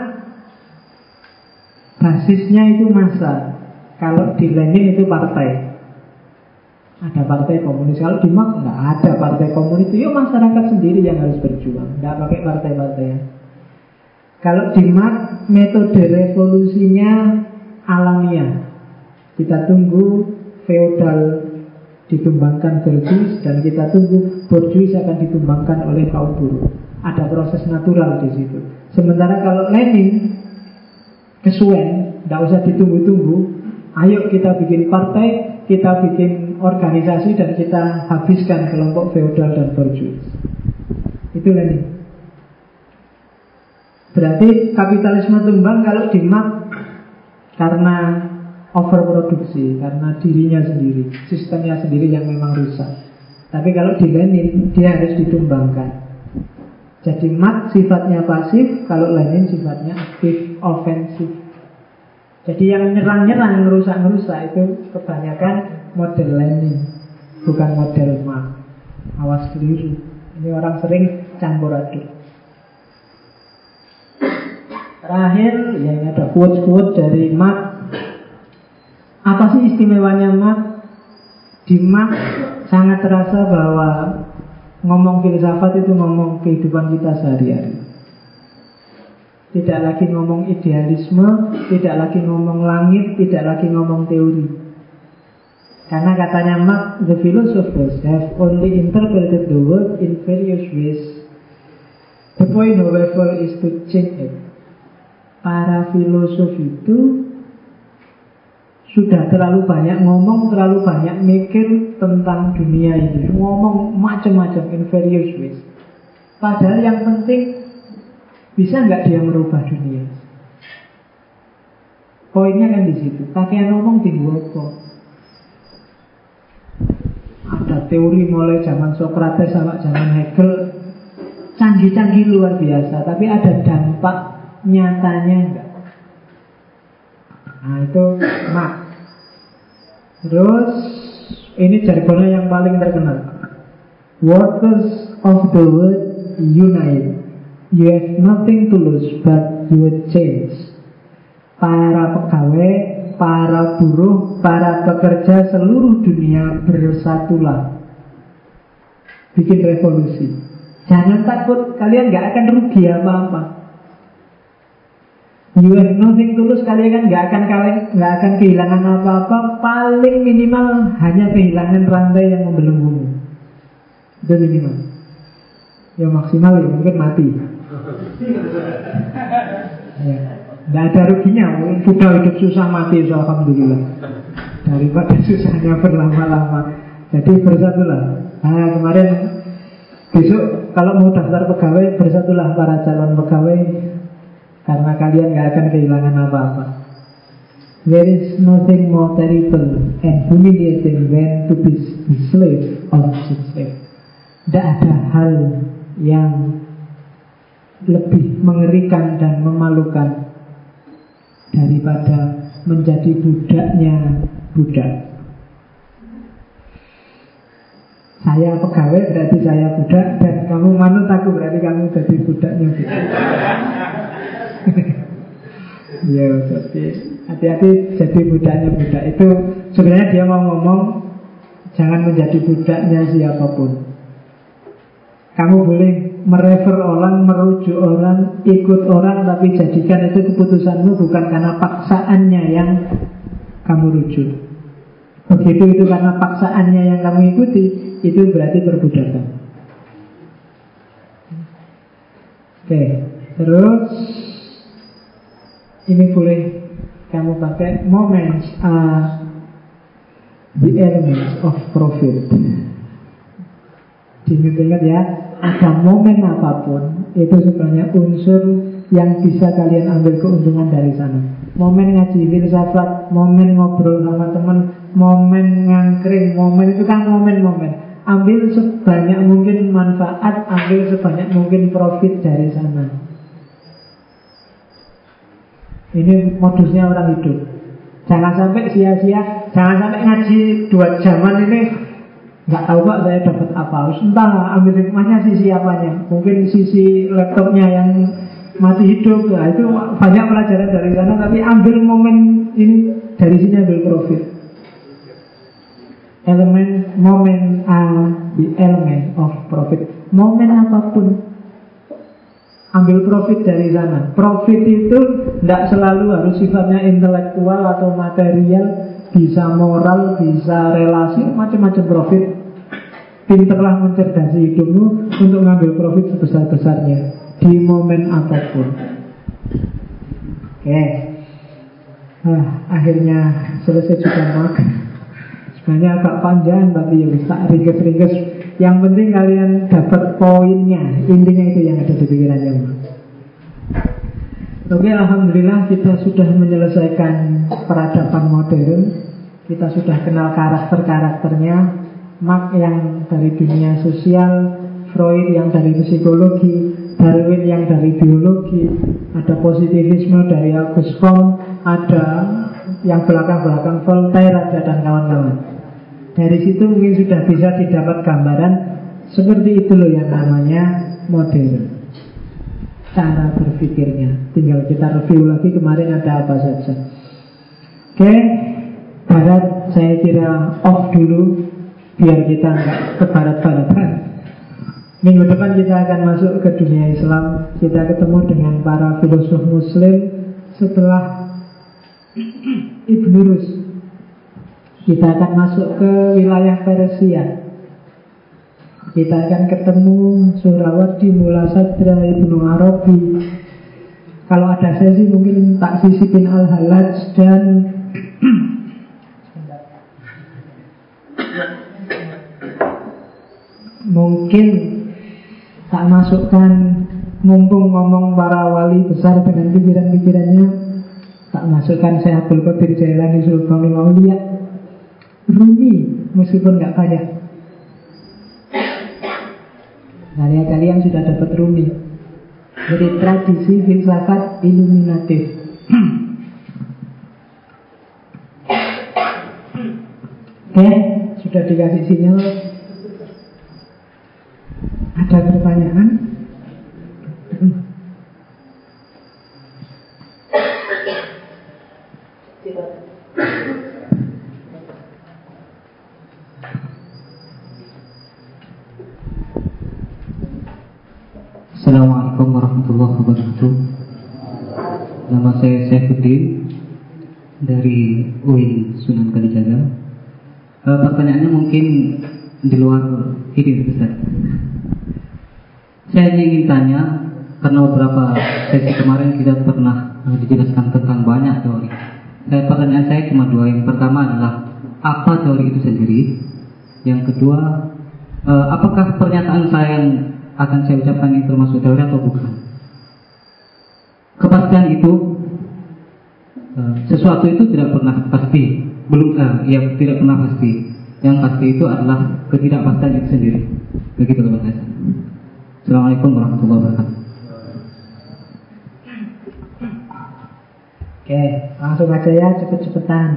basisnya itu masa. Kalau di Lenin itu partai. Ada partai komunis. Kalau di Marx nggak ada partai komunis. Itu ya masyarakat sendiri yang harus berjuang. Nggak pakai partai-partai. Kalau di metode revolusinya alamiah. Kita tunggu feodal dikembangkan borjuis dan kita tunggu borjuis akan dikembangkan oleh kaum buruh. Ada proses natural di situ. Sementara kalau Lenin kesuwen, tidak usah ditunggu-tunggu. Ayo kita bikin partai, kita bikin organisasi dan kita habiskan kelompok feodal dan borjuis. Itu Lenin. Berarti kapitalisme tumbang kalau dimak karena overproduksi, karena dirinya sendiri, sistemnya sendiri yang memang rusak. Tapi kalau di Lenin dia harus ditumbangkan. Jadi mat sifatnya pasif, kalau Lenin sifatnya aktif, ofensif. Jadi yang nyerang-nyerang, ngerusak-ngerusak itu kebanyakan model Lenin, bukan model Marx. Awas keliru. Ini orang sering campur aduk. Terakhir, ya ini ada quote-quote dari Mark. Apa sih istimewanya Mark? Di Mark sangat terasa bahwa ngomong filsafat itu ngomong kehidupan kita sehari-hari. Tidak lagi ngomong idealisme, tidak lagi ngomong langit, tidak lagi ngomong teori. Karena katanya Mark, the philosophers have only interpreted the world in various ways. The point, however, is to change it para filosof itu sudah terlalu banyak ngomong, terlalu banyak mikir tentang dunia ini. Ngomong macam-macam in various ways. Padahal yang penting bisa nggak dia merubah dunia? Poinnya kan di situ. Pakaian ngomong di kok. Ada teori mulai zaman Socrates sama zaman Hegel canggih-canggih luar biasa, tapi ada dampak nyatanya enggak. Nah itu mak. Terus ini jargonnya yang paling terkenal. Workers of the world unite. You have nothing to lose but you will change. Para pegawai, para buruh, para pekerja seluruh dunia bersatulah. Bikin revolusi. Jangan takut, kalian gak akan rugi apa-apa. You have nothing tulus kalian kan nggak akan kalian nggak akan kehilangan apa-apa. Paling minimal hanya kehilangan rantai yang membelenggu. Itu minimal. Ya maksimal ya mungkin mati. ya. Nggak ada ruginya, sudah hidup susah mati, alhamdulillah. Daripada susahnya berlama-lama. Jadi bersatulah. Nah kemarin besok kalau mau daftar pegawai bersatulah para calon pegawai karena kalian gak akan kehilangan apa-apa There is nothing more terrible and humiliating than to be the slave of slave. Tidak ada hal yang lebih mengerikan dan memalukan daripada menjadi budaknya budak. Saya pegawai berarti saya budak dan kamu manut aku berarti kamu jadi budaknya budak. ya, jadi Hati-hati jadi budaknya budak Itu sebenarnya dia mau ngomong Jangan menjadi budaknya siapa pun Kamu boleh merefer orang, merujuk orang Ikut orang tapi jadikan itu keputusanmu Bukan karena paksaannya yang kamu rujuk Begitu itu karena paksaannya yang kamu ikuti Itu berarti perbudakan Oke, terus ini boleh kamu pakai moments are the elements of profit. Diingat-ingat ya, ada momen apa pun itu sebenarnya unsur yang bisa kalian ambil keuntungan dari sana. Momen ngaji filsafat, momen ngobrol sama teman, momen ngangkring, momen itu kan momen-momen. Ambil sebanyak mungkin manfaat, ambil sebanyak mungkin profit dari sana. Ini modusnya orang hidup. Jangan sampai sia-sia, jangan sampai ngaji dua jaman ini nggak tahu pak saya dapat apa. Harus entah ambil hikmahnya sisi apanya. Mungkin sisi laptopnya yang mati hidup. Nah, itu banyak pelajaran dari sana. Tapi ambil momen ini dari sini ambil profit. Elemen momen are the element of profit. Momen apa pun ambil profit dari sana. Profit itu tidak selalu harus sifatnya intelektual atau material, bisa moral, bisa relasi, macam-macam profit. Pinterlah mencerdasi hidupmu untuk ngambil profit sebesar-besarnya di momen apa pun. Oke, okay. nah, akhirnya selesai juga mak. Sebenarnya agak panjang tapi ya bisa ringkes-ringkes yang penting kalian dapat poinnya Intinya itu yang ada di pikirannya Oke, Alhamdulillah kita sudah menyelesaikan peradaban modern Kita sudah kenal karakter-karakternya Mark yang dari dunia sosial Freud yang dari psikologi Darwin yang dari biologi Ada positivisme dari Auguste Comte Ada yang belakang-belakang Voltaire ada dan kawan-kawan dari situ mungkin sudah bisa didapat gambaran seperti itu loh yang namanya modern. Cara berpikirnya. Tinggal kita review lagi kemarin ada apa saja. Oke, barat saya kira off dulu biar kita nggak ke barat-baratan. Minggu depan kita akan masuk ke dunia Islam. Kita ketemu dengan para filosof Muslim setelah Ibnu Rus kita akan masuk ke wilayah Persia. Kita akan ketemu Surawardi, Mula Sadra, Ibnu Arabi. Kalau ada sesi mungkin tak sisipin Al-Halaj dan mungkin tak masukkan mumpung ngomong para wali besar dengan pikiran-pikirannya tak masukkan saya Abdul Qadir Jailani Sultanul Aulia Rumi meskipun nggak banyak. Karya kalian sudah dapat Rumi. Jadi tradisi filsafat iluminatif. Oke, sudah dikasih sinyal. Ada pertanyaan? Assalamualaikum warahmatullahi wabarakatuh. Nama saya Saifuddin Dari UIN Sunan Kalijaga. E, Pertanyaannya mungkin di luar ini Ustaz Saya ingin tanya Karena beberapa sesi kemarin kita pernah e, dijelaskan tentang banyak teori e, Pertanyaan saya cuma dua Yang pertama adalah Apa teori itu sendiri Yang kedua e, Apakah pernyataan saya yang akan saya ucapkan ini termasuk teori atau bukan. Kepastian itu eh, sesuatu itu tidak pernah pasti, belum eh, ya tidak pernah pasti. Yang pasti itu adalah ketidakpastian itu sendiri. Begitu saya. Assalamualaikum warahmatullahi wabarakatuh. Oke, langsung aja ya cepet-cepetan.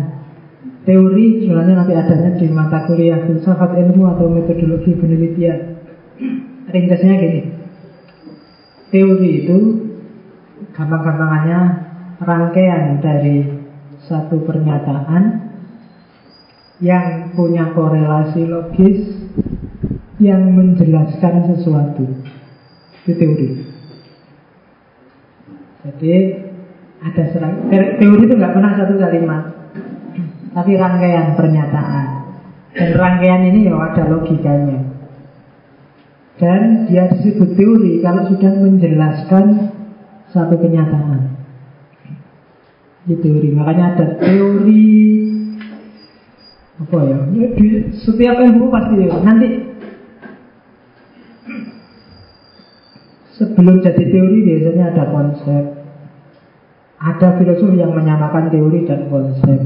Teori sebenarnya nanti adanya di mata kuliah filsafat ilmu atau metodologi penelitian. Ringkasnya gini. Teori itu gampang-gampangannya rangkaian dari satu pernyataan yang punya korelasi logis yang menjelaskan sesuatu. Itu teori. Jadi ada serang teori itu nggak pernah satu kalimat, tapi rangkaian pernyataan. Dan rangkaian ini ya ada logikanya. Dan dia disebut teori kalau sudah menjelaskan satu kenyataan. Di teori, makanya ada teori apa ya? setiap ilmu pasti ya. Nanti sebelum jadi teori biasanya ada konsep, ada filosof yang menyamakan teori dan konsep.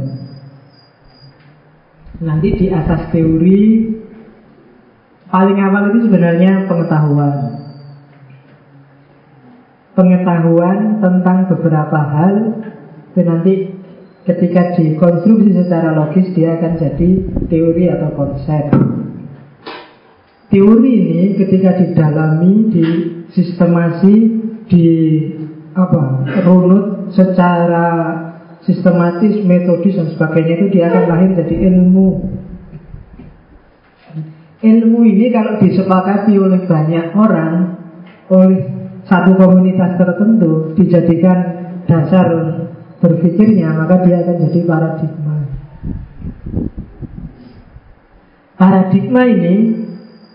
Nanti di atas teori paling awal itu sebenarnya pengetahuan. Pengetahuan tentang beberapa hal itu nanti ketika dikonstruksi secara logis dia akan jadi teori atau konsep. Teori ini ketika didalami, disistemasi, di apa runut secara sistematis, metodis dan sebagainya itu dia akan lahir jadi ilmu. Ilmu ini kalau disepakati oleh banyak orang, oleh satu komunitas tertentu, dijadikan dasar berpikirnya, maka dia akan jadi paradigma. Paradigma ini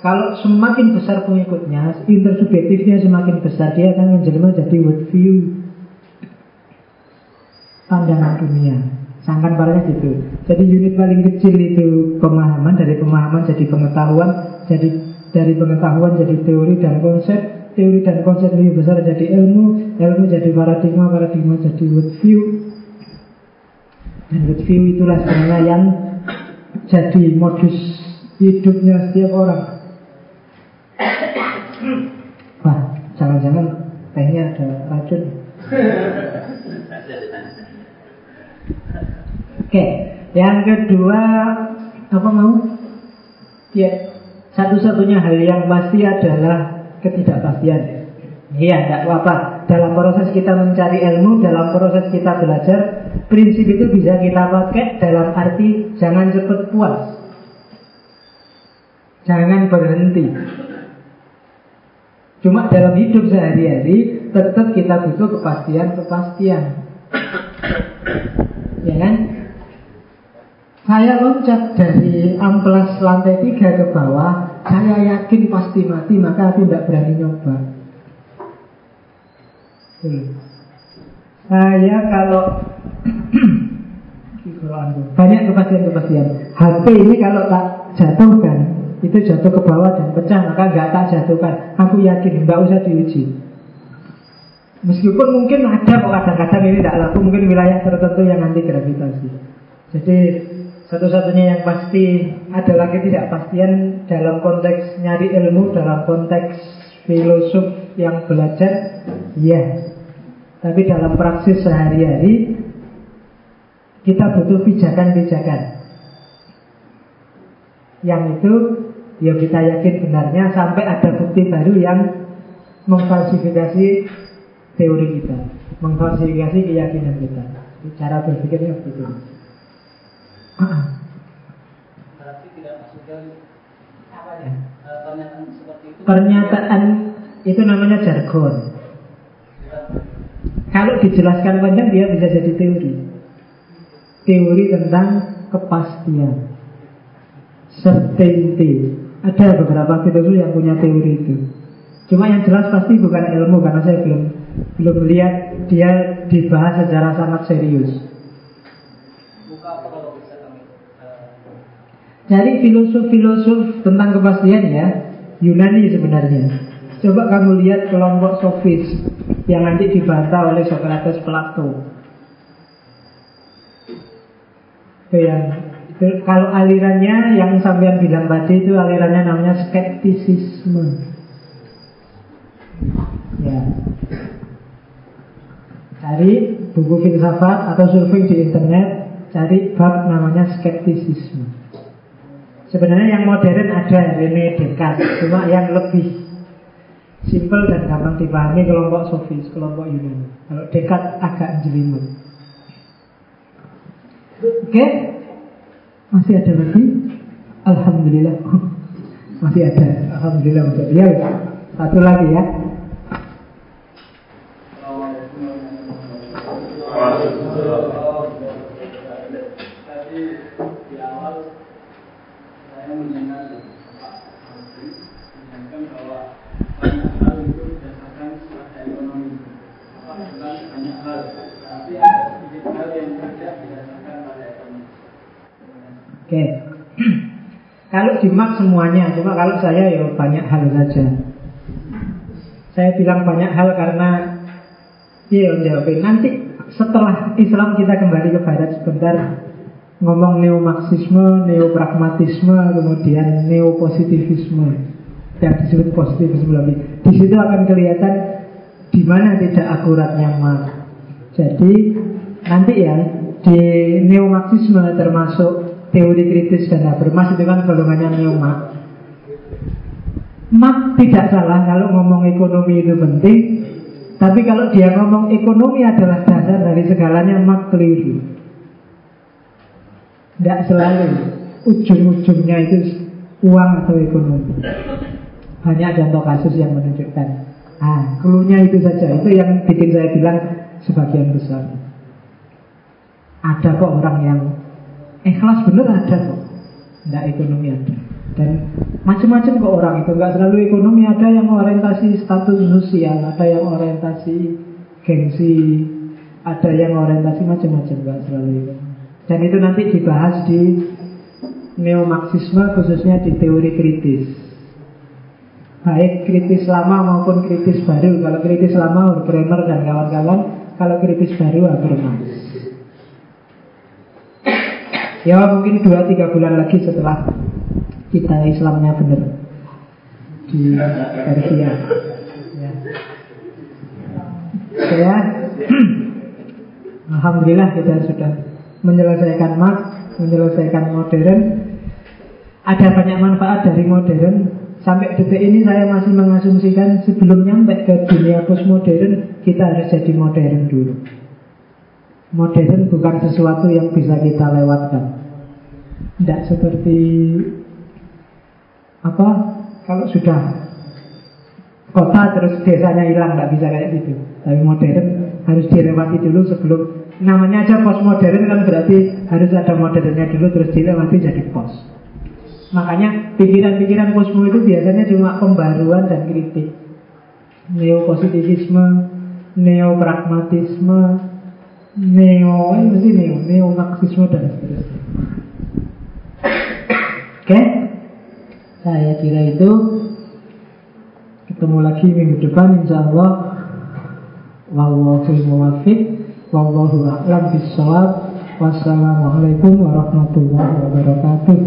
kalau semakin besar pengikutnya, intersubjektifnya semakin besar, dia akan menjelma jadi worldview. Pandangan dunia. Sangkan parahnya gitu. Jadi unit paling kecil itu pemahaman, dari pemahaman jadi pengetahuan, jadi dari pengetahuan jadi teori dan konsep, teori dan konsep lebih besar jadi ilmu, ilmu jadi paradigma, paradigma jadi worldview. Dan worldview itulah sebenarnya yang jadi modus hidupnya setiap orang. Wah, jangan-jangan tehnya ada racun. Oke, yang kedua apa mau? Ya, satu-satunya hal yang pasti adalah ketidakpastian. Iya, tidak apa-apa. Dalam proses kita mencari ilmu, dalam proses kita belajar, prinsip itu bisa kita pakai dalam arti jangan cepat puas. Jangan berhenti. Cuma dalam hidup sehari-hari tetap kita butuh kepastian-kepastian. Ya kan? Saya loncat dari amplas lantai tiga ke bawah, saya yakin pasti mati, maka aku tidak berani nyoba. Hmm. Saya kalau banyak kepastian-kepastian. HP ini kalau tak jatuhkan, itu jatuh ke bawah dan pecah maka nggak tak jatuhkan. Aku yakin nggak usah diuji. Meskipun mungkin ada kok kadang-kadang ini tidak laku mungkin wilayah tertentu yang anti gravitasi. Jadi satu-satunya yang pasti adalah ketidakpastian dalam konteks nyari ilmu dalam konteks filosof yang belajar ya tapi dalam praksis sehari-hari kita butuh pijakan-pijakan. Yang itu Ya kita yakin benarnya sampai ada bukti baru yang memfalsifikasi teori kita, memfalsifikasi keyakinan kita. Cara berpikirnya begitu. Berarti tidak masukkan apa ya? Pernyataan seperti itu. Pernyataan itu namanya jargon. Kalau dijelaskan panjang dia bisa jadi teori. Teori tentang kepastian. Certainty ada beberapa filosof yang punya teori itu. Cuma yang jelas pasti bukan ilmu karena saya belum belum melihat dia dibahas secara sangat serius. Dari filosof-filosof tentang kepastian ya Yunani sebenarnya. Coba kamu lihat kelompok sofis yang nanti dibantah oleh Socrates Plato. Itu yang kalau alirannya yang sampean bilang tadi itu alirannya namanya skeptisisme. Ya. Cari buku filsafat atau surfing di internet, cari bab namanya skeptisisme. Sebenarnya yang modern ada Rene Descartes, cuma yang lebih simple dan gampang dipahami kelompok sofis, kelompok Yunani. Kalau Descartes agak jelimet. Oke, masih ada lagi? Alhamdulillah, masih ada. Alhamdulillah untuk dia. Satu lagi ya. Oke. Kalau dimak semuanya, cuma kalau saya ya banyak hal saja. Saya bilang banyak hal karena iya jawabin nanti setelah Islam kita kembali ke Barat sebentar ngomong neomarxisme, neopragmatisme, kemudian neopositivisme yang disebut positivisme lagi. Di situ akan kelihatan di mana tidak akuratnya Marx. Jadi nanti ya di neomarxisme termasuk teori kritis dan Habermas itu kan golongannya neo-Marx. Marx tidak salah kalau ngomong ekonomi itu penting, tapi kalau dia ngomong ekonomi adalah dasar dari segalanya, Marx keliru. Tidak selalu ujung-ujungnya itu uang atau ekonomi. Banyak contoh kasus yang menunjukkan. Ah, keluhnya itu saja. Itu yang bikin saya bilang sebagian besar. Ada kok orang yang Ikhlas bener ada kok. Tidak ekonomi ada. Dan macam-macam kok orang itu. Nggak selalu ekonomi. Ada yang orientasi status sosial Ada yang orientasi gengsi Ada yang orientasi macam-macam Nggak selalu itu. Dan itu nanti dibahas di Neomarxisme khususnya di teori kritis. Baik kritis lama maupun kritis baru. Kalau kritis lama Horkheimer dan kawan-kawan. Kalau kritis baru Habermas Ya mungkin 2-3 bulan lagi setelah kita Islamnya benar di Persia. Ya. Saya Alhamdulillah kita sudah menyelesaikan Marx, menyelesaikan modern. Ada banyak manfaat dari modern. Sampai detik ini saya masih mengasumsikan sebelum nyampe ke dunia postmodern kita harus jadi modern dulu. Modern bukan sesuatu yang bisa kita lewatkan. Tidak seperti apa kalau sudah kota terus desanya hilang tidak bisa kayak gitu. Tapi modern harus dilewati dulu sebelum namanya aja postmodern kan berarti harus ada modernnya dulu terus dilewati jadi pos. Makanya pikiran-pikiran posmo itu biasanya cuma pembaruan dan kritik. Neopositivisme, neopragmatisme, neo ini mesti neo neo marxisme dan seterusnya. Oke. Okay? saya kira itu. Ketemu lagi minggu depan insya Allah. Wallahu muwaffiq. Wallahu a'lam bissawab wassalamualaikum warahmatullahi wabarakatuh